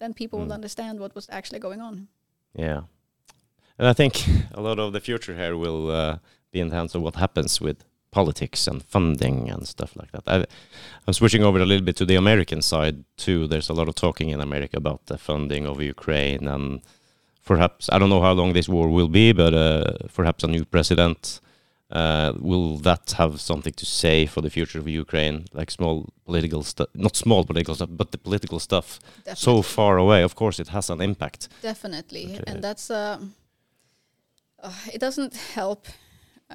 then people will Mm. understand what was actually going on. Yeah. And I think a lot of the future here will uh, be in the hands of what happens with politics and funding and stuff like that. I, I'm switching over a little bit to the American side too. There's a lot of talking in America about the funding of Ukraine and perhaps, I don't know how long this war will be, but uh, perhaps a new president. Uh, will that have something to say for the future of Ukraine? Like small political stuff, not small political stuff, but the political stuff Definitely. so far away. Of course, it has an impact. Definitely, and that's um, uh, it doesn't help.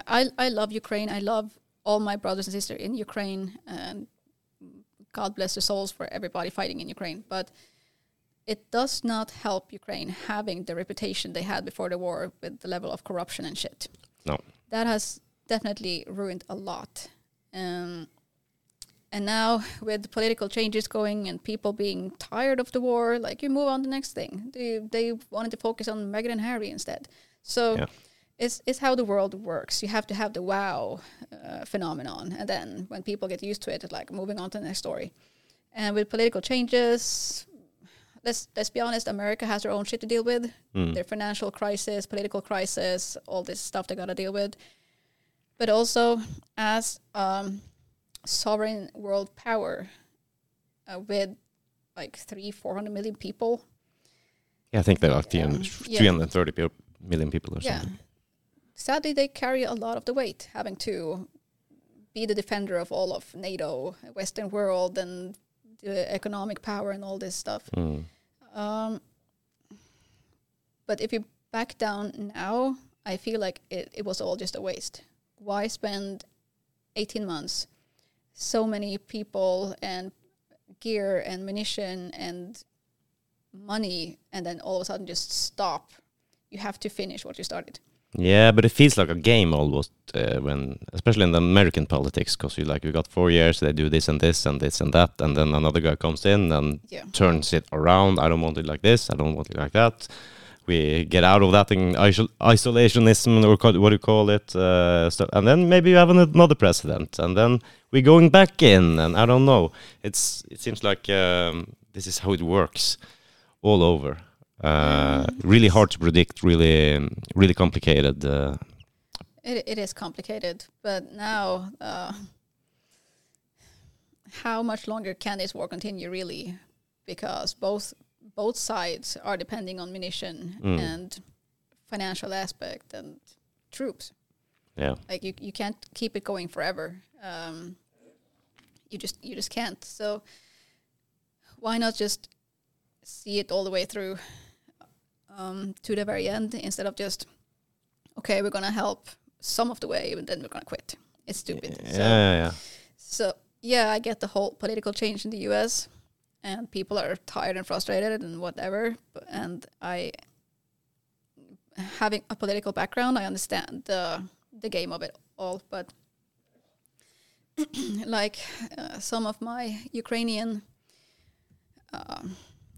I I love Ukraine. I love all my brothers and sisters in Ukraine, and God bless the souls for everybody fighting in Ukraine. But it does not help Ukraine having the reputation they had before the war with the level of corruption and shit. No. that has definitely ruined a lot. Um, and now with political changes going and people being tired of the war, like you move on to the next thing. They they wanted to focus on Meghan and Harry instead. So Yeah. it's it's how the world works. You have to have the wow uh, phenomenon, and then when people get used to it, it's like moving on to the next story. And with political changes, let's let's be honest, America has their own shit to deal with Mm. their financial crisis, political crisis, all this stuff they got to deal with. But also, as um, sovereign world power uh, with like three, four hundred million people, Yeah, I think they're like Um, 300 yeah. million people or yeah. something. Sadly, they carry a lot of the weight, having to be the defender of all of NATO, Western world, and the economic power and all this stuff. Mm. Um, but if you back down now, I feel like it, it was all just a waste. Why spend 18 months, so many people and gear and munition and money, and then all of a sudden just stop? You have to finish what you started. Yeah, but it feels like a game almost uh, when, especially in the American politics, because you like you got four years, they do this and this and this and that, and then another guy comes in and Yeah. turns it around. I don't want it like this. I don't want it like that. We get out of that thing, isol- isolationism or what do you call it? Uh, so, and then maybe you have another president, and then we're going back in, and I don't know. It's it seems like um, this is how it works all over. Uh, really hard to predict. Really, really complicated. Uh, It, it is complicated, but now, uh, how much longer can this war continue, really? Because both both sides are depending on munition Mm. and financial aspect and troops. yeah. Like you, you can't keep it going forever. Um, you just you just can't. So why not just see it all the way through um, to the very end instead of just okay, we're gonna help some of the way and then we're gonna quit. It's stupid. Yeah, So, yeah, yeah. so yeah, I get the whole political change in the U.S. and people are tired and frustrated and whatever. And I, having a political background, I understand the the game of it all. But *clears throat* like uh, some of my Ukrainian um,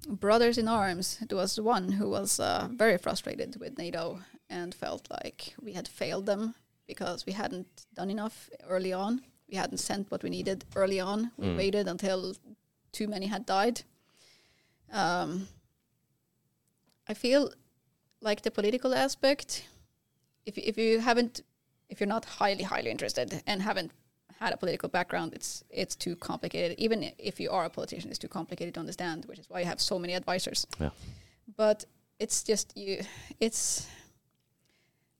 brothers in arms, there was one who was uh, very frustrated with NATO and felt like we had failed them because we hadn't done enough early on. We hadn't sent what we needed early on. We Mm. waited until too many had died. Um, I feel like the political aspect, if if you haven't, if you're not highly highly interested and haven't had a political background, it's it's too complicated. Even if you are a politician, it's too complicated to understand, which is why you have so many advisors. Yeah. But it's just you. It's.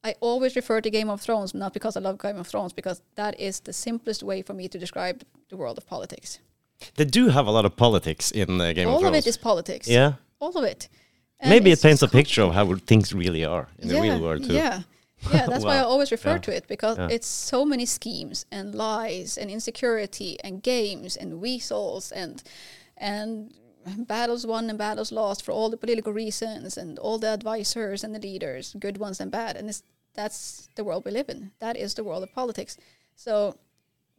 I always refer to Game of Thrones, not because I love Game of Thrones, because that is the simplest way for me to describe the world of politics. They do have a lot of politics in uh, Game All of Thrones. All of it is politics. yeah. All of it. And Maybe it paints a picture of how things really are in the real world too. Yeah. Yeah, *laughs* that's why I always refer Yeah. to it because Yeah. it's so many schemes and lies and insecurity and games and weasels and and battles won and battles lost for all the political reasons and all the advisors and the leaders, good ones and bad. And it's, that's the world we live in. That is the world of politics. So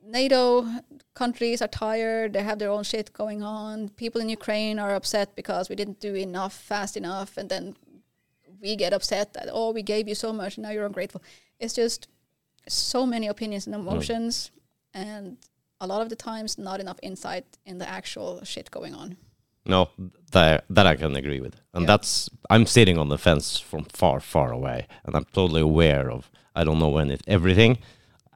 NATO countries are tired. They have their own shit going on. People in Ukraine are upset because we didn't do enough fast enough, and then we get upset that oh, we gave you so much, now you're ungrateful. It's just so many opinions and mm. emotions, and a lot of the times not enough insight in the actual shit going on. No, that that I can agree with, and Yeah. that's I'm sitting on the fence from far, far away, and I'm totally aware of. I don't know any everything.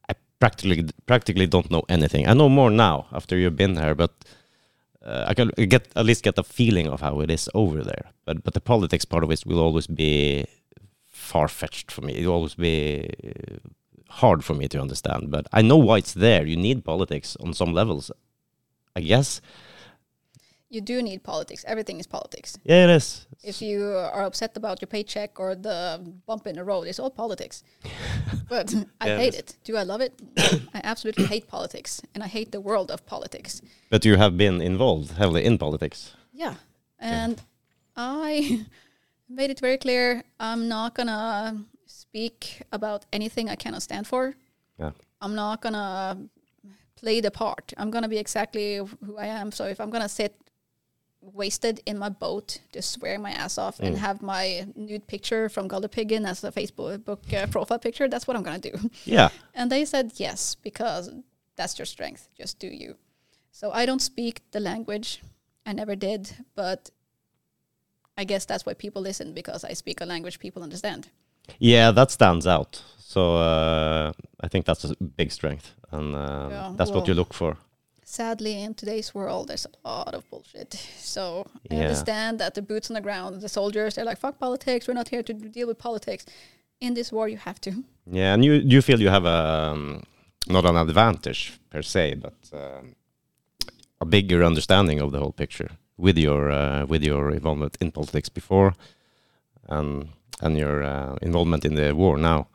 I practically practically don't know anything. I know more now after you've been there, but uh, I can get at least get a feeling of how it is over there. But but the politics part of it will always be far fetched for me. It will always be uh, hard for me to understand. But I know why it's there. You need politics on some levels, I guess. You do need politics. Everything is politics. Yeah, it is. If you are upset about your paycheck or the bump in the road, it's all politics. *laughs* but I Yeah, hate is. it. Do I love it? *coughs* I absolutely hate politics, and I hate the world of politics. But you have been involved heavily in politics. Yeah. And I *laughs* made it very clear I'm not going to speak about anything I cannot stand for. Yeah. I'm not going to play the part. I'm going to be exactly who I am. So if I'm going to sit wasted in my boat, just swearing my ass off and Mm. have my nude picture from Gulderpiggin as a Facebook uh, profile picture, that's what I'm going to do. *laughs* Yeah. And they said yes, because that's your strength. Just do you. So I don't speak the language. I never did, but I guess that's why people listen because I speak a language people understand. Yeah, that stands out. So uh, I think that's a big strength, and um, Yeah, that's what you look for. Sadly, in today's world, there's a lot of bullshit. So I Yeah. understand that the boots on the ground, the soldiers, they're like, fuck politics. We're not here to deal with politics. In this war, you have to. Yeah, and you you feel you have a um, not an advantage per se, but um, a bigger understanding of the whole picture with your uh, with your involvement in politics before, and and your uh, involvement in the war now.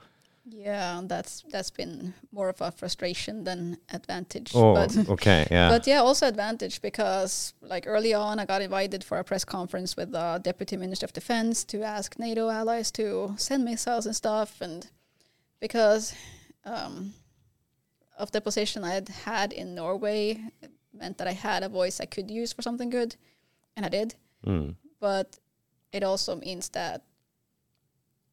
Yeah, that's that's been more of a frustration than advantage. Oh, But *laughs* okay, yeah, But yeah, also advantage because like early on, I got invited for a press conference with the deputy minister of defense to ask NATO allies to send missiles and stuff, and because um, of the position I had had in Norway, it meant that I had a voice I could use for something good, and I did. Mm. But it also means that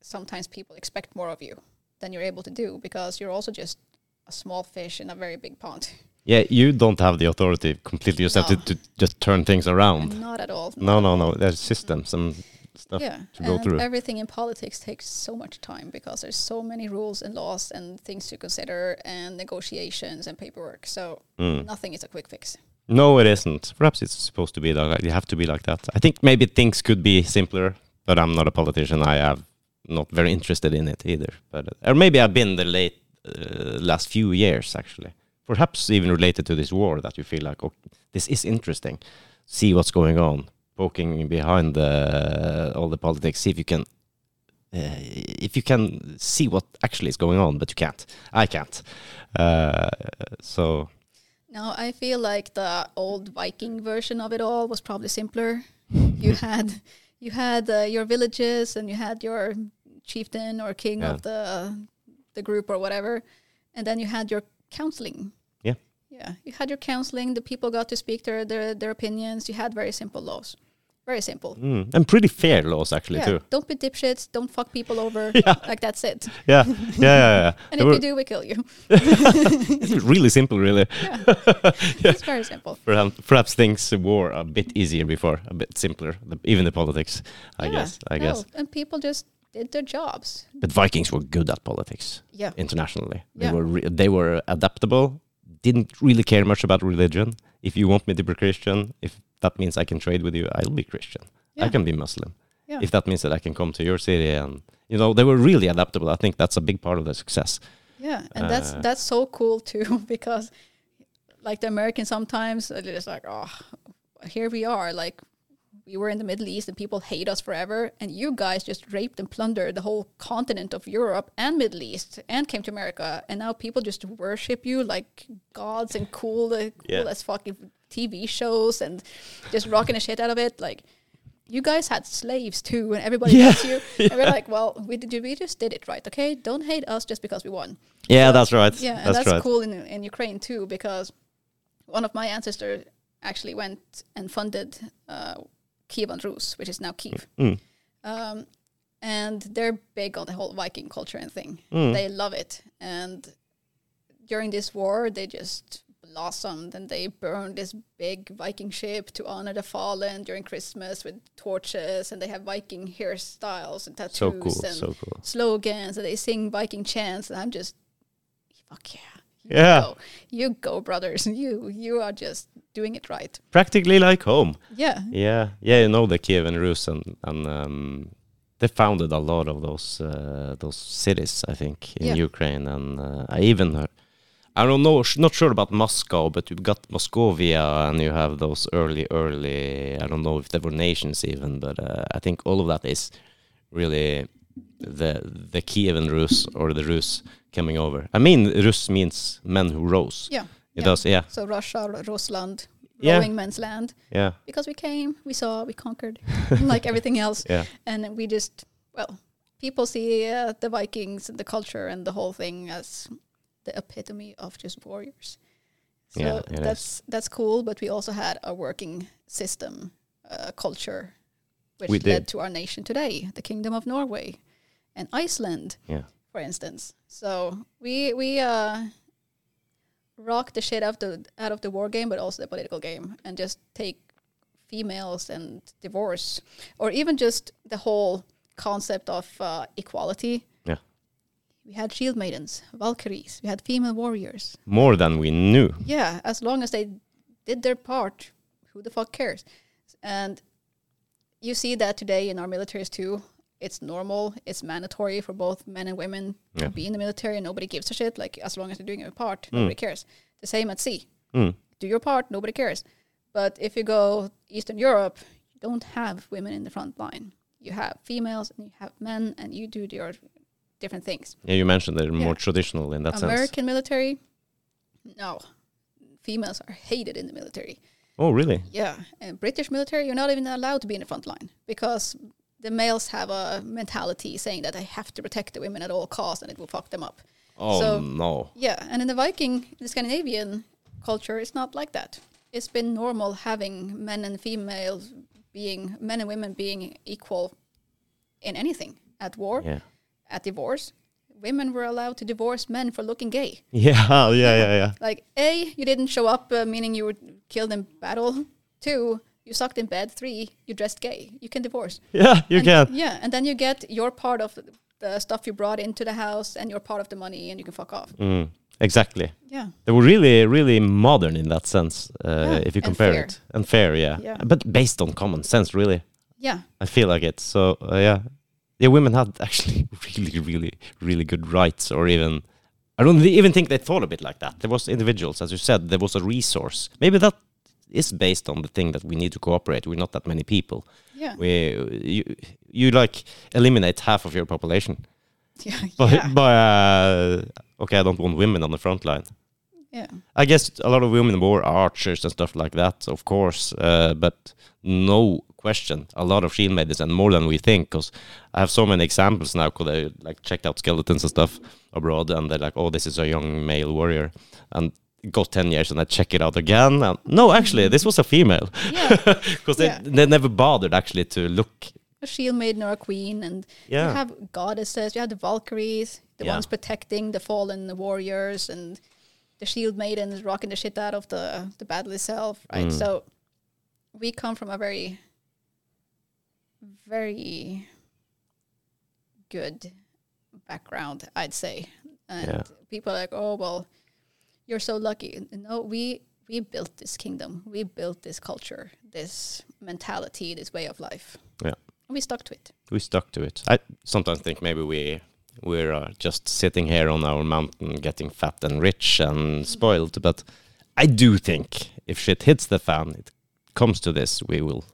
sometimes people expect more of you than you're able to do because you're also just a small fish in a very big pond. *laughs* yeah. You don't have the authority completely yourself No. to, to just turn things around. Not at all. No, no, no. There's systems, and stuff yeah, to go through. everything in politics takes so much time because there's so many rules and laws and things to consider and negotiations and paperwork. So Mm. nothing is a quick fix. No, it isn't. Perhaps it's supposed to be like you have to be like that. I think maybe things could be simpler, but I'm not a politician. I have not very interested in it either. But or maybe I've been the late uh, last few years actually. Perhaps even related to this war that you feel like, oh, this is interesting. See what's going on, poking behind the, all the politics. See if you can. Uh, if you can see what actually is going on, but you can't. I can't. Uh, so Now I feel like the old Viking version of it all was probably simpler. you *laughs* had you had uh, your villages and you had your chieftain or king Yeah. of the the group or whatever, and then you had your counseling. Yeah. Yeah, you had your counseling. The people got to speak their their, their opinions. You had very simple laws, very simple. Mm, and pretty fair laws actually yeah, too. don't be dipshits. Don't fuck people over. *laughs* Yeah. Like that's it. Yeah, yeah, yeah. yeah. *laughs* And They if were- you do, we kill you. *laughs* it's really simple, really. It's very simple. Perhaps, perhaps things were a bit easier before, a bit simpler. Even the politics, I Yeah, guess. I no, guess. And people just did their jobs. But Vikings were good at politics Yeah. internationally. They Yeah. were re- they were adaptable. Didn't really care much about religion. If you want me to be Christian, if that means I can trade with you, I'll be Christian. I can be Muslim. Yeah. If that means that I can come to your city and you know they were really adaptable. I think that's a big part of their success. Yeah, and that's Uh, that's so cool too *laughs* because, like the Americans sometimes just like, oh, here we are, like we were in the Middle East and people hate us forever, and you guys just raped and plundered the whole continent of Europe and Middle East and came to America, and now people just worship you like gods and cool, uh, cool Yeah. as fucking TV shows and just rocking the shit out of it, like. You guys had slaves too, and everybody Yeah. hates you. *laughs* And we're like, well, we did, we just did it right, okay? Don't hate us just because we won. Yeah, So- that's right. Yeah, and that's, that's, right. cool in in Ukraine too because one of my ancestors actually went and funded uh, Kievan Rus, which is now Kiev. Mm. Um, and they're big on the whole Viking culture and thing. Mm. They love it. And during this war, they just blossomed and they burned this big Viking ship to honor the fallen during Christmas with torches. And they have Viking hairstyles and tattoos So cool, and so cool. slogans and they sing Viking chants. And I'm just, fuck yeah. Yeah. Go. You go, brothers. *laughs* You you are just doing it right. Practically like home. Yeah. Yeah, yeah, you know the Kievan Rus and and um, they founded a lot of those uh, those cities, I think, in Yeah. Ukraine, and uh, I even heard, I don't know, sh- not sure about Moscow, but you've got Moscovia, and you have those early, early. I don't know if there were nations even, but uh, I think all of that is really the the Kievan Rus or the Rus coming over. I mean, Rus means men who rose. Yeah. It yeah. does, yeah, So Russia, Rusland, Yeah. rowing men's land. yeah, Because we came, we saw, we conquered, *laughs* like everything else. yeah. And we just, well, people see uh, the Vikings and the culture and the whole thing as the epitome of just warriors. So Yeah, it is. that's that's cool, but we also had a working system, uh, culture, which We led did. to our nation today, the Kingdom of Norway and Iceland, Yeah. for instance. So we we uh, rock the shit out of the out of the war game, but also the political game, and just take females and divorce, or even just the whole concept of uh, equality. Yeah. We had shield maidens, Valkyries. We had female warriors. More than we knew. Yeah, as long as they did their part, who the fuck cares? And you see that today in our militaries too. It's normal, it's mandatory for both men and women Yeah. to be in the military, and nobody gives a shit. Like, as long as they're doing their part, nobody cares. The same at sea. Mm. Do your part, nobody cares. But if you go Eastern Europe, you don't have women in the front line. You have females and you have men, and you do your different things. Yeah, you mentioned they're Yeah. more traditional in that sense. American military, no. Females are hated in the military. Oh, really? Yeah, and British military, you're not even allowed to be in the front line because the males have a mentality saying that they have to protect the women at all costs and it will fuck them up. Oh So- no. Yeah, and in the Viking, the Scandinavian culture, it's not like that. It's been normal having men and females being, men and women being equal in anything at war, Yeah. at divorce. Women were allowed to divorce men for looking gay. *laughs* Yeah, yeah, yeah, yeah. Like, A, you didn't show up, uh, meaning you were killed in battle. Two, You sucked in bed. Three, you dressed gay. You can divorce. Yeah, you And- can. Yeah, and then you get your part of the stuff you brought into the house and your part of the money, and you can fuck off. Mm, exactly. Yeah. They were really, really modern in that sense, uh, Yeah, if you compare fair. it. And fair, yeah. Yeah. But based on common sense, really. Yeah. I feel like it. So, uh, yeah. Yeah, women had actually *laughs* really, really, really good rights, or even. I don't even think they thought of it like that. There was individuals, as you said, there was a resource. Maybe that is based on the thing that we need to cooperate. We're not that many people. Yeah. We, you, you like eliminate half of your population. *laughs* Yeah. But, yeah. but uh, okay, I don't want women on the front line. yeah. I guess a lot of women were archers and stuff like that, of course. Uh, but no question, a lot of shield maidens and more than we think. Because I have so many examples now. Because I like checked out skeletons and stuff abroad, and they're like, "Oh, this is a young male warrior," and goes ten years, and I check it out again. And no, actually, this was a female. Yeah. *laughs* Because they, Yeah. they never bothered actually to look. a shield maiden or a queen, and Yeah. you have goddesses. You have the Valkyries, the Yeah. ones protecting the fallen warriors, and the shield maidens rocking the shit out of the the battle itself. Right. Mm. So we come from a very, very good background, I'd say. And Yeah. people are like, oh well, you're so lucky. No, we we built this kingdom. We built this culture, this mentality, this way of life. Yeah. And we stuck to it. we stuck to it. I sometimes think maybe we we're uh, just sitting here on our mountain, getting fat and rich and spoiled. But I do think if shit hits the fan, it comes to this, we will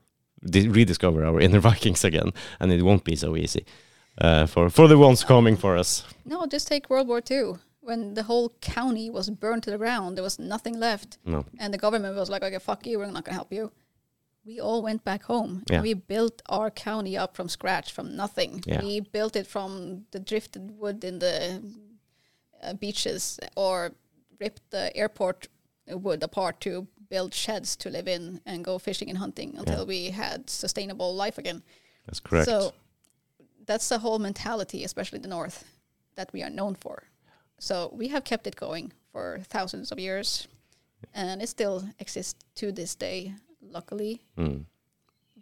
rediscover our inner *laughs* Vikings again, and it won't be so easy uh, for for the ones coming for us. No, just take World War II. When the whole county was burned to the ground, there was nothing left. No, And the government was like, okay, fuck you, we're not going to help you. We all went back home. Yeah. We built our county up from scratch, from nothing. Yeah. We built it from the drifted wood in the uh, beaches or ripped the airport wood apart to build sheds to live in and go fishing and hunting until we had sustainable life again. that's correct. So that's the whole mentality, especially the North, that we are known for. So we have kept it going for thousands of years, and it still exists to this day, luckily. Mm.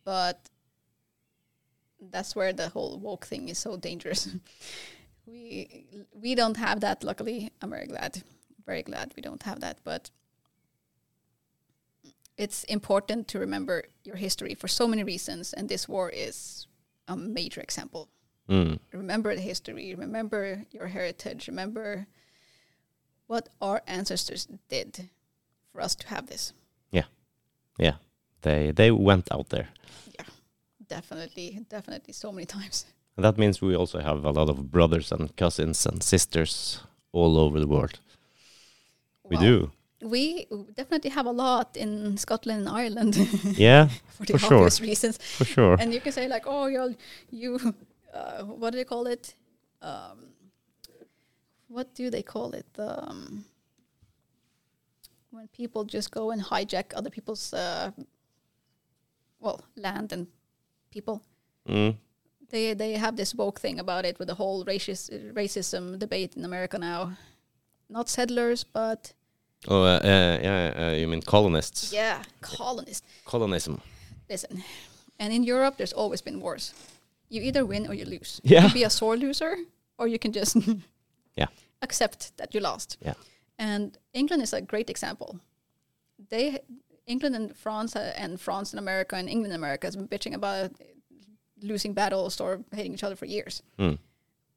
But that's where the whole woke thing is so dangerous. *laughs* we we don't have that. Luckily, I'm very glad, very glad we don't have that. But it's important to remember your history for so many reasons, and this war is a major example. Mm. Remember the history. Remember your heritage. Remember what our ancestors did for us to have this. Yeah, Yeah. they they went out there. Yeah. Definitely, definitely, so many times. And that means we also have a lot of brothers and cousins and sisters all over the world. We Well, do. We definitely have a lot in Scotland and Ireland *laughs* Yeah, for the For sure. reasons. for sure. And you can say like, oh, you're you, uh, what do they call it? Um, what do they call it? Um, when people just go and hijack other people's, uh, well, land and people. Mm. They they have this woke thing about it with the whole racist racism debate in America now. Not settlers, but Oh, uh, uh, yeah, uh, you mean colonists? yeah, colonists. Colonism. Listen, and in Europe, there's always been wars. You either win or you lose. Yeah. You can be a sore loser, or you can just *laughs* Yeah. *laughs* accept that you lost. Yeah. And England is a great example. They, England and France, uh, and France and America, and England and America has been bitching about losing battles or hating each other for years. Mm.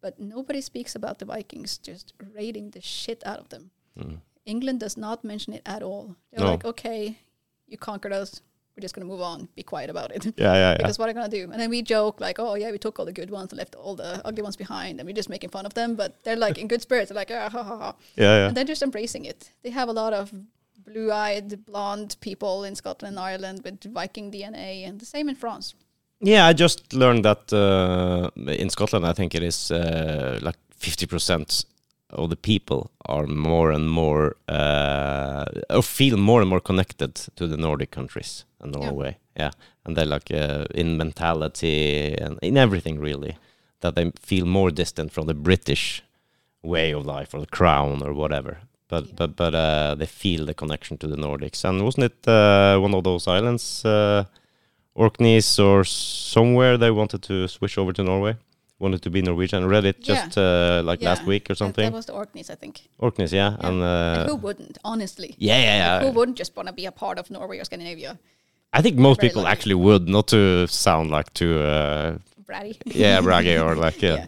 But nobody speaks about the Vikings just raiding the shit out of them. Mm. England does not mention it at all. They're No. like, okay, you conquered us. We're just going to move on. Be quiet about it. Yeah, yeah, yeah. because what are going to do? And then we joke like, oh yeah, we took all the good ones and left all the ugly ones behind, and we're just making fun of them. But they're like in good spirits. They're like, ah, ha, ha, ha. Yeah, yeah. and they're just embracing it. They have a lot of blue-eyed, blonde people in Scotland and Ireland with Viking DNA, and the same in France. Yeah, I just learned that uh, in Scotland, I think it is uh, like 50% of the people are more and more, uh, or feel more and more connected to the Nordic countries and Yeah. Norway. Yeah. And they're like uh, in mentality and in everything really, that they feel more distant from the British way of life or the crown or whatever. But Yeah. but but uh, they feel the connection to the Nordics. And wasn't it uh, one of those islands? Uh, Orkneys or somewhere they wanted to switch over to Norway. Wanted to be Norwegian. Read it Yeah. just uh, like last week or something. that was the Orkneys, I think. Orkneys, yeah, Yeah. and and uh, who wouldn't, honestly? yeah, yeah, Who wouldn't just want to be a part of Norway or Scandinavia? I think most people lucky. actually would, not to sound like too, uh, Bratty. yeah, braggy or *laughs* like, yeah.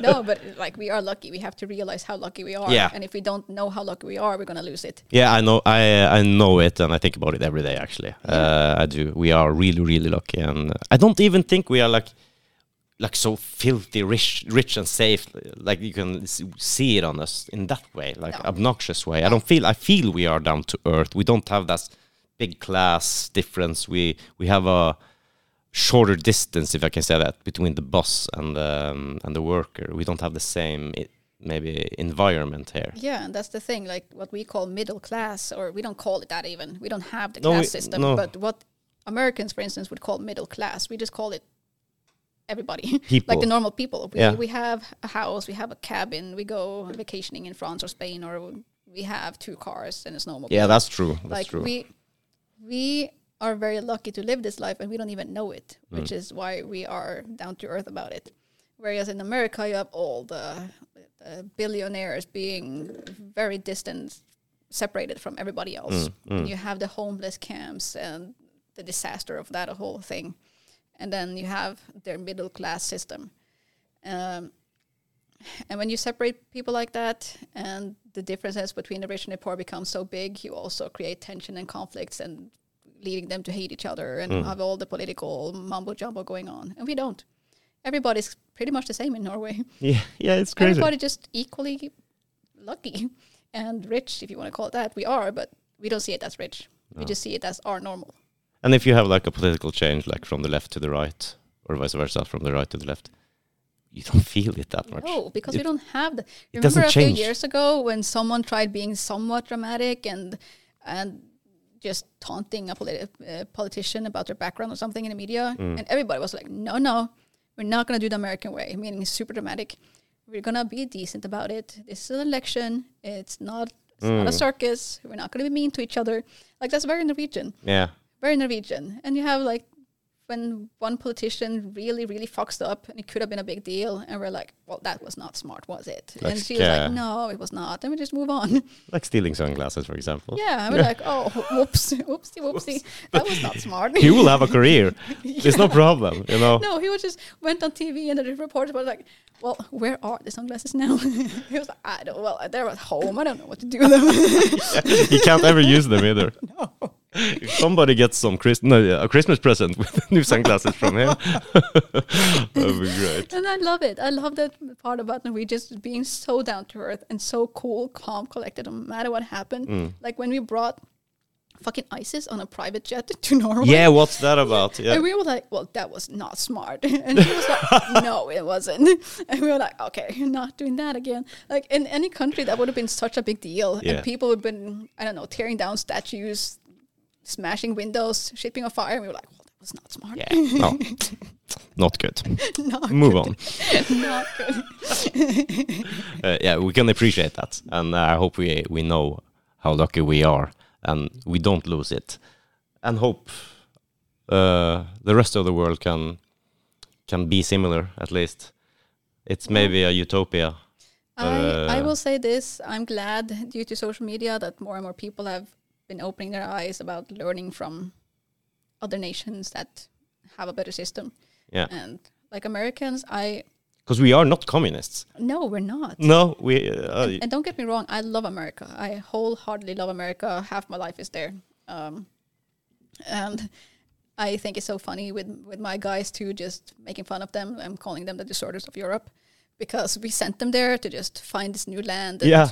no, but like we are lucky. We have to realize how lucky we are. Yeah. And if we don't know how lucky we are, we're gonna lose it. Yeah, I know. I I know it, and I think about it every day. Actually, uh, I do. We are really, really lucky, and I don't even think we are like, like so filthy rich, rich and safe. Like you can see it on us in that way, like No. obnoxious way. I don't feel. I feel we are down to earth. We don't have that big class difference. We we have a shorter distance, if I can say that, between the boss and the um, and the worker. We don't have the same. i maybe environment here. Yeah, and that's the thing. Like what we call middle class, or we don't call it that even. We don't have the No, class we- system. no. But what Americans, for instance, would call middle class, we just call it everybody, People. *laughs* like the normal people. We, Yeah. we have a house, we have a cabin, we go vacationing in France or Spain, or we have two cars and a snowmobile. Yeah, that's true. That's like true. we we are very lucky to live this life and we don't even know it Mm. which is why we are down to earth about it whereas in america you have all the, the billionaires being very distant separated from everybody else Mm, and you have the homeless camps and the disaster of that whole thing and then you have their middle class system. Um, and when you separate people like that and the differences between the rich and the poor become so big you also create tension and conflicts and leading them to hate each other and Mm. have all the political mumbo jumbo going on. And we don't. Everybody's pretty much the same in norway. *laughs* Yeah, yeah, it's crazy. everybody just equally lucky and rich if you want to call it that. We are but we don't see it as rich. We just see it as our normal And if you have like a political change, like from the left to the right, or vice versa, from the right to the left, you don't *laughs* feel it that much. No, because It- we don't have the. it Remember a few years ago when someone tried being somewhat dramatic and and just taunting a politi- uh, politician about their background or something in the media, Mm. and everybody was like, "No, no, we're not going to do the American way," meaning super dramatic. We're going to be decent about it. This is an election. It's not. It's not a Mm. circus. We're not going to be mean to each other. Like that's very Norwegian Yeah, very Norwegian. And you have like when one politician really, really fucks up and it could have been a big deal, and we're like, well, that was not smart, was it? and Like, she was uh, like, no, it was not. And we just move on. *laughs* like stealing sunglasses, for example. yeah, and we're like, oh, *laughs* whoops, whoopsie, *laughs* whoopsie. That was not smart. He will have a career. It's no problem, you know. No, he was just went on TV and the reporter was like, well, where are the sunglasses now? he was like, I don't, well, they're at home. I don't know what to do with them. he can't ever use them either. no. If *laughs* somebody gets some Chris- no, yeah, a Christmas present with *laughs* new sunglasses from him, *laughs* that would be great. And I love it. I love that part about Norwegians being so down to earth and so cool, calm, collected, no matter what happened. Mm. Like when we brought fucking ISIS on a private jet to Norway. Yeah, what's that about? Yeah. And we were like, well, that was not smart. And he was like, no, it wasn't. And we were like, okay, you're not doing that again. Like in any country, that would have been such a big deal. Yeah. And people would have been, I don't know, tearing down statues, smashing windows, shipping a fire. And we were like, well, that was not smart. Yeah, *laughs* no, not good. *laughs* not Move good. on. *laughs* not good. Uh, yeah, we can appreciate that, and I hope we we know how lucky we are, and we don't lose it, and hope uh, the rest of the world can can be similar at least. It's maybe a utopia. I, I Uh, will say this I'm glad due to social media that more and more people have been opening their eyes about learning from other nations that have a better system. Yeah, And like Americans, I because we are not communists. no, we're not. No, we. Uh, And don't get me wrong, I love America. I wholeheartedly love America. Half my life is there. Um, and I think it's so funny with, with my guys too, just making fun of them. I'm calling them the disorders of Europe because we sent them there to just find this new land and yeah,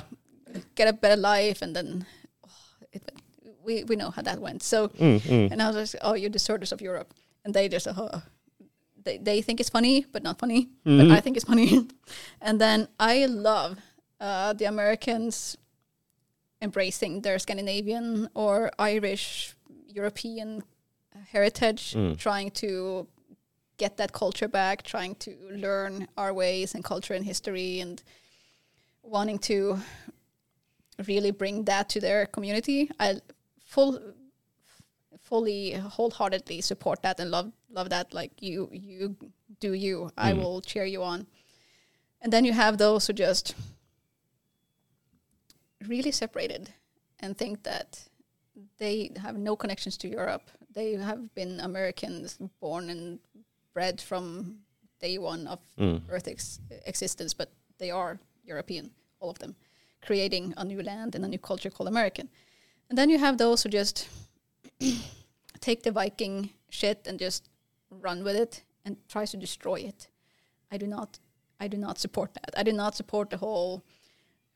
get a better life. And then we, we know how that went. So, mm, mm. and I was just, oh, you're disorders of Europe. And they just, oh, they, they think it's funny, but not funny. Mhm. But I think it's funny. *laughs* and then I love uh, the Americans embracing their Scandinavian or Irish, European heritage, Mm. trying to get that culture back, trying to learn our ways and culture and history, and wanting to really bring that to their community. I full fully, wholeheartedly support that and love love that. Like you, you do you. I Mm. will cheer you on. And then you have those who just really separated and think that they have no connections to Europe. They have been Americans born and bred from day one of Mm. Earth ex- existence, but they are European, all of them, creating a new land and a new culture called American. And then you have those who just *clears throat* take the Viking shit and just run with it and tries to destroy it. I do not I do not support that. I do not support the whole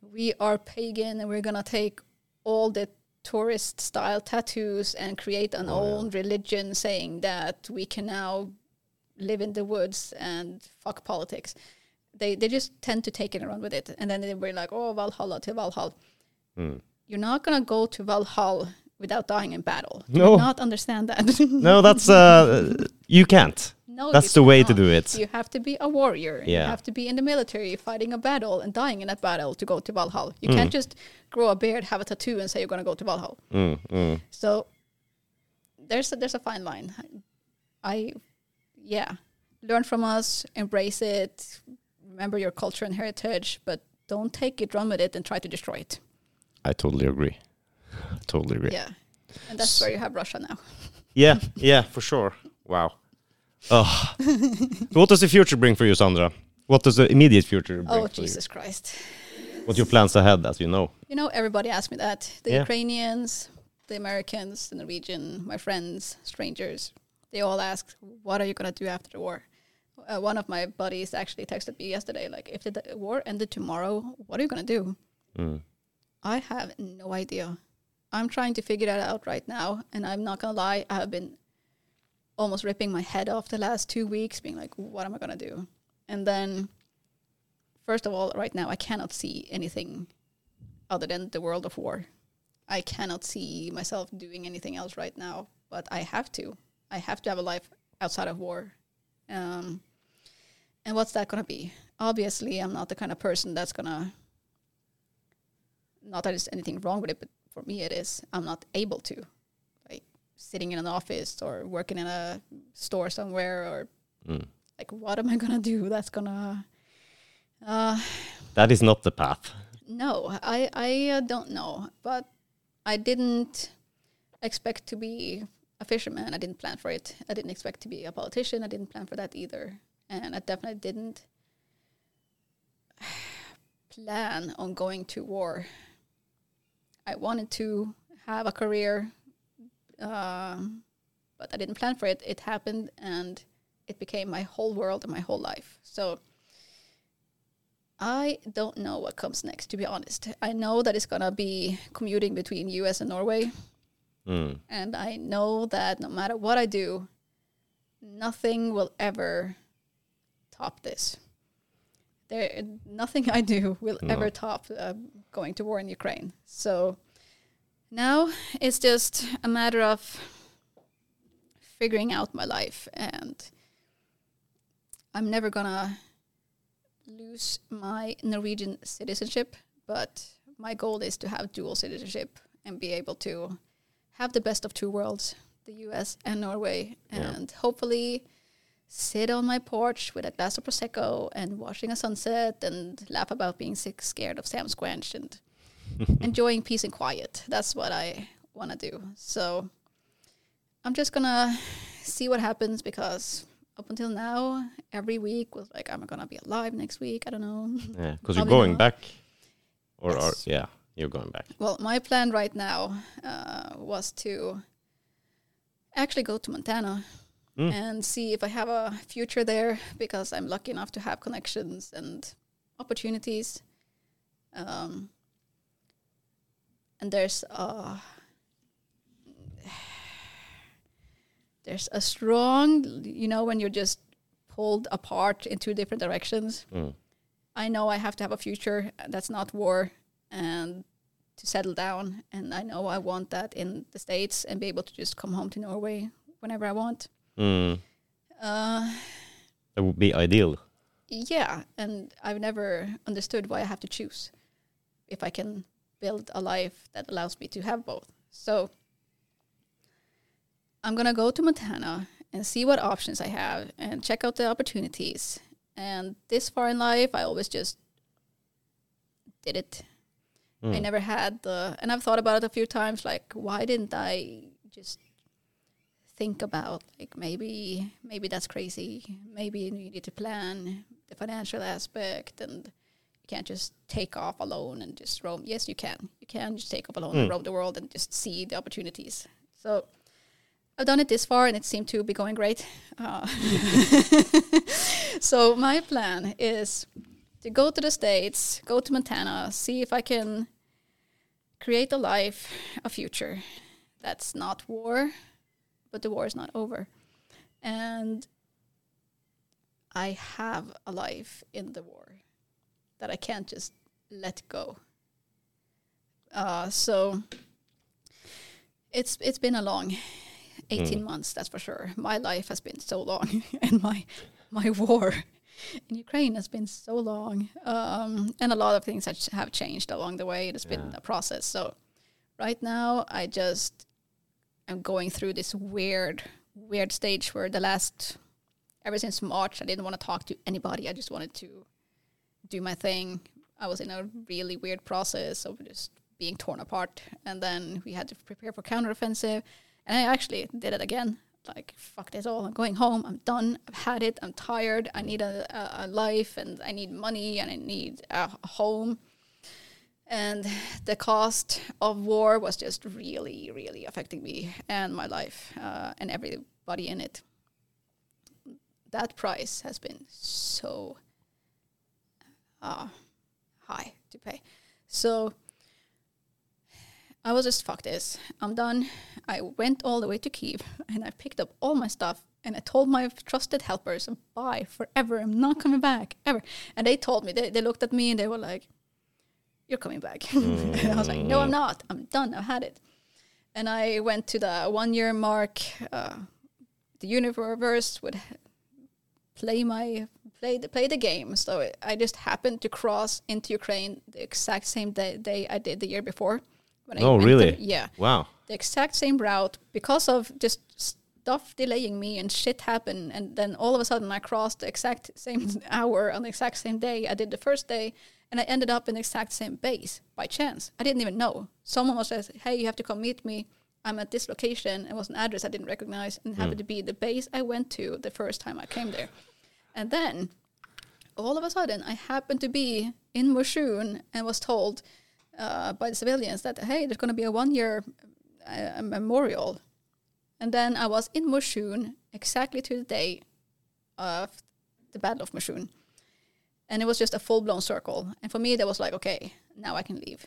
we are pagan and we're gonna take all the tourist style tattoos and create an Oh, yeah. own religion saying that we can now live in the woods and fuck politics. They they just tend to take it and run with it. And then they were like, Oh Valhalla to Valhalla. Mm. You're not gonna go to Valhalla without dying in battle. Do No. you not understand that? *laughs* No, that's uh, you can't. no, That's the way to do it. You have to be a warrior. Yeah. You have to be in the military fighting a battle and dying in that battle to go to Valhalla. You Mm. can't just grow a beard, have a tattoo, and say you're going to go to Valhalla. Mm, mm. So there's a, there's a fine line. I, yeah, learn from us, embrace it, remember your culture and heritage, but don't take it, run with it, and try to destroy it. I totally agree. totally agree. Yeah, and that's where you have Russia now. *laughs* Yeah, yeah, for sure. Wow. Oh. *laughs* what does the future bring for you, Sandra? What does the immediate future bring Oh Jesus Christ! What your plans ahead, as you know? You know, everybody asks me that. The Yeah. Ukrainians, the Americans, the Norwegian, my friends, strangers, they all ask, "What are you gonna do after the war?" Uh, one of my buddies actually texted me yesterday, like, "If the war ended tomorrow, what are you gonna do?" Mm. I have no idea. I'm trying to figure that out right now, and I'm not gonna lie, I have been almost ripping my head off the last two weeks, being like, "What am I gonna do?" And then, first of all, right now I cannot see anything other than the world of war. I cannot see myself doing anything else right now, but I have to. I have to have a life outside of war. Um, and what's that going to be? Obviously, I'm not the kind of person that's going to, not that there's anything wrong with it, but for me it is. I'm not able to. Like sitting in an office or working in a store somewhere or Mm. like, what am I going to do that's going to. Uh, That is not the path. no, I I uh, don't know, but I didn't expect to be a fisherman. I didn't plan for it. I didn't expect to be a politician. I didn't plan for that either, and I definitely didn't *sighs* plan on going to war. I wanted to have a career, um, but I didn't plan for it. It happened, and it became my whole world and my whole life. So. I don't know what comes next, to be honest. I know that it's gonna be commuting between US and Norway, Mm. and I know that no matter what I do, nothing will ever top this. There, nothing *laughs* I do will No. ever top uh, going to war in Ukraine. So now it's just a matter of figuring out my life, and I'm never gonna lose my Norwegian citizenship, but my goal is to have dual citizenship and be able to have the best of two worlds, the US and Norway, Yeah. and hopefully sit on my porch with a glass of prosecco and watching a sunset and laugh about being sick, scared of Sam Squanch and *laughs* enjoying peace and quiet. That's what I want to do. So I'm just gonna see what happens because up until now, every week was like, am I gonna be alive next week? I don't know. Yeah, because you're going not. back, or, or Yes. yeah, you're going back. Well, my plan right now uh, was to actually go to Montana Mm. and see if I have a future there because I'm lucky enough to have connections and opportunities. Um, and there's a there's a strong, you know, when you're just pulled apart in two different directions. Mm. I know I have to have a future that's not war and to settle down. And I know I want that in the States and be able to just come home to Norway whenever I want. Mm. Uh, That would be ideal. yeah. And I've never understood why I have to choose if I can build a life that allows me to have both. So I'm gonna go to Montana and see what options I have and check out the opportunities. And this far in life, I always just did it. I never had the, and I've thought about it a few times. Like, why didn't I just think about like maybe maybe that's crazy. Maybe you need to plan the financial aspect, and you can't just take off alone and just roam. Yes, you can. You can just take off alone and roam the world and just see the opportunities. So I've done it this far, and it seemed to be going great. Uh, *laughs* so my plan is to go to the states, go to Montana, see if I can create a life, a future that's not war, but the war is not over. And I have a life in the war that I can't just let go. Uh, so it's it's been a long 18 months, that's for sure. My life has been so long, *laughs* and my my war in Ukraine has been so long, um, and a lot of things have- have changed along the way. It's been a process. So right now, I just am going through this weird, weird stage where the last, ever since March, I didn't want to talk to anybody. I just wanted to do my thing. I was in a really weird process of just being torn apart, and then we had to prepare for counteroffensive, and I actually did it again. Like fuck this all! I'm going home. I'm done. I've had it. I'm tired. I need a, a, a life, and I need money, and I need a home. And the cost of war was just really, really affecting me and my life uh, and everybody in it. That price has been so uh, high to pay. So I was just, fuck this. I'm done. I went all the way to Kiev and I picked up all my stuff and I told my trusted helpers, bye forever. I'm not coming back ever. And they told me, they, they looked at me and they were like, you're coming back. and *laughs* I was like, no, I'm not. I'm done. I've had it. And I went to the one year mark. Uh, the universe would play my play the play the game. So it, I just happened to cross into Ukraine the exact same day, day I did the year before. Oh, really? Yeah, Wow. the exact same route because of just stuff delaying me and shit happened. And then all of a sudden, I crossed the exact same *laughs* hour on the exact same day I did the first day, and I ended up in the exact same base by chance. I didn't even know. Someone was says, "Hey, you have to come meet me." I'm at this location. It was an address I didn't recognize, and it happened to be the base I went to the first time I came there. And then, all of a sudden, I happened to be in Moshchun and was told uh, by the civilians that hey, there's going to be a one-year uh, memorial. And then I was in Moshchun exactly to the day of the Battle of Moshchun. And it was just a full blown circle. And for me, that was like, okay, now I can leave.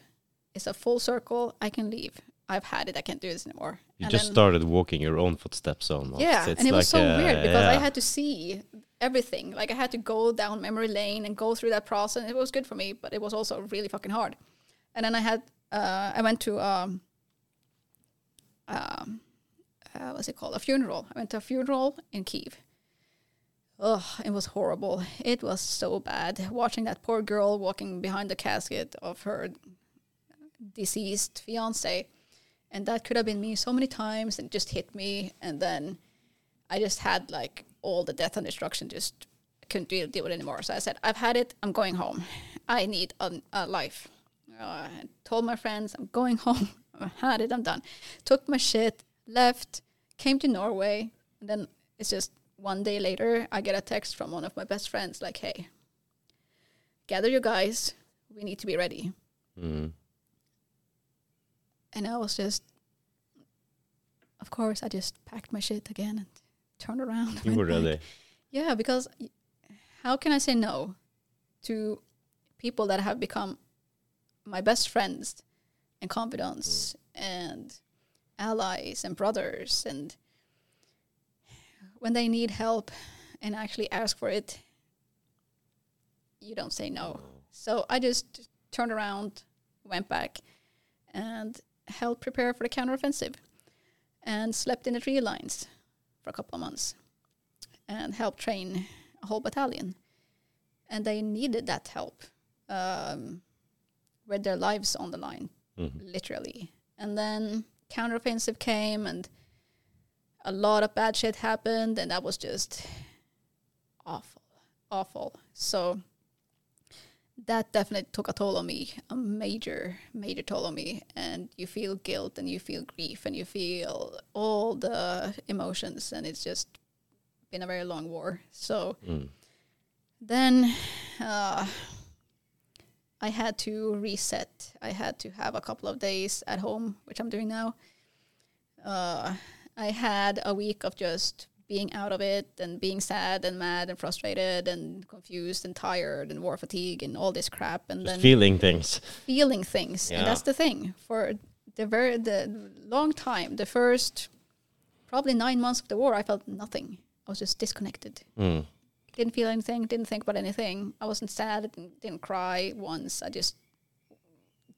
It's a full circle. I can leave. I've had it. I can't do this anymore. You And just then- started walking your own footsteps almost. yeah, It's and it was so uh, weird because I had to see everything. Like I had to go down memory lane and go through that process. It was good for me, but it was also really fucking hard. And then I had uh, I went to um, um, uh, what's it called? A funeral. I went to a funeral in Kiev. Ugh, it was horrible. It was so bad. Watching that poor girl walking behind the casket of her deceased fiance and that could have been me so many times and just hit me. And then i just had like all the death and destruction just couldn't deal, deal with it anymore. So i said i've had it. I'm going home. I need a, a life. Uh, I told my friends i'm going *laughs* home. I've had it. I'm done. Took my shit left came to norway. And then it's just one day later i get a text from one of my best friends like hey gather your guys we need to be ready Mm. and I was just, of course, I just packed my shit again and turned around. You were ready. Yeah, because how can I say no to people that have become my best friends and confidants and allies and brothers and when they need help and actually ask for it, you don't say no. So I just turned around, went back, and helped prepare for the counteroffensive, and slept in the tree lines for a couple of months, and helped train a whole battalion. And they needed that help um, with their lives on the line, Mhm. literally. And then counteroffensive came, and a lot of bad shit happened, and that was just awful, awful. So that definitely took a toll on me, a major, major toll on me. And you feel guilt, and you feel grief, and you feel all the emotions, and it's just been a very long war. So Mm. then uh, I had to reset. I had to have a couple of days at home, which I'm doing now. Uh, I had a week of just being out of it and being sad and mad and frustrated and confused and tired and war fatigue and all this crap and Just then feeling things. feeling things Yeah. and that's the thing for the very the long time the first probably nine months of the war i felt nothing i was just disconnected Mm. didn't feel anything didn't think about anything i wasn't sad didn't, didn't cry once i just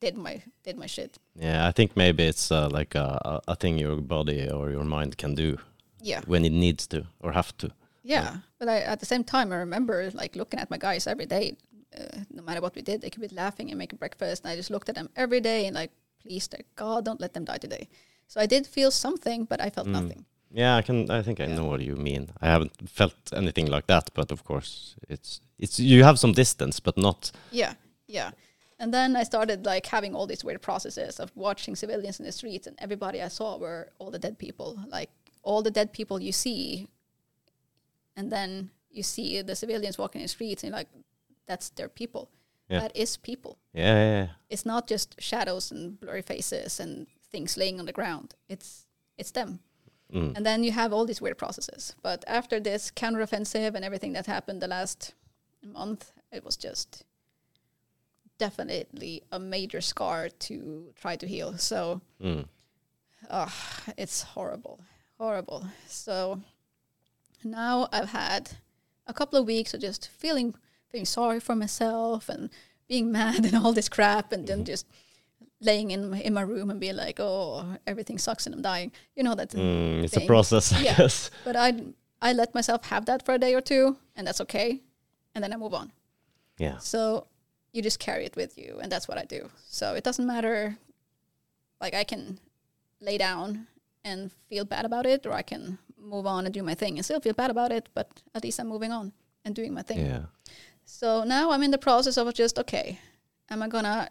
did my did my shit Yeah, I think maybe it's uh, like a, a- thing your body or your mind can do yeah when it needs to or have to. yeah but I, at the same time i remember like looking at my guys every day uh, no matter what we did they could be laughing and making breakfast and i just looked at them every day and like please dear god don't let them die today so i did feel something but i felt Mm. nothing Yeah, I can. I think I know what you mean. I haven't felt anything like that, but of course, it's it's you have some distance, but not. Yeah, yeah. And then I started like having all these weird processes of watching civilians in the streets, and everybody I saw were all the dead people. Like all the dead people you see, and then you see the civilians walking in the streets, and you're like, that's their people. Yeah. That is people. Yeah, yeah, yeah. It's not just shadows and blurry faces and things laying on the ground. It's it's them. Mm. And then you have all these weird processes. But after this counteroffensive and everything that happened the last month, it was just definitely a major scar to try to heal. So Mm. uh, it's horrible, horrible. So now I've had a couple of weeks of just feeling feeling sorry for myself and being *laughs* mad and all this crap, and then just laying in my, in my room and being like, "Oh, everything sucks and I'm dying." You know that. Mm, it's a process, I Yeah. guess. *laughs* But I I let myself have that for a day or two, and that's okay, and then I move on. Yeah. So you just carry it with you, and that's what I do. So it doesn't matter. Like I can lay down and feel bad about it, or I can move on and do my thing and still feel bad about it, but at least I'm moving on and doing my thing. Yeah. So now I'm in the process of just okay, am I gonna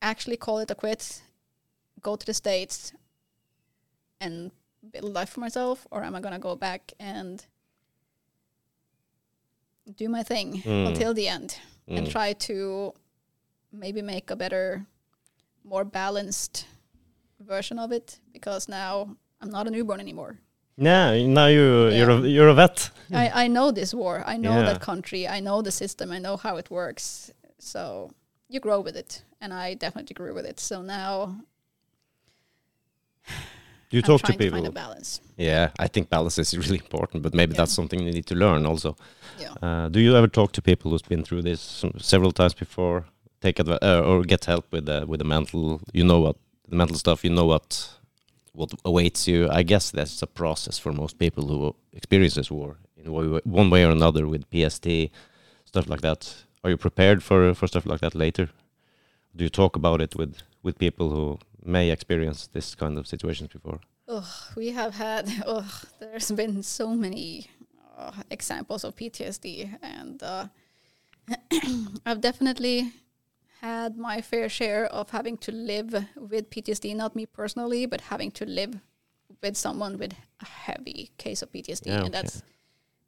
actually call it a quit, go to the states, and build life for myself, or am I gonna go back and do my thing Mm. until the end and Mm. try to maybe make a better, more balanced version of it? Because now I'm not a newborn anymore. Yeah. Now you Yeah. you're a, you're a vet. I, I know this war. I know Yeah. that country. I know the system. I know how it works. So you grow with it, and I definitely grew with it. So now You I'm talk to trying to, people. find a balance. yeah, I think balance is really important, but maybe Yeah. that's something you need to learn also. Yeah. Uh, do you ever talk to people who's been through this several times before? Take advice uh, or get help with the with the mental. You know what the mental stuff. You know what what awaits you. I guess that's a process for most people who experiences war in one way- one way or another with PST stuff like that. Are you prepared for for stuff like that later? Do you talk about it with with people who may experience this kind of situations before? Ugh, we have had. Ugh, there's been so many uh, examples of PTSD, and uh, *clears throat* I've definitely had my fair share of having to live with PTSD. Not me personally, but having to live with someone with a heavy case of PTSD, Yeah, and that's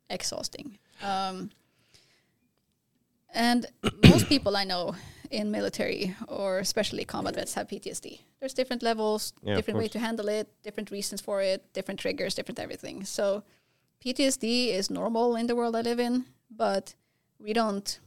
exhausting. Um, and *clears throat* most people I know in military or especially combat vets have PTSD. There's different levels, Yeah, different way to handle it, different reasons for it, different triggers, different everything. So PTSD is normal in the world I live in, but we don't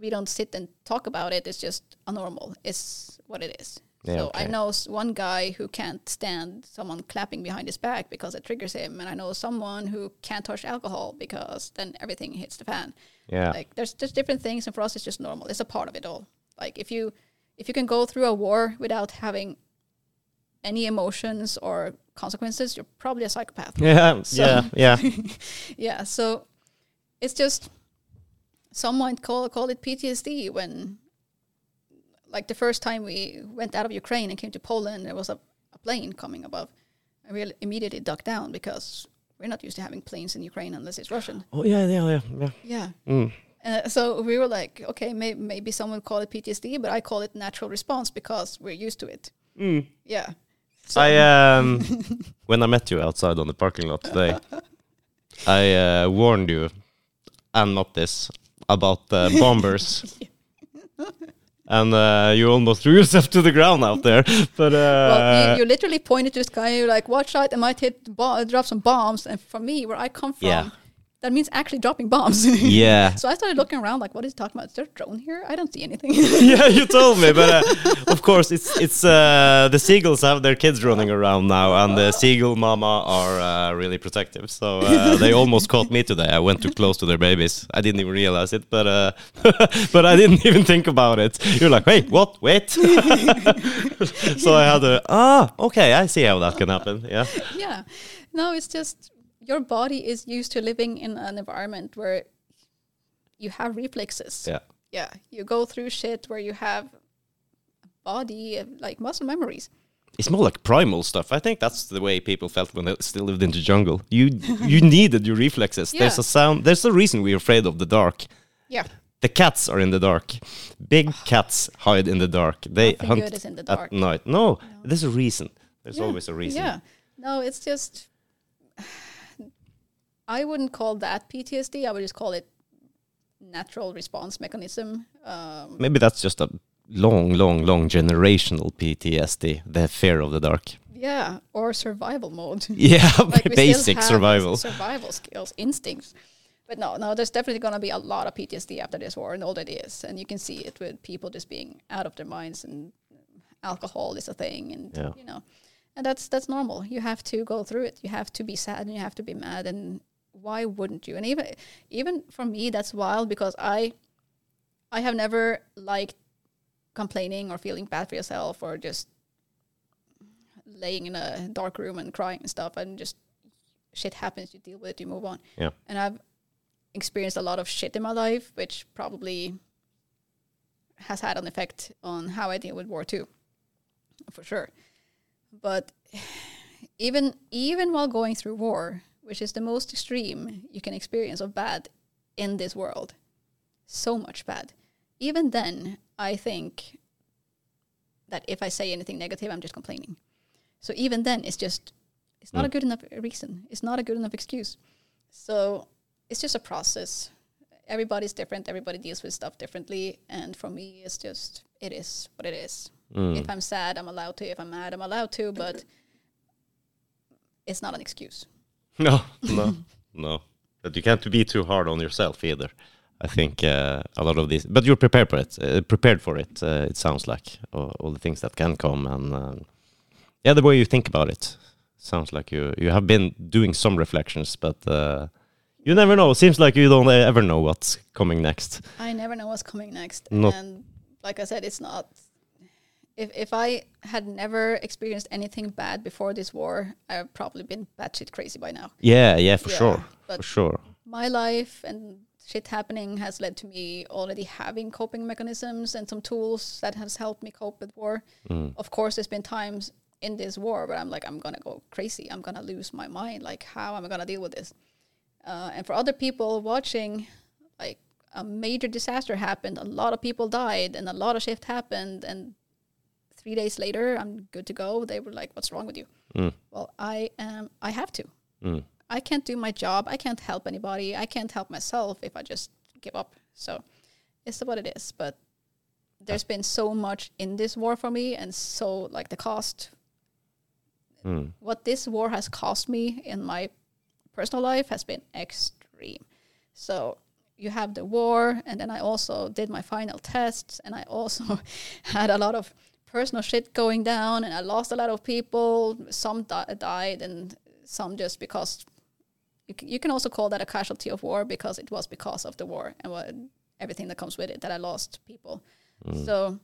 we don't sit and talk about it. It's just a normal. It's what it is. Yeah, so I know one guy who can't stand someone clapping behind his back because it triggers him, and I know someone who can't touch alcohol because then everything hits the fan. Yeah. Like there's just different things, and for us, it's just normal. It's a part of it all. Like if you if you can go through a war without having any emotions or consequences, you're probably a psychopath. *laughs* yeah. *laughs* So- yeah. Yeah. *laughs* yeah, so it's just some might call call it PTSD when like the first time we went out of Ukraine and came to Poland, there was a, a plane coming above I really immediately ducked down because we're not used to having planes in Ukraine unless it's Russian. Oh yeah, yeah, yeah, yeah. Yeah. Mm. Uh, so we were like, okay, may- maybe someone would call it PTSD, but I call it natural response because we're used to it. Mm. Yeah. So, I um *laughs* when I met you outside on the parking lot today, I uh, warned you and not this about the bombers. *laughs* And uh, you almost *laughs* threw yourself to the ground out there, *laughs* but uh, well, you, you literally pointed to the sky. You're like, "Watch out! It might hit, drop some bombs." And for me, where I come from, Yeah. That means actually dropping bombs. *laughs* yeah, so I started looking around, like, "What is he talking about? Is there a drone here? I don't see anything." *laughs* yeah, you told me, but uh, *laughs* of course, it's it's uh, the seagulls have their kids running around now, and the seagull mama are uh, really protective. So uh, they almost caught me today. I went too close to their babies. I didn't even realize it, but uh, but I didn't even think about it. You're like, wait, what? Wait. so I had to ah, okay, I see how that can happen. Yeah, yeah. No, it's just your body is used to living in an environment where you have reflexes. yeah, Yeah. You go through shit where you have a body, like muscle memories. it's more like primal stuff. I think that's the way people felt when they still lived in the jungle. You you *laughs* needed your reflexes. Yeah. There's a sound. There's a reason we're afraid of the dark. Yeah. The cats are in the dark. Big cats hide in the dark. They Nothing hunt good is in the at dark. night. No, there's a reason. There's Yeah, always a reason. Yeah. No, it's just I wouldn't call that PTSD. I would just call it natural response mechanism. Um, Maybe that's just a long, long, long generational PTSD. The fear of the dark. yeah, or survival mode. *laughs* Yeah, *laughs* like basic survival. survival skills, instincts. But no, no, there's definitely going to be a lot of PTSD after this war, and already is, and you can see it with people just being out of their minds, and alcohol is a thing, and Yeah. you know, and that's that's normal. You have to go through it. You have to be sad, and you have to be mad, and why wouldn't you? And even even for me, that's wild because I I have never liked complaining or feeling bad for yourself or just laying in a dark room and crying and stuff and just shit happens you deal with it you move on Yeah. and i've experienced a lot of shit in my life which probably has had an effect on how i deal with war too for sure but *sighs* even even while going through war which is the most extreme you can experience of bad in this world. So much bad. Even then i think that if i say anything negative i'm just complaining. So even then it's just it's not a Mm. good enough reason. It's not a good enough excuse. So it's just a process. Everybody's different. Everybody deals with stuff differently. And for me it's just it is what it is. Mm. if i'm sad i'm allowed to. If i'm mad i'm allowed to but it's not an excuse No, *laughs* no, no. But you can't be too hard on yourself either. I think uh, a lot of this, but you're prepared for it. Uh, prepared for it. Uh, it sounds like all, all the things that can come, and um, yeah, the way you think about it sounds like you you have been doing some reflections, but uh, you never know. Seems like you don't ever know what's coming next. I never know what's coming next. Not- And like I said, it's not. If if I had never experienced anything bad before this war, I've probably been batshit crazy by now. Yeah, yeah, for Yeah, sure, but- for sure. My life and shit happening has led to me already having coping mechanisms and some tools that has helped me cope with war. Mm. Of course, there's been times in this war where I'm like, I'm gonna go crazy. I'm gonna lose my mind. Like, how am I gonna deal with this? Uh, and for other people watching, like a major disaster happened, a lot of people died, and a lot of shit happened. And three days later, I'm good to go. They were like, "What's wrong with you?" Mm. Well, I am. I have to. Mm. I can't do my job. I can't help anybody. I can't help myself if I just give up. So it's what it is. But there's been so much in this war for me, and so like the cost, Mm. what this war has cost me in my personal life has been extreme. So you have the war, and then I also did my final tests, and I also *laughs* had a lot of personal shit going down, and I lost a lot of people. Some di- died, and some just because you can, you can also call that a casualty of war because it was because of the war and what everything that comes with it that I lost people. So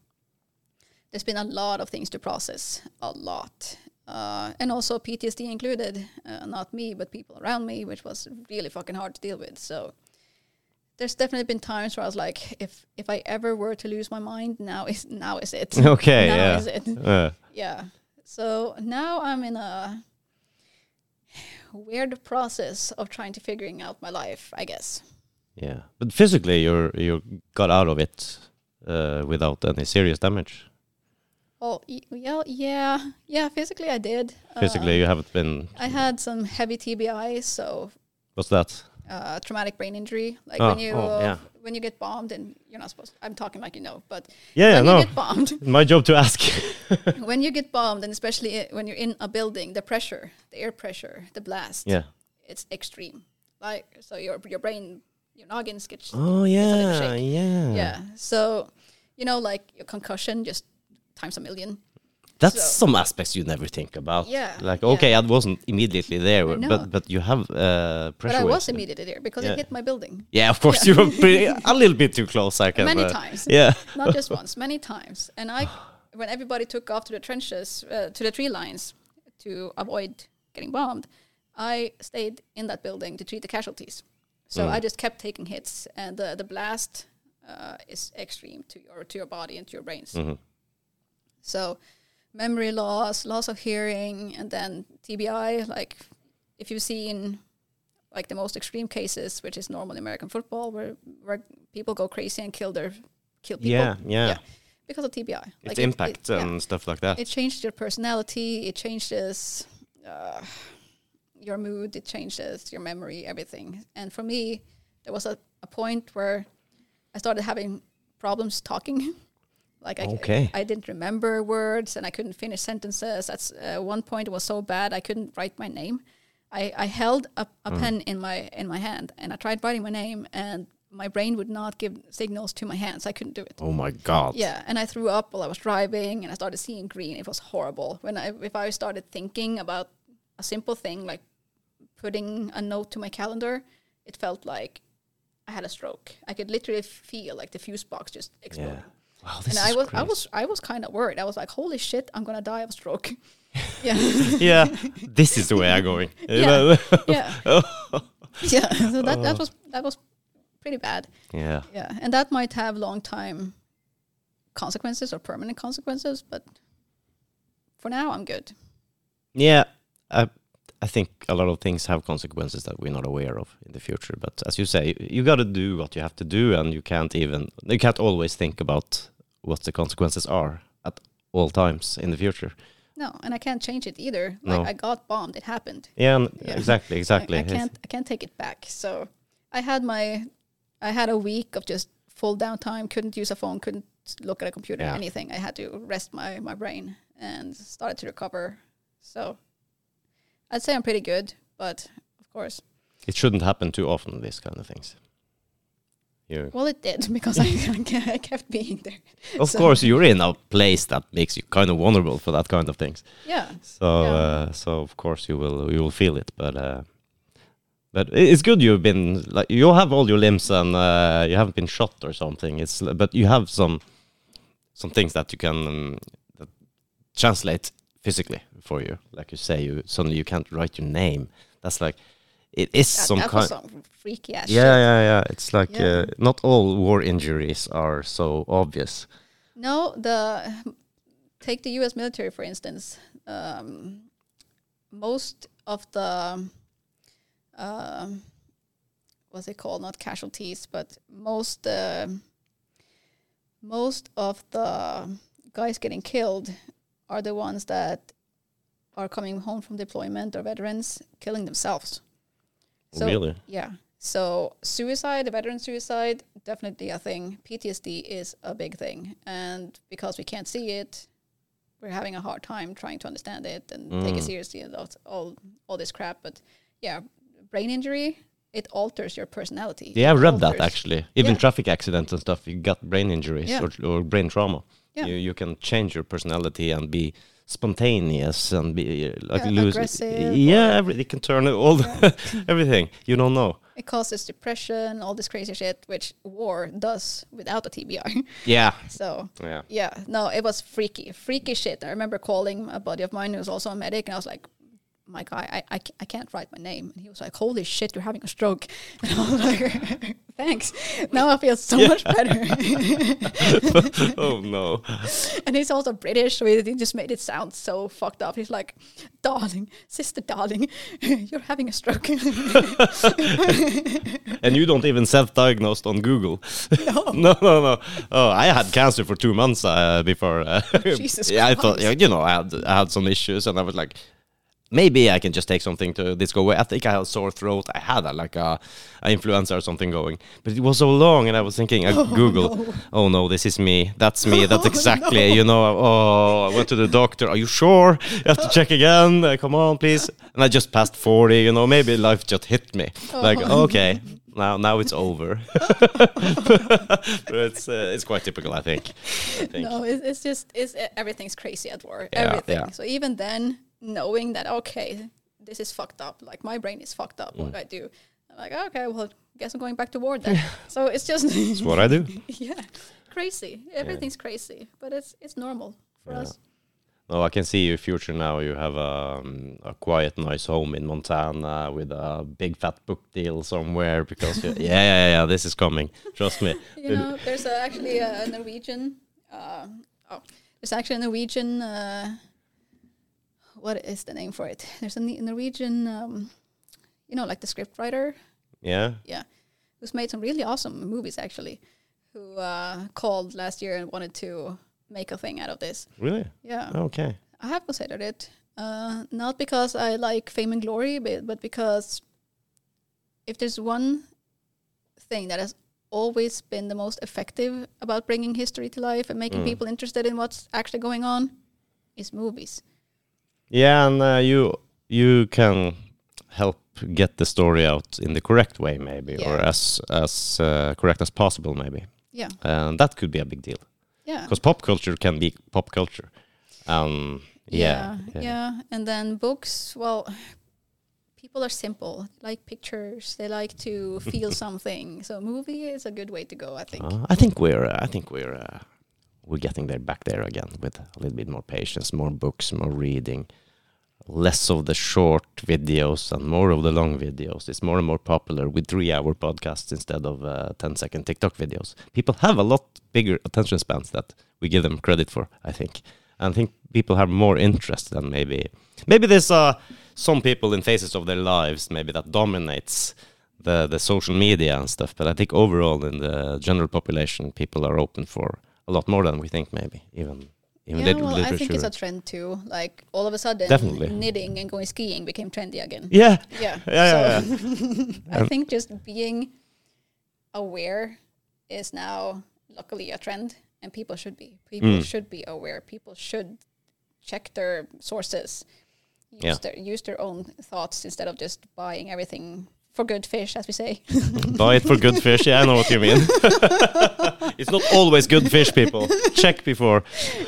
there's been a lot of things to process, a lot. Uh, and also PTSD included, uh, not me, but people around me, which was really fucking hard to deal with. So there's definitely been times where I was like, if if I ever were to lose my mind, now is now is it. *laughs* Okay, now yeah. is it. Uh, Yeah. So now I'm in a weird process of trying to figuring out my life, I guess. Yeah, but physically, you're you got out of it uh, without any serious damage. Oh, yeah, yeah, yeah. Physically, I did. Physically, Uh, you haven't been. I had some heavy TBI, so What's that? Uh, traumatic brain injury. Like Oh, when you oh, yeah. when you get bombed, and you're not supposed. I'm talking like you know, but Yeah, when no. you get bombed, *laughs* My job to ask. *laughs* when you get bombed, and especially i- when you're in a building, the pressure, the air pressure, the blast, yeah. it's extreme. Like so, your your brain, your noggins gets Oh yeah, yeah. yeah. So you know, like your concussion, just times a million. That's So- some aspects you never think about. Yeah, Like yeah. okay, I wasn't immediately there, but but you have uh, But. I was immediately there because Yeah. it hit my building Yeah, of course you were pretty, a little bit too close. I can. many uh, times. *laughs* Yeah. not just once, many times. And I, *sighs* when everybody took off to the trenches, uh, to the tree lines, to avoid getting bombed, I stayed in that building to treat the casualties. So Mm. I just kept taking hits, and the the blast uh, is extreme to your to your body and to your brains. Mhm. So memory loss, loss of hearing, and then TBI. Like if you've seen like the most extreme cases, which is normal in American football, where where people go crazy and kill their kill people. Yeah, yeah. yeah because of TBI. Its Like impact it, yeah. and stuff like that. It changed your personality. It changes uh, your mood. It changes your memory. Everything. And for me, there was a, a point where I started having problems talking. *laughs* like I, Okay. I didn't remember words and I couldn't finish sentences. That's uh, one point. It was so bad I couldn't write my name. I, I held a, a Mm. pen in my in my hand and I tried writing my name and my brain would not give signals to my hands. I couldn't do it. oh my god. Yeah, and I threw up while I was driving, and I started seeing green. It was horrible. When I, if I started thinking about a simple thing like putting a note to my calendar, it felt like I had a stroke. I could literally feel like the fuse box just Yeah. Wow, this And I is was, I was, I was kind of worried. I was like, "Holy shit, I'm gonna die of a stroke." *laughs* yeah, *laughs* yeah, this is the way I'm going. *laughs* Yeah. yeah, yeah. So that that oh. was that was pretty bad. yeah. Yeah, and that might have long time consequences or permanent consequences, but for now I'm good. Yeah, I, I think a lot of things have consequences that we're not aware of in the future. But as you say, you got to do what you have to do, and you can't even you can't always think about what the consequences are at all times in the future. No, and I can't change it either. Like No. I got bombed, it happened. Yeah, Yeah. exactly, I- exactly. I, can't I can't take it back. So I had my I had a week of just full downtime, couldn't use a phone, couldn't look at a computer, Yeah. anything. I had to rest my, my brain and started to recover. So I'd say I'm pretty good, but of course It shouldn't happen too often. These kind of things. You, well it did *laughs* because I, I kept being there. of So- course, you're in a place that makes you kind of vulnerable for that kind of things. Yeah. So, Yeah. uh, so of course you will you will feel it, but uh, but it's good you've been like you have all your limbs and uh, you haven't been shot or something. It's but you have some some things that you can um, that translate physically for you. Like you say, you suddenly you can't write your name. That's like it is That, some that kind. some freaky ass yeah, shit. yeah, yeah. It's like Yeah. Uh, not all war injuries are so obvious. No, the take the U.S. military for instance. Um, most of the um, what's it called? Not casualties, but most uh, most of the guys getting killed are the ones that are coming home from deployment or veterans killing themselves. So, really? Yeah. So suicide, the veteran suicide, definitely a thing. PTSD is a big thing, and because we can't see it, we're having a hard time trying to understand it and take it Mm. seriously and all, all all this crap. But yeah, brain injury it alters your personality. Yeah, I It read that actually. Even Yeah. traffic accidents and stuff, you got brain injuries Yeah. or, or brain trauma. Yeah. You you can change your personality and be spontaneous and be like Yeah, lose. aggressive Yeah, every, it can turn all the *laughs* everything. You don't know. It causes depression, all this crazy shit, which war does without a TBI. *laughs* Yeah. so Yeah. yeah, no, it was freaky, freaky shit. I remember calling a buddy of mine who was also a medic, and I was like, my guy, I, I, I can't write my name. And he was like, holy shit, you're having a stroke. *laughs* And I was like, *laughs* thanks. Now I feel so much better. *laughs* oh no. and he's also British, so he just made it sound so fucked up. He's like, darling, sister, darling, you're having a stroke. And you don't even self-diagnosed on Google. no. no, no, no. Oh, I had cancer for two months uh, before. Uh, Jesus yeah, I thought, you know, I had I had some issues, and I was like, maybe I can just take something to this go away. I think I had a sore throat. I had a, like a, a influenza or something going, but it was so long, and I was thinking, I *laughs* Google, oh no, this is me. That's me. *laughs* That's exactly. You know, oh, I went to the doctor. Are you sure? You have to check again. Uh, come on, please. And I just passed forty. You know, maybe life just hit me. Like, okay. Now, now it's over. *laughs* but it's uh, it's quite typical, I think. I think. No, it's, it's just it's everything's crazy at work. Yeah, Everything. yeah. So even then, knowing that okay, this is fucked up. Like my brain is fucked up. Mm. What do I do? I'm like, okay, well, guess I'm going back to war then. *laughs* so it's just It's what I do. *laughs* yeah, crazy. Everything's crazy, but it's it's normal for Yeah. us. No, I can see your future now. You have um, a quiet, nice home in Montana with a big fat book deal somewhere because *laughs* yeah, yeah, yeah, this is coming. Trust me. You know, there's a, actually a Norwegian. Uh, oh, there's actually a Norwegian. Uh, what is the name for it? *laughs* There's a Norwegian. Um, you know, like the scriptwriter. Yeah. yeah, who's made some really awesome movies actually, who uh, called last year and wanted to make a thing out of this. Really? Yeah, Okay. I have considered it, uh, not because I like fame and glory, but, but because if there's one thing that has always been the most effective about bringing history to life and making Mm. people interested in what's actually going on, is movies. Yeah, and uh, you you can help get the story out in the correct way, maybe, or as as uh, correct as possible, maybe. Yeah, And that could be a big deal yeah. because pop culture can be pop culture. Um. Yeah. yeah, yeah. And then books, well, people are simple. They like pictures. They like to feel *laughs* something. So movie is a good way to go, I think. Uh, I think we're uh, I think we're uh, we're getting there back there again with a little bit more patience, more books, more reading, less of the short videos and more of the long videos. It's more and more popular with three-hour podcasts instead of uh, 10-second TikTok videos. People have a lot bigger attention spans that we give them credit for. I think, and I think people have more interest than maybe maybe there's uh, some people in phases of their lives maybe that dominates the the social media and stuff. But I think overall in the general population, people are open for a lot more than we think. Maybe even yeah, lit- well, I think it's a trend too. Like all of a sudden, Definitely. knitting and going skiing became trendy again. yeah, Yeah, *laughs* yeah, yeah, so *laughs* I think just being aware is now luckily a trend, and people should be. People Mm. should be aware. People should check their sources, use Yeah. their use their own thoughts instead of just buying everything for good fish, as we say. *laughs* Buy it for good fish. Yeah, I know what you mean. *laughs* it's not always good fish, people. Check before.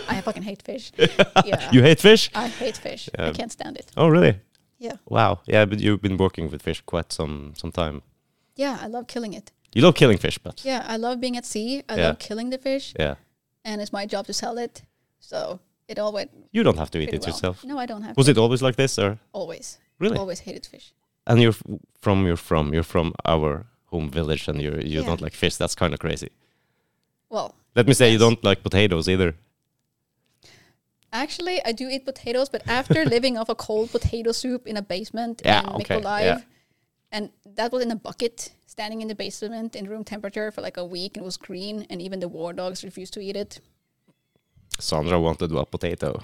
I fucking hate fish. *laughs* yeah, You hate fish? I hate fish. I can't stand it. Oh, really? Yeah, Wow. Yeah, but you've been working with fish quite some some time. yeah, I love killing it. You love killing fish, but Yeah, I love being at sea. I Yeah. love killing the fish, yeah, and it's my job to sell it. So it all went you don't have to eat it well. yourself. No, I don't have. Was to. it always like this, or always? really? Always hated fish. And you're f- from you're from you're from our home village, and you you Yeah. don't like fish. That's kind of crazy. Well, Let me say you don't like potatoes either. actually, I do eat potatoes, but after *laughs* living off a cold potato soup in a basement Yeah, in okay, Mykolaiv, yeah. and that was in a bucket, standing in the basement in room temperature for like a week, and it was green, and even the war dogs refused to eat it. Sandra wanted a potato,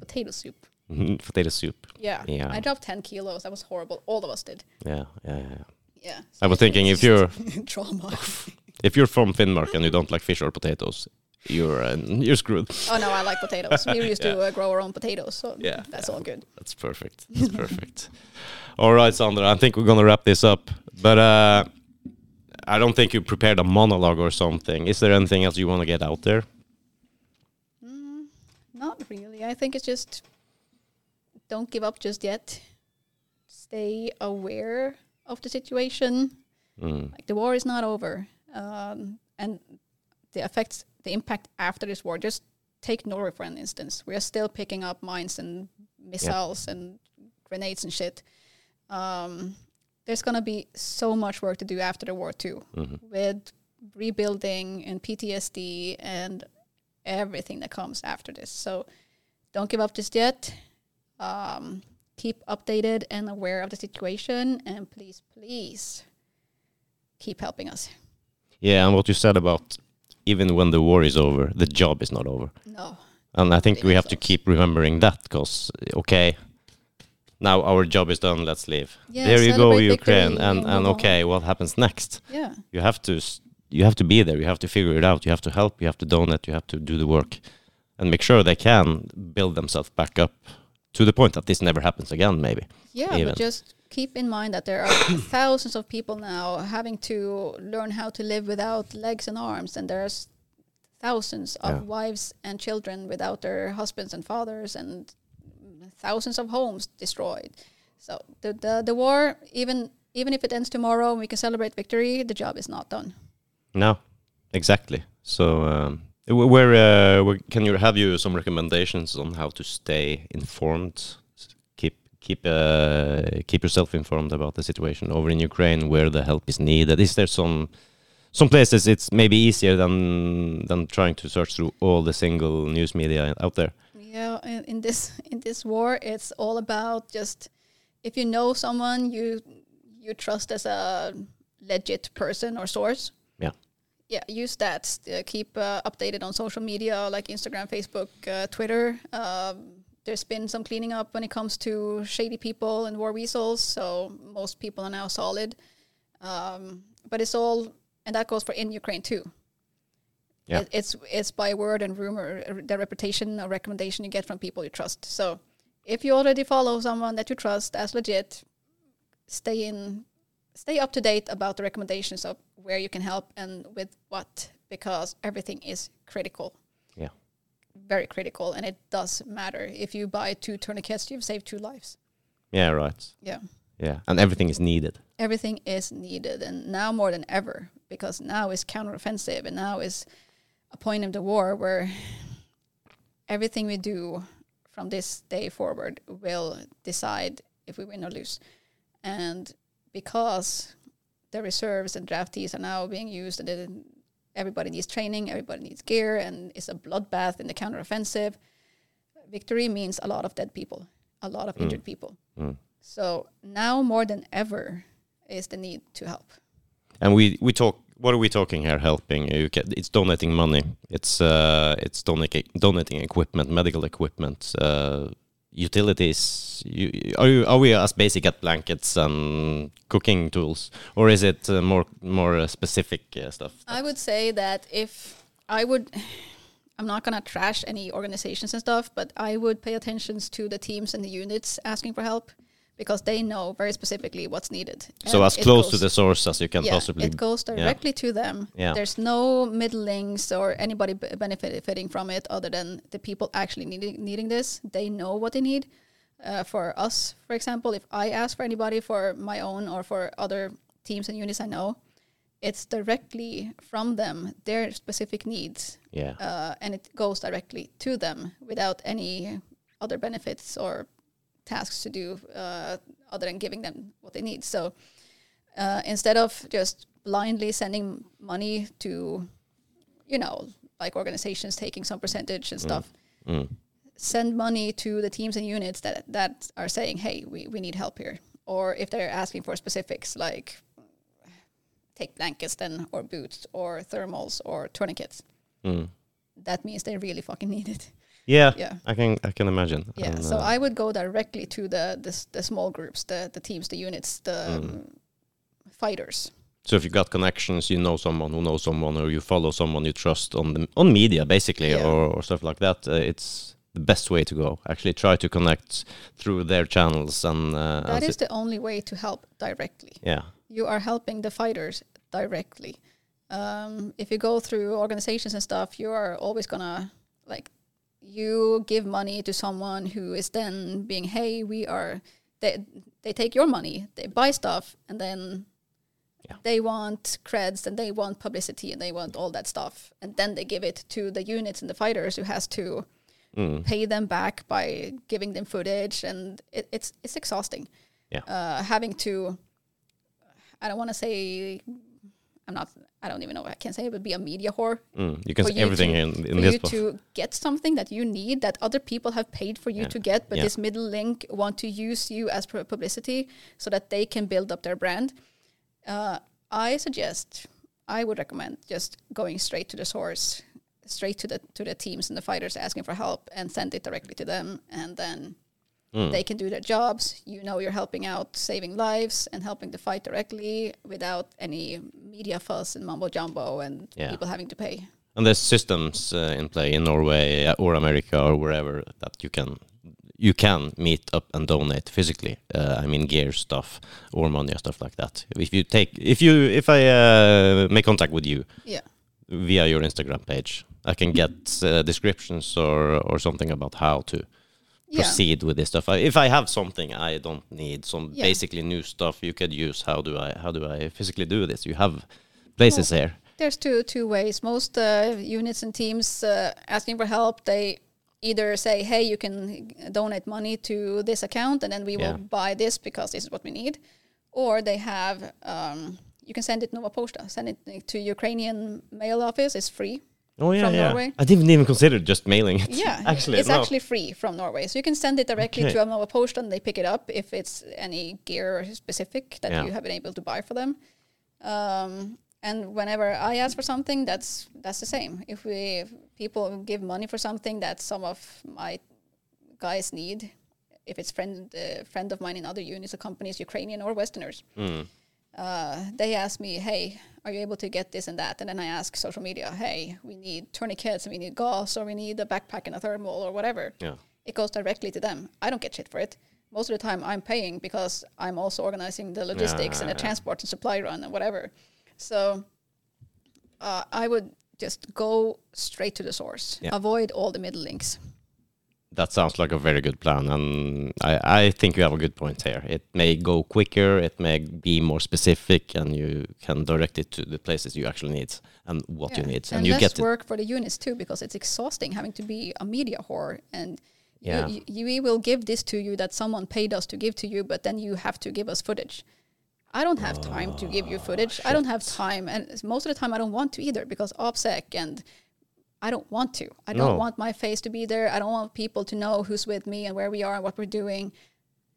Potato soup. Potato soup. Yeah. Yeah. I dropped ten kilos. That was horrible. All of us did. Yeah, yeah, yeah. yeah. Yeah. I was thinking if you're *laughs* trauma. *laughs* if you're from Finnmark and you don't like fish or potatoes, you're uh, you're screwed. Oh no, I like potatoes. We used *laughs* Yeah. to uh, grow our own potatoes, so Yeah, that's yeah. all good. That's perfect. That's perfect. All right, Sandra. I think we're gonna wrap this up, but uh, I don't think you prepared a monologue or something. Is there anything else you want to get out there? Not really. I think it's just don't give up just yet. Stay aware of the situation. Mm. Like the war is not over, um, and the effects, the impact after this war. Just take Norway for an instance. We are still picking up mines and missiles and grenades and shit. Um, there's gonna be so much work to do after the war too, with rebuilding and PTSD and everything that comes after this. So don't give up just yet. Um, keep updated and aware of the situation, and please, please keep helping us. Yeah, and what you said about even when the war is over, the job is not over. No, And I think we have to keep remembering that because, okay, now our job is done, let's leave. Yeah, there you go, Ukraine. victory And, and and move on. okay, what happens next? yeah, You have to you have to be there. You have to figure it out. You have to help. You have to donate. You have to do the work, and make sure they can build themselves back up to the point that this never happens again. Maybe. yeah. Even. But just keep in mind that there are *coughs* thousands of people now having to learn how to live without legs and arms, and there's thousands of Yeah. wives and children without their husbands and fathers, and thousands of homes destroyed. So the the, the war, even even if it ends tomorrow and we can celebrate victory, the job is not done. No, exactly. So, um, where, uh, where can you have you some recommendations on how to stay informed? Keep keep uh, keep yourself informed about the situation over in Ukraine, where the help is needed. Is there some some places it's maybe easier than than trying to search through all the single news media out there? Yeah, in, in this in this war, it's all about just if you know someone you you trust as a legit person or source. Yeah. Use that. Uh, keep uh, updated on social media like Instagram, Facebook, uh, Twitter. Um, there's been some cleaning up when it comes to shady people and war weasels, so most people are now solid. Um, but it's all, and that goes for in Ukraine too. Yeah. It, it's it's by word and rumor, uh, the reputation or recommendation you get from people you trust. So if you already follow someone that you trust as legit, stay in, stay up to date about the recommendations of where you can help and with what, because everything is critical, Yeah. very critical, and it does matter. If you buy two tourniquets, you've saved two lives. Yeah. Right. Yeah. Yeah. And everything is needed. everything is needed and now more than ever because now is counteroffensive and now is a point of the war where everything we do from this day forward will decide if we win or lose and because the reserves and draftees are now being used and everybody needs training everybody needs gear and it's a bloodbath in the counteroffensive victory means a lot of dead people a lot of injured people Mm. so now more than ever is the need to help. And we we talk. What are we talking here? Helping It's donating money. It's uh, it's donating donating equipment, medical equipment, uh, utilities. You, are you are we as basic at blankets and cooking tools, or is it uh, more more uh, specific uh, stuff? I would say that if I would, *sighs* I'm not gonna trash any organizations and stuff, but I would pay attention to the teams and the units asking for help because they know very specifically what's needed. So as close to the source as you can yeah, possibly. it goes directly to them. Yeah. There's no middlings or anybody b- benefiting from it other than the people actually needing needing this. They know what they need. Uh, for us, for example, if I ask for anybody for my own or for other teams and units I know, it's directly from them their specific needs, yeah. uh, and it goes directly to them without any other benefits or tasks to do uh, other than giving them what they need. So uh, instead of just blindly sending money to, you know, like organizations taking some percentage and stuff, Mm. send money to the teams and units that that are saying, "Hey, we, we need help here," or if they're asking for specifics like take blankets then, or boots, or thermals, or tourniquets. Mm. That means they really fucking need it. Yeah. Yeah. I can I can imagine. Yeah, And, so uh, I would go directly to the the, the small groups, the the teams, the units, the Mm. um, fighters. So if you got connections, you know someone who knows someone, or you follow someone you trust on the on media, basically, Yeah. or, or stuff like that. Uh, it's the best way to go. Actually, try to connect through their channels and. Uh, That and is the only way to help directly. yeah, You are helping the fighters directly. Um, if you go through organizations and stuff, you are always gonna like you give money to someone who is then being, hey, we are. They they take your money, they buy stuff, and then Yeah. they want creds and they want publicity and they want all that stuff, and then they give it to the units and the fighters who has to Mm. pay them back by giving them footage, and it, it's it's exhausting. Yeah. Uh, having to, I don't want to say, I'm not, I don't even know what I can say, but be a media whore Mm. You can for say you everything to- in, in for this you book. to get something that you need that other people have paid for you Yeah. to get, but Yeah. this middle link want to use you as publicity so that they can build up their brand. Uh, I suggest, I would recommend just going straight to the source, straight to the to the teams and the fighters asking for help, and send it directly to them, and then Mm. they can do their jobs. You know, you're helping out, saving lives, and helping the fight directly without any media fuss and mumbo jumbo and Yeah. people having to pay. And there's systems uh, in play in Norway uh, or America or wherever that you can you can meet up and donate physically. Uh, I mean gear stuff or money or stuff like that. If you take if you if I uh, make contact with you Yeah. via your Instagram page, I can get uh, descriptions or or something about how to Yeah. proceed with this stuff. I, if I have something I don't need, some Yeah. basically new stuff you could use. How do I how do I physically do this? You have places here. There's two two ways. Most uh, units and teams uh, asking for help, they either say, "Hey, you can donate money to this account, and then we Yeah. will buy this because this is what we need," or they have um, you can send it Nova Poshta, send it to Ukrainian mail office. It's free. Oh yeah, From yeah. Norway? I didn't even consider just mailing it. Yeah, *laughs* actually, it's no. actually free from Norway, so you can send it directly Okay. to a Nova Poshta, and they pick it up if it's any gear specific that Yeah. you have been able to buy for them. Um, and whenever I ask for something, that's that's the same. If we if people give money for something that some of my guys need, if it's friend uh, friend of mine in other units or companies, Ukrainian or Westerners, Mm. Uh, they ask me, "Hey, are you able to get this and that?" And then I ask social media, "Hey, we need tourniquets, and we need gauze, or we need a backpack and a thermal, or whatever." Yeah. It goes directly to them. I don't get shit for it. Most of the time, I'm paying because I'm also organizing the logistics and the yeah. transport and supply run and whatever. So uh, I would just go straight to the source. Yeah. Avoid all the middle links. That sounds like a very good plan, and I, I think you have a good point here. It may go quicker, it may be more specific, and you can direct it to the places you actually need and what you need, and, and, you get it. work for the units too because it's exhausting having to be a media whore and Yeah. you, you, we will give this to you that someone paid us to give to you but then you have to give us footage i don't have time to give you footage i don't ah, have time and most of the time i don't want to either because opsec and i don't want to i don't No. want my face to be there i don't want people to know who's with me and where we are and what we're doing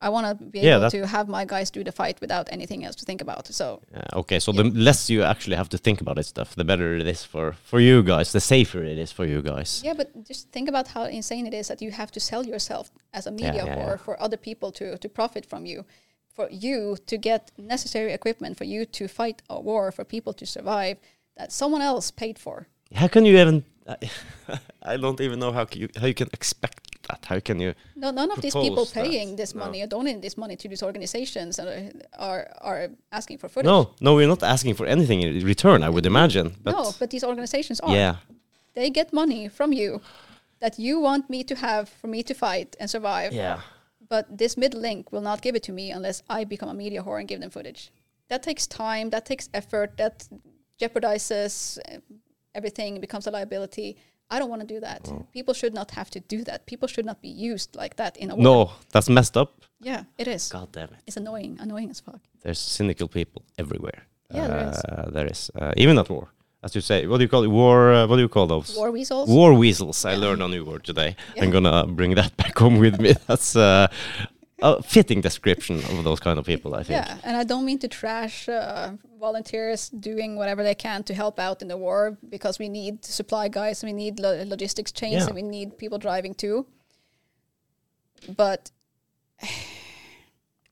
i want to be Yeah, able to have my guys do the fight without anything else to think about so Uh, okay, so the less you actually have to think about this stuff, the better it is for for you guys. The safer it is for you guys. Yeah, but just think about how insane it is that you have to sell yourself as a media yeah, whore yeah. for other people to, to profit from you, for you to get necessary equipment, for you to fight a war, for people to survive that someone else paid for. How can you even? *laughs* I don't even know how you how you can expect that. How can you? No, none of these people Propose that. paying this No. money or donating this money to these organizations are, are are asking for footage. No, no, we're not asking for anything in return. I would imagine. But no, but these organizations are. yeah, They get money from you that you want me to have for me to fight and survive. yeah. But this mid link will not give it to me unless I become a media whore and give them footage. That takes time, that takes effort, that jeopardizes uh, everything, becomes a liability. I don't want to do that. People should not have to do that. People should not be used like that in a war. No, that's messed up. Yeah, it is. God damn it. It's annoying, annoying as fuck. There's cynical people everywhere. Yeah, there is. Uh, there is. Uh, even at war, as you say. What do you call it? War? Uh, what do you call those? War weasels. War weasels. I learned a new word today. I'm gonna bring that *laughs* back home with me. That's uh, a fitting description of those kind of people. I think. Yeah, and I don't mean to trash uh, volunteers doing whatever they can to help out in the war because we need supply guys, we need lo- logistics chains, Yeah. and we need people driving too. But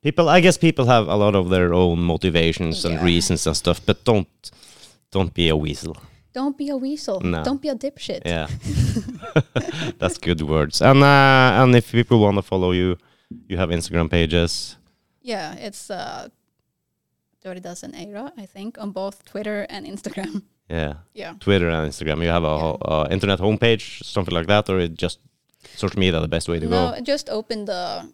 People, I guess people have a lot of their own motivations and Yeah. reasons and stuff, but don't don't be a weasel. don't be a weasel. No. Don't be a dipshit. Yeah, *laughs* *laughs* that's good words. And uh, and if people want to follow you, you have Instagram pages. Yeah, it's uh, Dirty Dozen Eira, I think, on both Twitter and Instagram. *laughs* Yeah, yeah. Twitter and Instagram. You have a Yeah. uh, internet homepage, something like that, or it just social media the best way to No, go. I just opened the.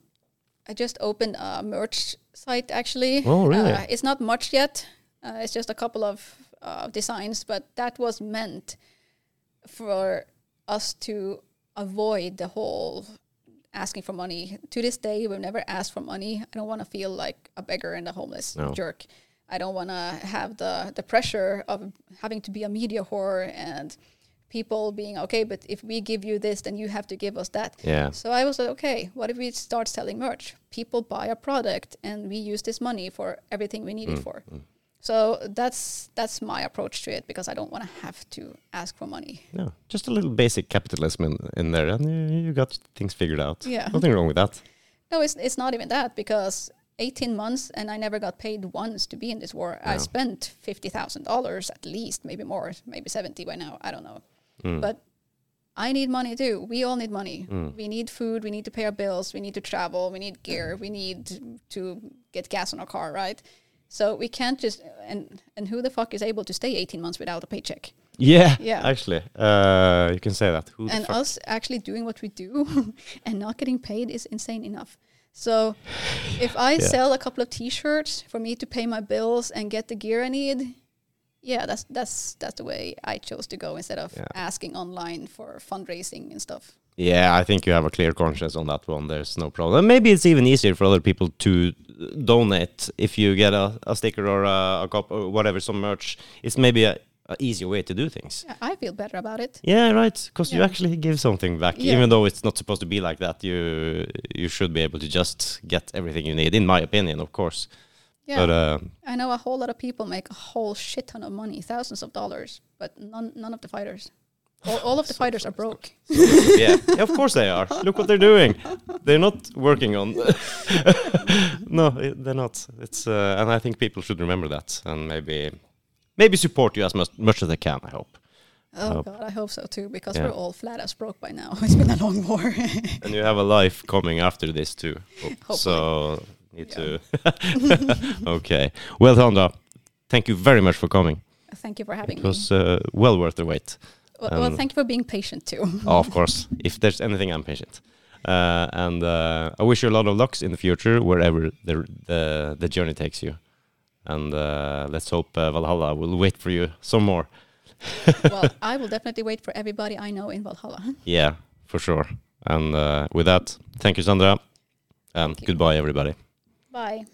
I just opened a merch site actually. Oh, really? Uh, it's not much yet. Uh, it's just a couple of uh, designs, but that was meant for us to avoid the whole asking for money. To this day, we've never asked for money. I don't want to feel like a beggar and a homeless No. jerk. I don't want to have the the pressure of having to be a media whore and people being okay. But if we give you this, then you have to give us that. Yeah. So I was like, okay, what if we start selling merch? People buy a product, and we use this money for everything we need Mm, it for. So that's that's my approach to it because I don't want to have to ask for money. No, just a little basic capitalism in, in there, and you, you got things figured out. Yeah. Nothing wrong with that. No, it's it's not even that because 18 months and I never got paid once to be in this war. I spent fifty thousand dollars at least, maybe more, maybe 70 by now. I don't know, Mm. but I need money too. We all need money. We need food. We need to pay our bills. We need to travel. We need gear. We need to get gas on our car, right? So we can't just and and who the fuck is able to stay 18 months without a paycheck? Yeah, Yeah. Actually, uh, you can say that. Who the and us actually doing what we do *laughs* and not getting paid is insane enough. So *sighs* if I Yeah. sell a couple of t-shirts for me to pay my bills and get the gear I need, yeah, that's that's that's the way I chose to go instead of Yeah. asking online for fundraising and stuff. Yeah, I think you have a clear conscience on that one. There's no problem. Maybe it's even easier for other people to donate if you get a, a sticker or a, a cup or whatever, some merch. It's maybe a, a easier way to do things. Yeah, I feel better about it. Yeah, right. Because you actually give something back, Yeah. even though it's not supposed to be like that. You you should be able to just get everything you need, in my opinion, of course. Yeah, But uh, I know a whole lot of people make a whole shit ton of money, thousands of dollars, but none none of the fighters. All, all of the fighters are broke. *laughs* yeah, yeah, of course they are. Look what they're doing. They're not working on. *laughs* no, they're not. It's uh, and I think people should remember that and maybe maybe support you as much, much as they can. I hope. Oh Hope. god, I hope so too, because Yeah. we're all flat as broke by now. *laughs* It's been a long war. And you have a life coming after this too. Hopefully. So need Yeah. to. okay. Well, Sandra, thank you very much for coming. Thank you for having It me. was uh, well worth the wait. Well, well, thank you for being patient too. *laughs* Oh, of course. If there's anything, I'm patient. Uh, and uh, I wish you a lot of lucks in the future, wherever the the, the journey takes you. And uh, let's hope uh, Valhalla will wait for you some more. *laughs* well, I will definitely wait for everybody I know in Valhalla. *laughs* Yeah, for sure. And uh, with that, thank you, Sandra. And Thank you. goodbye, everybody. Bye.